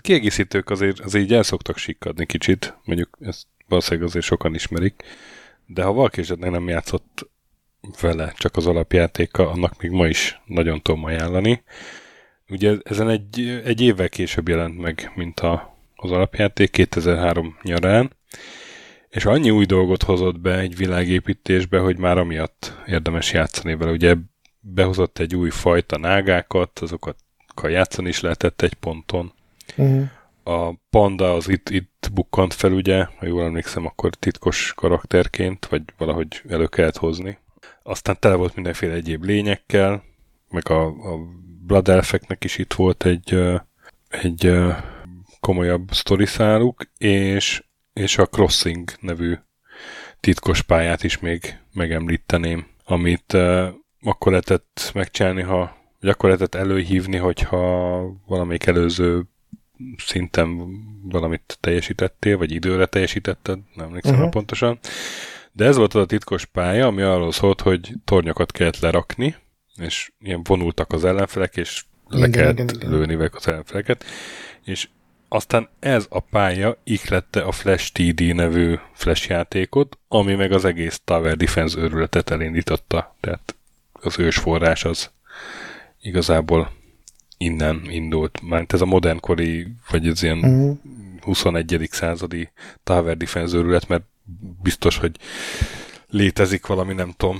kiegészítők azért, azért így el szoktak sikkadni kicsit, mondjuk ezt valószínűleg azért sokan ismerik, de ha valaki esetleg nem játszott vele, csak az alapjátéka, annak még ma is nagyon tudom ajánlani. Ugye ezen egy, egy évvel később jelent meg, mint a, az alapjáték, 2003 nyarán, és annyi új dolgot hozott be egy világépítésbe, hogy már amiatt érdemes játszani vele. Ugye behozott egy új fajta nágákat, azokat játszani is lehetett egy ponton. Uh-huh a panda az itt, itt bukkant fel, ugye, ha jól emlékszem, akkor titkos karakterként, vagy valahogy elő kellett hozni. Aztán tele volt mindenféle egyéb lényekkel, meg a, a Blood Elfeknek is itt volt egy, egy komolyabb száluk, és, és a Crossing nevű titkos pályát is még megemlíteném, amit uh, akkor lehetett megcsinálni, ha, vagy akkor lehetett előhívni, hogyha valamelyik előző szinten valamit teljesítettél, vagy időre teljesítetted, nem emlékszem uh-huh. pontosan. De ez volt az a titkos pálya, ami arról szólt, hogy tornyokat kellett lerakni, és ilyen vonultak az ellenfelek, és le igen, kellett igen, igen. lőni meg az ellenfeleket, és aztán ez a pálya iklette a Flash TD nevű Flash játékot, ami meg az egész Tower Defense őrületet elindította. Tehát az ősforrás az igazából innen indult. Már ez a modernkori, vagy ez ilyen uh-huh. Mhm. 21. századi Tower Defense őrület, mert biztos, hogy létezik valami, nem tudom,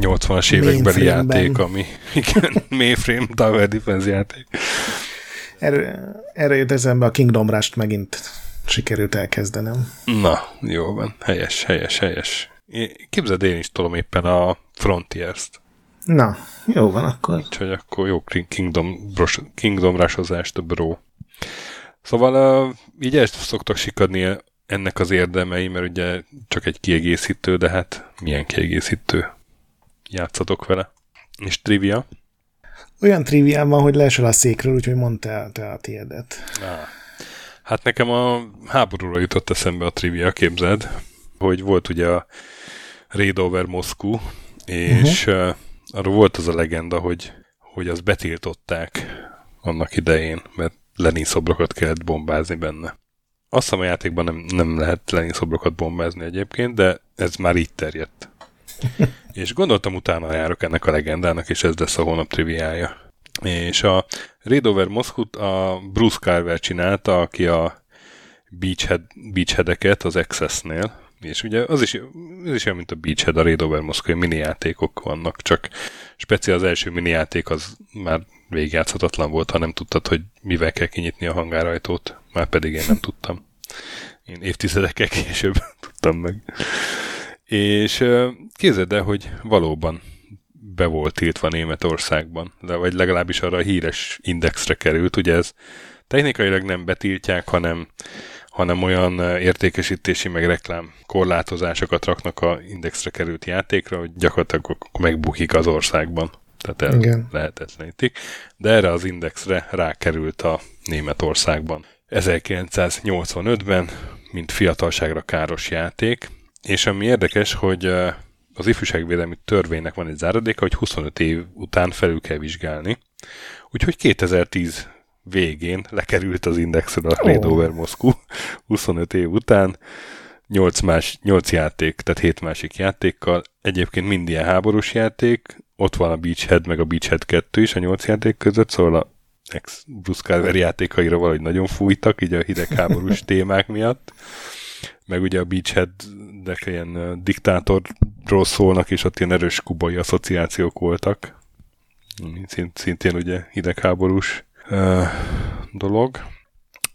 80-as évekbeli játék, ami igen, mainframe Tower Defense játék. Erre, erre jött eszembe a Kingdom Rush-t megint sikerült elkezdenem. Na, jó van. Helyes, helyes, helyes. Képzeld, én is tolom éppen a Frontiers-t. Na, jó van akkor. Úgyhogy akkor jó Kingdom, bros, Kingdom Rush-ozást, bro. Szóval uh, így ezt szoktak sikadni ennek az érdemei, mert ugye csak egy kiegészítő, de hát milyen kiegészítő? Játszatok vele. És trivia? Olyan trivia van, hogy leesel a székről, úgyhogy mondta te a tiédet. Ah. Hát nekem a háborúra jutott eszembe a trivia, képzeld, hogy volt ugye a Raid over Moscow, és uh-huh. arról volt az a legenda, hogy, hogy az betiltották annak idején, mert Lenin szobrokat kellett bombázni benne. Azt hiszem a játékban nem, nem lehet Lenin szobrokat bombázni egyébként, de ez már így terjedt. és gondoltam utána járok ennek a legendának, és ez lesz a hónap triviája. És a Raid over Moscow a Bruce Carver csinálta, aki a Beachhead, Beachheadeket az Access-nél, és ugye az is, az is olyan, mint a Beachhead, a Raid over Moscow, mini játékok vannak, csak speciál az első mini játék az már végigjátszhatatlan volt, ha nem tudtad, hogy mivel kell kinyitni a hangárajtót, már pedig én nem tudtam. Én évtizedekkel később tudtam meg. És képzeld el, hogy valóban be volt tiltva Németországban, de vagy legalábbis arra a híres indexre került. Ugye ez technikailag nem betiltják, hanem, hanem olyan értékesítési meg reklám korlátozásokat raknak a indexre került játékra, hogy gyakorlatilag megbukik az országban. Tehát el Igen. lehetetlenítik. De erre az indexre rákerült a Németországban. 1985-ben, mint fiatalságra káros játék, és ami érdekes, hogy az ifjúságvédelmi törvénynek van egy záradéka, hogy 25 év után felül kell vizsgálni. Úgyhogy 2010 végén lekerült az indexről a Raid Over Moscow 25 év után. 8, más, 8 játék, tehát 7 másik játékkal. Egyébként mind ilyen háborús játék. Ott van a Beachhead, meg a Beachhead 2 is a 8 játék között, szóval a ex Bruce Carver játékaira valahogy nagyon fújtak, így a hidegháborús témák miatt. Meg ugye a Beachhead de ilyen diktátorról szólnak, és ott ilyen erős kubai asszociációk voltak. Szint, szintén ugye hidegháborús uh, dolog.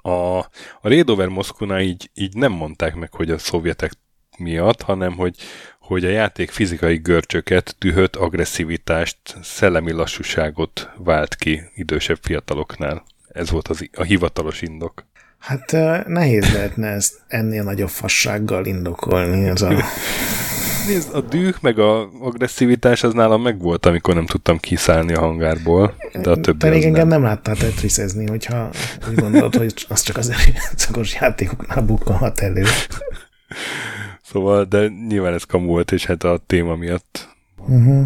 A, a Raid over Moszkónál így, így nem mondták meg, hogy a szovjetek miatt, hanem hogy, hogy a játék fizikai görcsöket, dühöt, agresszivitást, szellemi lassúságot vált ki idősebb fiataloknál. Ez volt az, a hivatalos indok. Hát nehéz lehetne ezt ennél nagyobb fassággal indokolni. Ez a... Nézd, a düh meg a agresszivitás az nálam megvolt, amikor nem tudtam kiszállni a hangárból, de a többi Pedig engem nem, nem láttál tetriszezni, hogyha úgy gondolod, hogy az csak az erőszakos játékoknál bukkanhat elő. Szóval, de nyilván ez kamu volt, és hát a téma miatt. Uh-huh.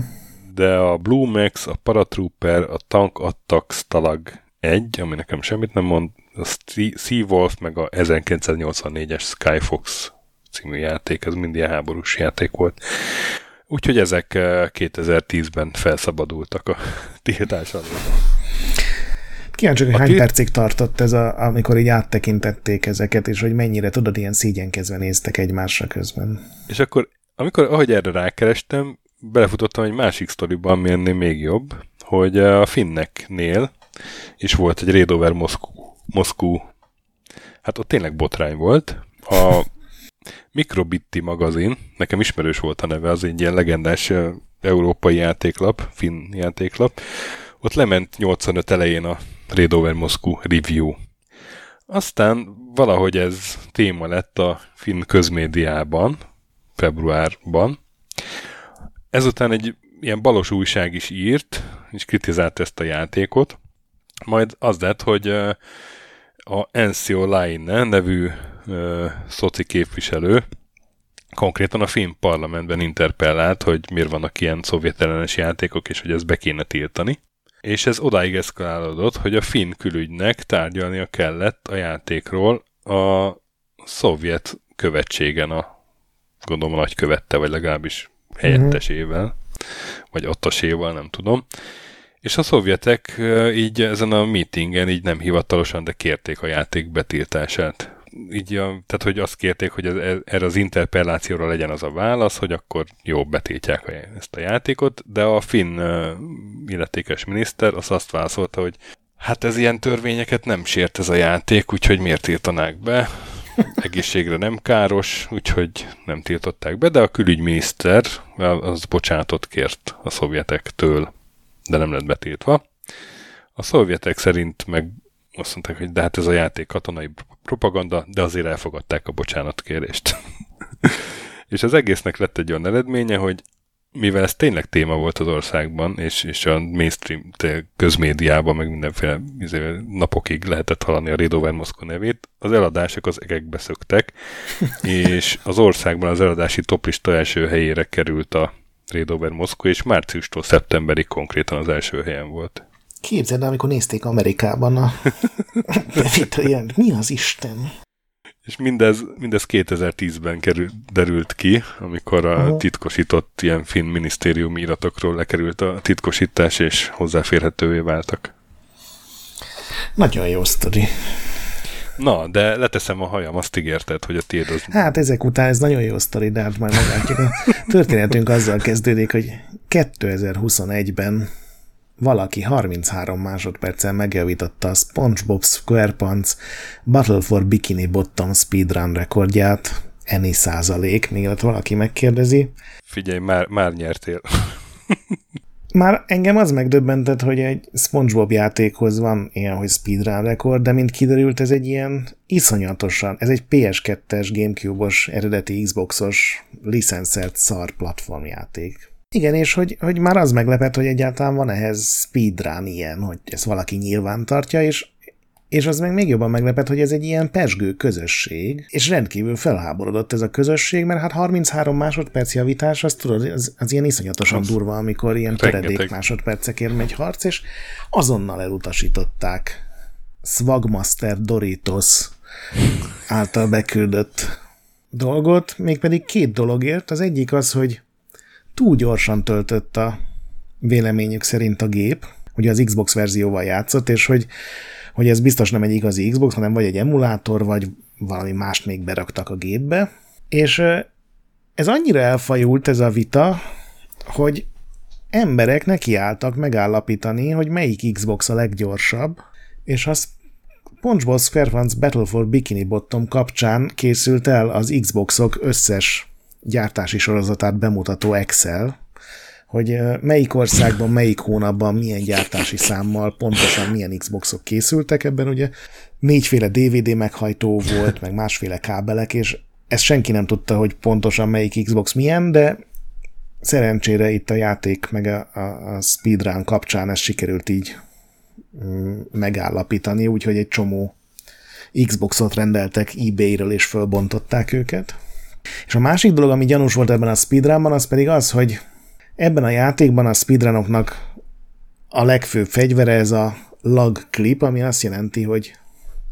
De a Blue Max, a Paratrooper, a Tank Attacks talag egy, ami nekem semmit nem mond, a Sea-Wolf, meg a 1984-es Skyfox című játék, ez mind ilyen háborús játék volt. Úgyhogy ezek 2010-ben eh, felszabadultak a tiltás alól. Kíváncsi, hogy hány tilt... percig tartott ez, a, amikor így áttekintették ezeket, és hogy mennyire, tudod, ilyen szígyenkezve néztek egymásra közben. És akkor, amikor, ahogy erre rákerestem, belefutottam egy másik sztoriba, ami ennél még jobb, hogy eh, a finneknél is volt egy Raid Over Moszkó, Moszkó hát ott tényleg botrány volt. A Microbitti magazin, nekem ismerős volt a neve, az egy ilyen legendás európai játéklap, finn játéklap. Ott lement 85 elején a Raid Over review. Aztán valahogy ez téma lett a finn közmédiában, februárban. Ezután egy ilyen balos újság is írt, és kritizált ezt a játékot. Majd az lett, hogy a Enzio Laine nevű uh, szoci képviselő konkrétan a film parlamentben interpellált, hogy miért vannak ilyen szovjetellenes játékok, és hogy ezt be kéne tiltani. És ez odáig eszkalálódott, hogy a finn külügynek tárgyalnia kellett a játékról a szovjet követségen, a gondolom a nagykövette, vagy legalábbis helyettesével, mm-hmm. vagy ottaséval, nem tudom. És a szovjetek így ezen a meetingen így nem hivatalosan, de kérték a játék betiltását. Így tehát, hogy azt kérték, hogy ez, erre az interpellációra legyen az a válasz, hogy akkor jó, betiltják ezt a játékot, de a finn illetékes miniszter az azt válaszolta, hogy hát ez ilyen törvényeket nem sért ez a játék, úgyhogy miért tiltanák be? Egészségre nem káros, úgyhogy nem tiltották be, de a külügyminiszter az bocsánatot kért a szovjetektől de nem lett betiltva. A szovjetek szerint meg azt mondták, hogy de hát ez a játék katonai propaganda, de azért elfogadták a bocsánatkérést. és az egésznek lett egy olyan eredménye, hogy mivel ez tényleg téma volt az országban, és, és a mainstream közmédiában, meg mindenféle izé, napokig lehetett hallani a Redover Moszkó nevét, az eladások az egekbe szöktek, és az országban az eladási toplista első helyére került a Redover Moszkó, és márciustól szeptemberig konkrétan az első helyen volt. Képzeld, amikor nézték Amerikában a bevitelen, mi az Isten? És mindez, mindez 2010-ben kerül, derült ki, amikor a uh-huh. titkosított ilyen finn minisztériumi iratokról lekerült a titkosítás, és hozzáférhetővé váltak. Nagyon jó sztori. Na, de leteszem a hajam, azt ígérted, hogy a tiéd az... Hát ezek után ez nagyon jó sztori, de hát majd meglátjuk. A történetünk azzal kezdődik, hogy 2021-ben valaki 33 másodpercen megjavította a SpongeBob SquarePants Battle for Bikini Bottom speedrun rekordját, ennyi százalék, mielőtt valaki megkérdezi. Figyelj, már, már nyertél. Már engem az megdöbbentett, hogy egy SpongeBob játékhoz van ilyen, hogy speedrun rekord, de mint kiderült, ez egy ilyen iszonyatosan, ez egy PS2-es, Gamecube-os, eredeti Xbox-os licenszert szar platformjáték. Igen, és hogy, hogy már az meglepett, hogy egyáltalán van ehhez speedrun ilyen, hogy ezt valaki nyilván tartja, és és az meg még jobban meglepett, hogy ez egy ilyen pesgő közösség, és rendkívül felháborodott ez a közösség, mert hát 33 másodperc javítás, az tudod, az, az ilyen iszonyatosan az durva, amikor ilyen töredék másodpercekért megy harc, és azonnal elutasították Swagmaster Doritos által beküldött dolgot, mégpedig két dologért. Az egyik az, hogy túl gyorsan töltött a véleményük szerint a gép, hogy az Xbox verzióval játszott, és hogy, hogy ez biztos nem egy igazi Xbox, hanem vagy egy emulátor, vagy valami mást még beraktak a gépbe. És ez annyira elfajult ez a vita, hogy emberek nekiálltak megállapítani, hogy melyik Xbox a leggyorsabb, és az SpongeBob SquarePants Battle for Bikini Bottom kapcsán készült el az Xboxok összes gyártási sorozatát bemutató Excel, hogy melyik országban, melyik hónapban, milyen gyártási számmal pontosan milyen Xboxok készültek. Ebben ugye négyféle DVD meghajtó volt, meg másféle kábelek, és ezt senki nem tudta, hogy pontosan melyik Xbox milyen, de szerencsére itt a játék meg a, a, a speedrun kapcsán ezt sikerült így mm, megállapítani, úgyhogy egy csomó Xboxot rendeltek eBay-ről és fölbontották őket. És a másik dolog, ami gyanús volt ebben a speedrunban, az pedig az, hogy ebben a játékban a speedrunoknak a legfőbb fegyvere ez a lag clip, ami azt jelenti, hogy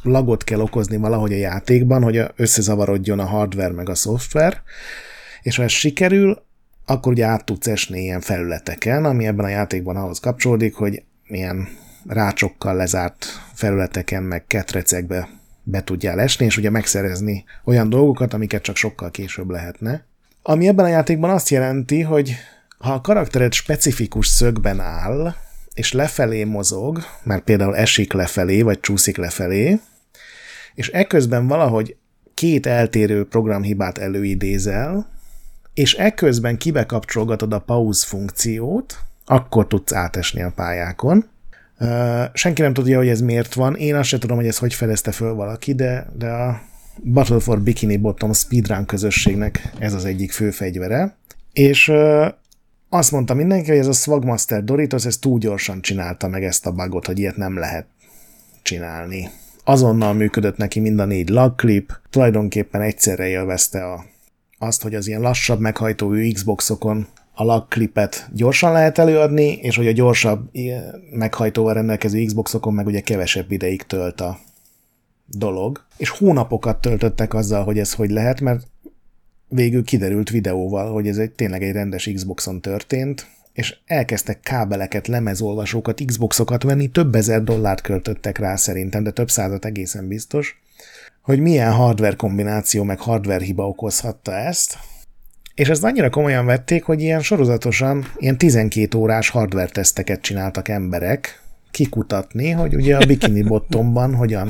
lagot kell okozni valahogy a játékban, hogy összezavarodjon a hardware meg a szoftver, és ha ez sikerül, akkor ugye át tudsz esni ilyen felületeken, ami ebben a játékban ahhoz kapcsolódik, hogy milyen rácsokkal lezárt felületeken, meg ketrecekbe be tudjál esni, és ugye megszerezni olyan dolgokat, amiket csak sokkal később lehetne. Ami ebben a játékban azt jelenti, hogy ha a karaktered specifikus szögben áll, és lefelé mozog, mert például esik lefelé, vagy csúszik lefelé, és ekközben valahogy két eltérő programhibát előidézel, és ekközben kibekapcsolgatod a pause funkciót, akkor tudsz átesni a pályákon, senki nem tudja, hogy ez miért van. Én azt sem tudom, hogy ez hogy fedezte föl valaki, de, de a Battle for Bikini Bottom speedrun közösségnek ez az egyik fő fegyvere. És azt mondta mindenki, hogy ez a Swagmaster Doritos, ez túl gyorsan csinálta meg ezt a bugot, hogy ilyet nem lehet csinálni. Azonnal működött neki mind a négy clip, tulajdonképpen egyszerre élvezte a, azt, hogy az ilyen lassabb meghajtójú Xboxokon a lagklipet gyorsan lehet előadni, és hogy a gyorsabb meghajtóval rendelkező Xboxokon meg ugye kevesebb ideig tölt a dolog. És hónapokat töltöttek azzal, hogy ez hogy lehet, mert végül kiderült videóval, hogy ez egy tényleg egy rendes Xboxon történt, és elkezdtek kábeleket, lemezolvasókat, Xboxokat venni, több ezer dollárt költöttek rá szerintem, de több százat egészen biztos, hogy milyen hardware kombináció meg hardware hiba okozhatta ezt, és ezt annyira komolyan vették, hogy ilyen sorozatosan, ilyen 12 órás hardware teszteket csináltak emberek, kikutatni, hogy ugye a bikini bottomban hogyan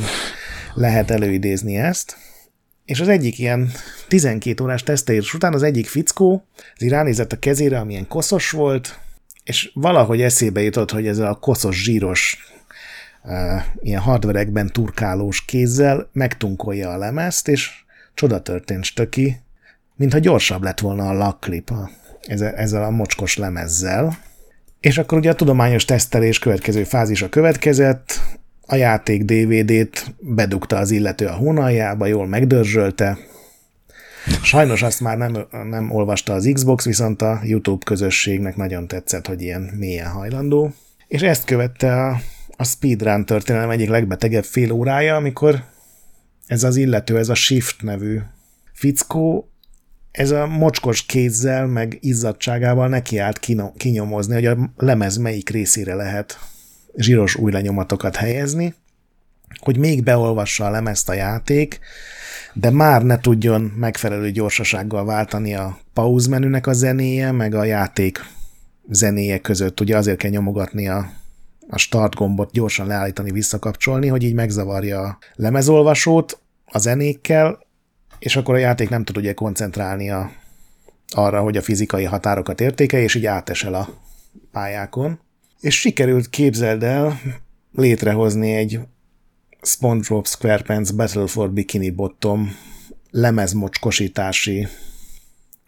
lehet előidézni ezt. És az egyik ilyen 12 órás tesztelés után az egyik fickó az ránézett a kezére, amilyen koszos volt, és valahogy eszébe jutott, hogy ez a koszos, zsíros, uh, ilyen hardverekben turkálós kézzel megtunkolja a lemezt, és csoda történt stöki, mintha gyorsabb lett volna a lakklip a ezzel a mocskos lemezzel. És akkor ugye a tudományos tesztelés következő fázisa következett, a játék DVD-t bedugta az illető a hónaljába, jól megdörzsölte, Sajnos azt már nem, nem olvasta az Xbox, viszont a YouTube közösségnek nagyon tetszett, hogy ilyen mélyen hajlandó. És ezt követte a, a speedrun történelem egyik legbetegebb fél órája, amikor ez az illető, ez a Shift nevű fickó, ez a mocskos kézzel, meg izzadságával nekiállt kinyomozni, hogy a lemez melyik részére lehet zsíros új lenyomatokat helyezni, hogy még beolvassa a lemezt a játék, de már ne tudjon megfelelő gyorsasággal váltani a pause menünek a zenéje, meg a játék zenéje között. Ugye azért kell nyomogatni a, a start gombot, gyorsan leállítani, visszakapcsolni, hogy így megzavarja a lemezolvasót a zenékkel, és akkor a játék nem tud ugye koncentrálni a, arra, hogy a fizikai határokat értékelje, és így átesel a pályákon. És sikerült, képzeld el, létrehozni egy SpongeBob SquarePants Battle for Bikini Bottom lemezmocskosítási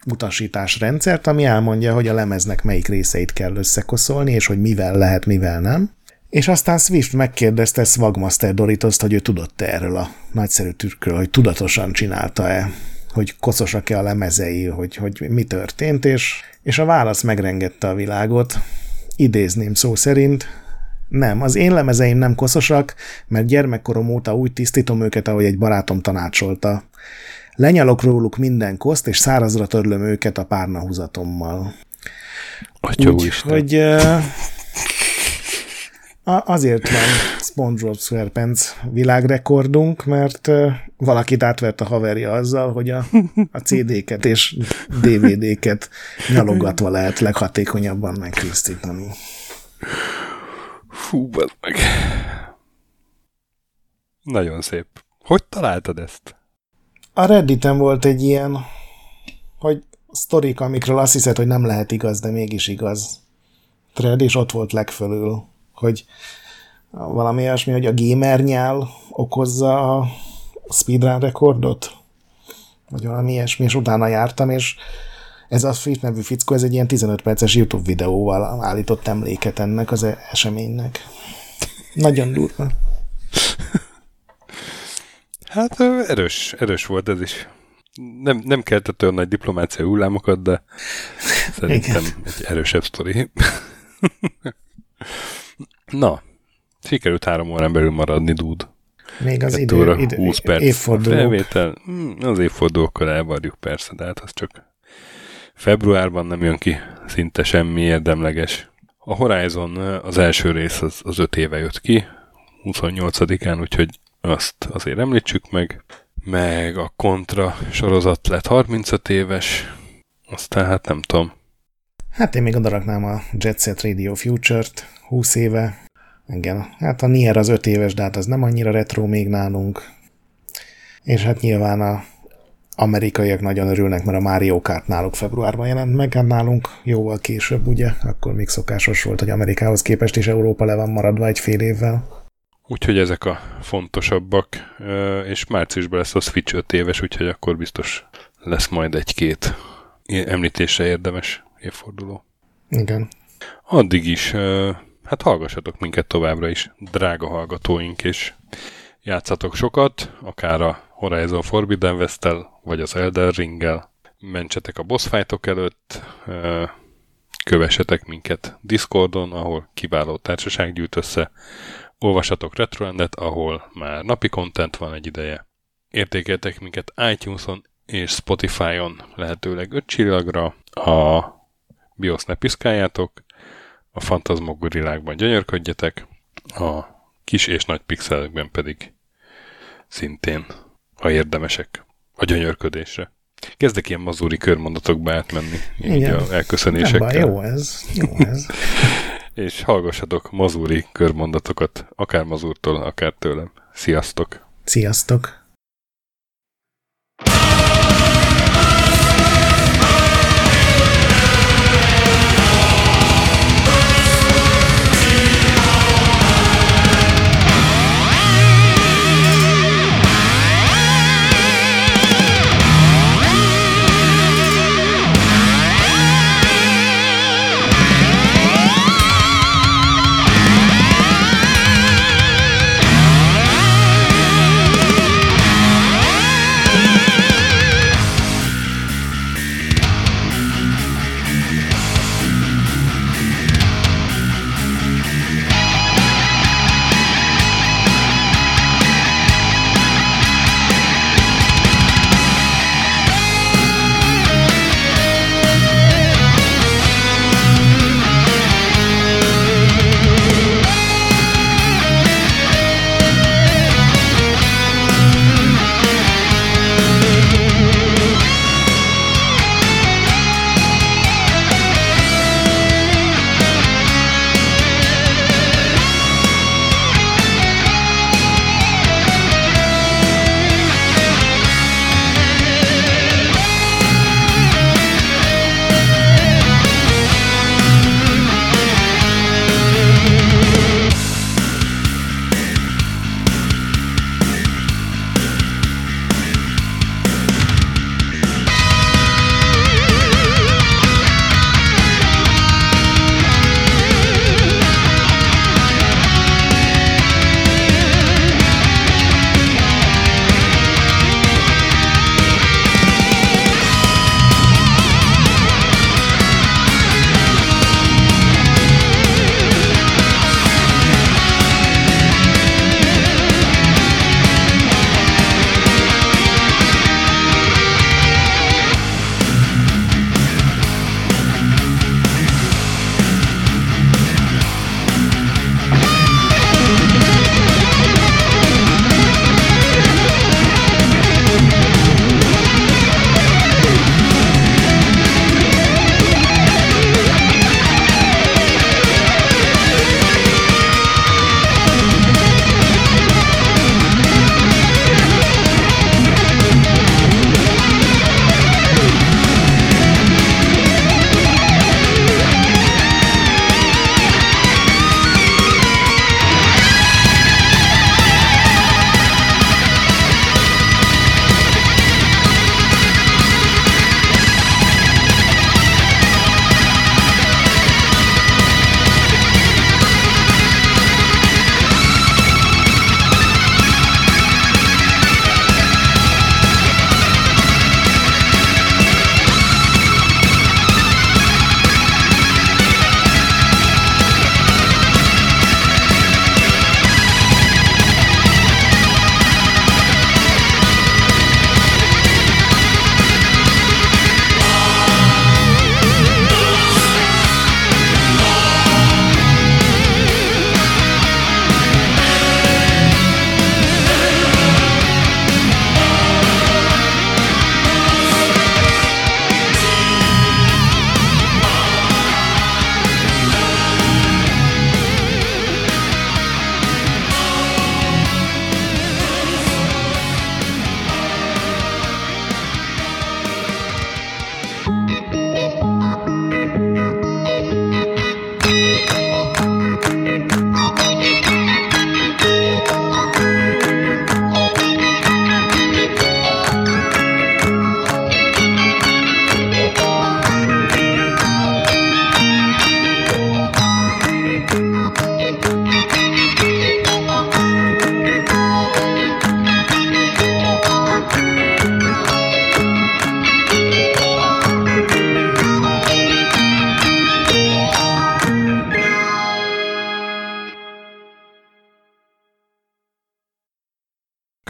utasítás rendszert, ami elmondja, hogy a lemeznek melyik részeit kell összekoszolni, és hogy mivel lehet, mivel nem. És aztán Swift megkérdezte Swagmaster Doritoszt, hogy ő tudott-e erről a nagyszerű türkről, hogy tudatosan csinálta-e, hogy koszosak-e a lemezei, hogy, hogy mi történt, és, és a válasz megrengette a világot. Idézném szó szerint, nem, az én lemezeim nem koszosak, mert gyermekkorom óta úgy tisztítom őket, ahogy egy barátom tanácsolta. Lenyalok róluk minden koszt, és szárazra törlöm őket a párnahúzatommal. Atya úgy, hogy uh, azért van SpongeBob SquarePants világrekordunk, mert valakit átvert a haverja azzal, hogy a, a CD-ket és DVD-ket nyalogatva lehet leghatékonyabban megtisztítani. Fú, meg. Nagyon szép. Hogy találtad ezt? A Redditen volt egy ilyen, hogy sztorik, amikről azt hiszed, hogy nem lehet igaz, de mégis igaz. Thread, és ott volt legfölül, hogy valami olyasmi, hogy a gamer nyál okozza a speedrun rekordot, vagy valami ilyesmi, és utána jártam, és ez a Fit nevű fickó, ez egy ilyen 15 perces YouTube videóval állított emléket ennek az eseménynek. Nagyon durva. Hát erős, erős volt ez is. Nem, nem keltett olyan nagy diplomáciai hullámokat, de szerintem egy erősebb sztori. Na, sikerült három órán belül maradni, dúd. Még az idő, idő, 20 perc évfordulók. Felvétel, hmm, az évfordulókkal elvarjuk persze, de hát az csak Februárban nem jön ki szinte semmi érdemleges. A Horizon az első rész az, az öt éve jött ki, 28-án, úgyhogy azt azért említsük meg. Meg a Contra sorozat lett 35 éves, aztán hát nem tudom. Hát én még odaraknám a Jet Set Radio Future-t, 20 éve. Igen, hát a Nier az 5 éves, de hát az nem annyira retro még nálunk. És hát nyilván a amerikaiak nagyon örülnek, mert a Mario Kart náluk februárban jelent meg, hát nálunk jóval később, ugye, akkor még szokásos volt, hogy Amerikához képest is Európa le van maradva egy fél évvel. Úgyhogy ezek a fontosabbak, és márciusban lesz a Switch 5 éves, úgyhogy akkor biztos lesz majd egy-két említésre érdemes évforduló. Igen. Addig is, hát hallgassatok minket továbbra is, drága hallgatóink, és játszatok sokat, akár a Horizon Forbidden west vagy az Elden Ring-el. Mentsetek a boss fightok előtt, kövessetek minket Discordon, ahol kiváló társaság gyűjt össze, olvassatok Retroendet, ahol már napi content van egy ideje. Értékeltek minket iTunes-on és Spotify-on lehetőleg 5 csillagra, a BIOS ne piszkáljátok, a Fantasmok gorillákban gyönyörködjetek, a kis és nagy pixelekben pedig szintén ha érdemesek a gyönyörködésre. Kezdek ilyen mazúri körmondatokba átmenni, így a elköszönésekkel. Baj, jó ez, jó ez. És hallgassatok mazúri körmondatokat, akár mazúrtól, akár tőlem. Sziasztok! Sziasztok!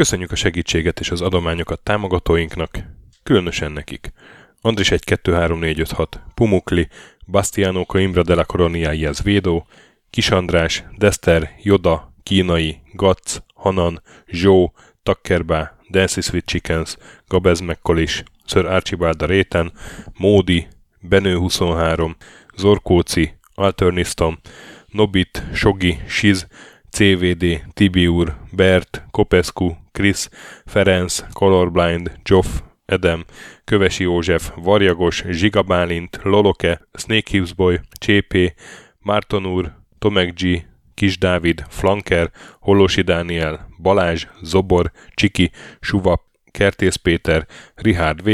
Köszönjük a segítséget és az adományokat támogatóinknak, különösen nekik. Andris 1 2 3 4 5 6, Pumukli, Bastiano Coimbra de la Coronia Védó, Kis András, Dester, Joda, Kínai, Gatz, Hanan, Zsó, Takkerbá, Dancy Sweet Chickens, Gabez Mekkolis, Sir Archibald a Réten, Módi, Benő 23, Zorkóci, Alternisztom, Nobit, Sogi, Siz, CVD, Tibiur, Bert, Kopescu, Chris, Ferenc, Colorblind, Joff, Edem, Kövesi József, Varjagos, Zsigabálint, Loloke, Snake Hips Boy, Csépé, Márton úr, Tomek G, Kis Dávid, Flanker, Hollosi Dániel, Balázs, Zobor, Csiki, Suva, Kertész Péter, Richard V,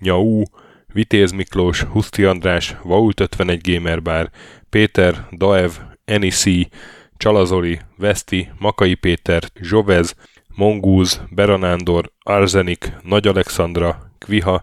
Nyau, Vitéz Miklós, Huszti András, Vault 51 Gamer Bar, Péter, Daev, Enisi, Csalazoli, Veszti, Makai Péter, Zsovez, Mongúz, Beranándor, Arzenik, Nagy Alexandra, Kviha,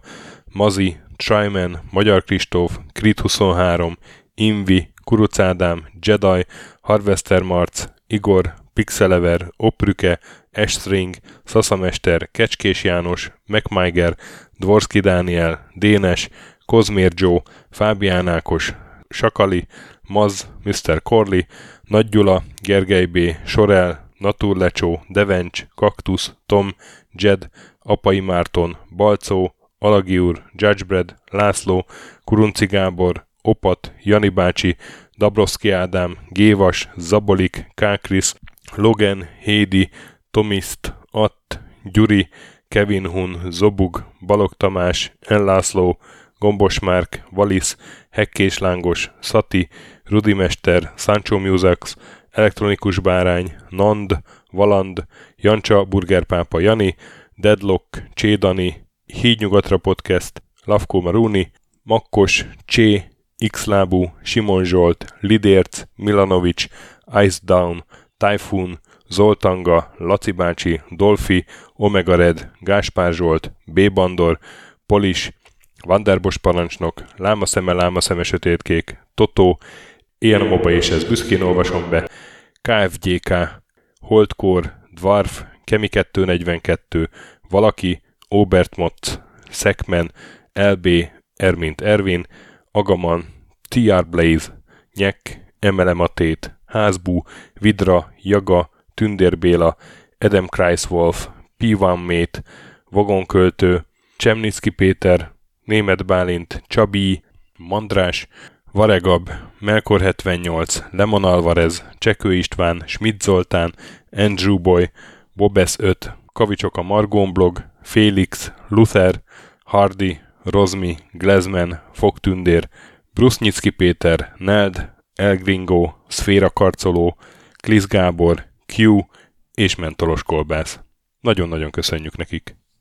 Mazi, Tryman, Magyar Kristóf, Krit 23, Invi, Kuruc Ádám, Jedi, Harvester Marc, Igor, Pixelever, Oprüke, Estring, Szaszamester, Kecskés János, MacMiger, Dvorski Dániel, Dénes, Kozmér Joe, Fábián Ákos, Sakali, Maz, Mr. Corley, Nagy Gyula, Gergely B., Sorel, Naturlecsó, Devencs, Kaktusz, Tom, Jed, Apai Márton, Balcó, Alagi úr, Judgebred, László, Kurunci Gábor, Opat, Jani bácsi, Dabroszki Ádám, Gévas, Zabolik, Kákris, Logan, Hédi, Tomiszt, Att, Gyuri, Kevin Hun, Zobug, Balog Tamás, Enlászló, Gombos Márk, Valisz, Hekkés Lángos, Szati, Rudimester, Sancho Musax, Elektronikus Bárány, Nand, Valand, Jancsa, Burgerpápa Jani, Deadlock, Csédani, Hídnyugatra Podcast, Lavko Maruni, Makkos, Csé, Xlábú, Simon Zsolt, Lidérc, Milanovic, Ice Down, Typhoon, Zoltanga, Laci bácsi, Dolfi, Omega Red, Gáspár Zsolt, B. Bandor, Polis, Vanderbos parancsnok, Lámaszeme, Lámaszeme sötétkék, Totó, Ilyen a moba és ez büszkén olvasom be, KFGK, Holdkor, Dwarf, Kemi 242, Valaki, Obert Motz, Szekmen, LB, Ermint Ervin, Agaman, TR Blaze, Nyek, Emelematét, Házbú, Vidra, Jaga, Tündér Béla, Edem Kreiswolf, P1 Mate, Vagonköltő, Csemnicki Péter, Német Bálint, Csabi, Mandrás, Varegab, Melkor 78, Lemon Alvarez, Csekő István, Schmidt Zoltán, Andrew Boy, Bobesz 5, Kavicsok a Margón blog, Félix, Luther, Hardy, Rozmi, Glezman, Fogtündér, Brusznyicki Péter, Neld, Elgringo, Szféra Karcoló, Klisz Gábor, Q és Mentolos Kolbász. Nagyon-nagyon köszönjük nekik!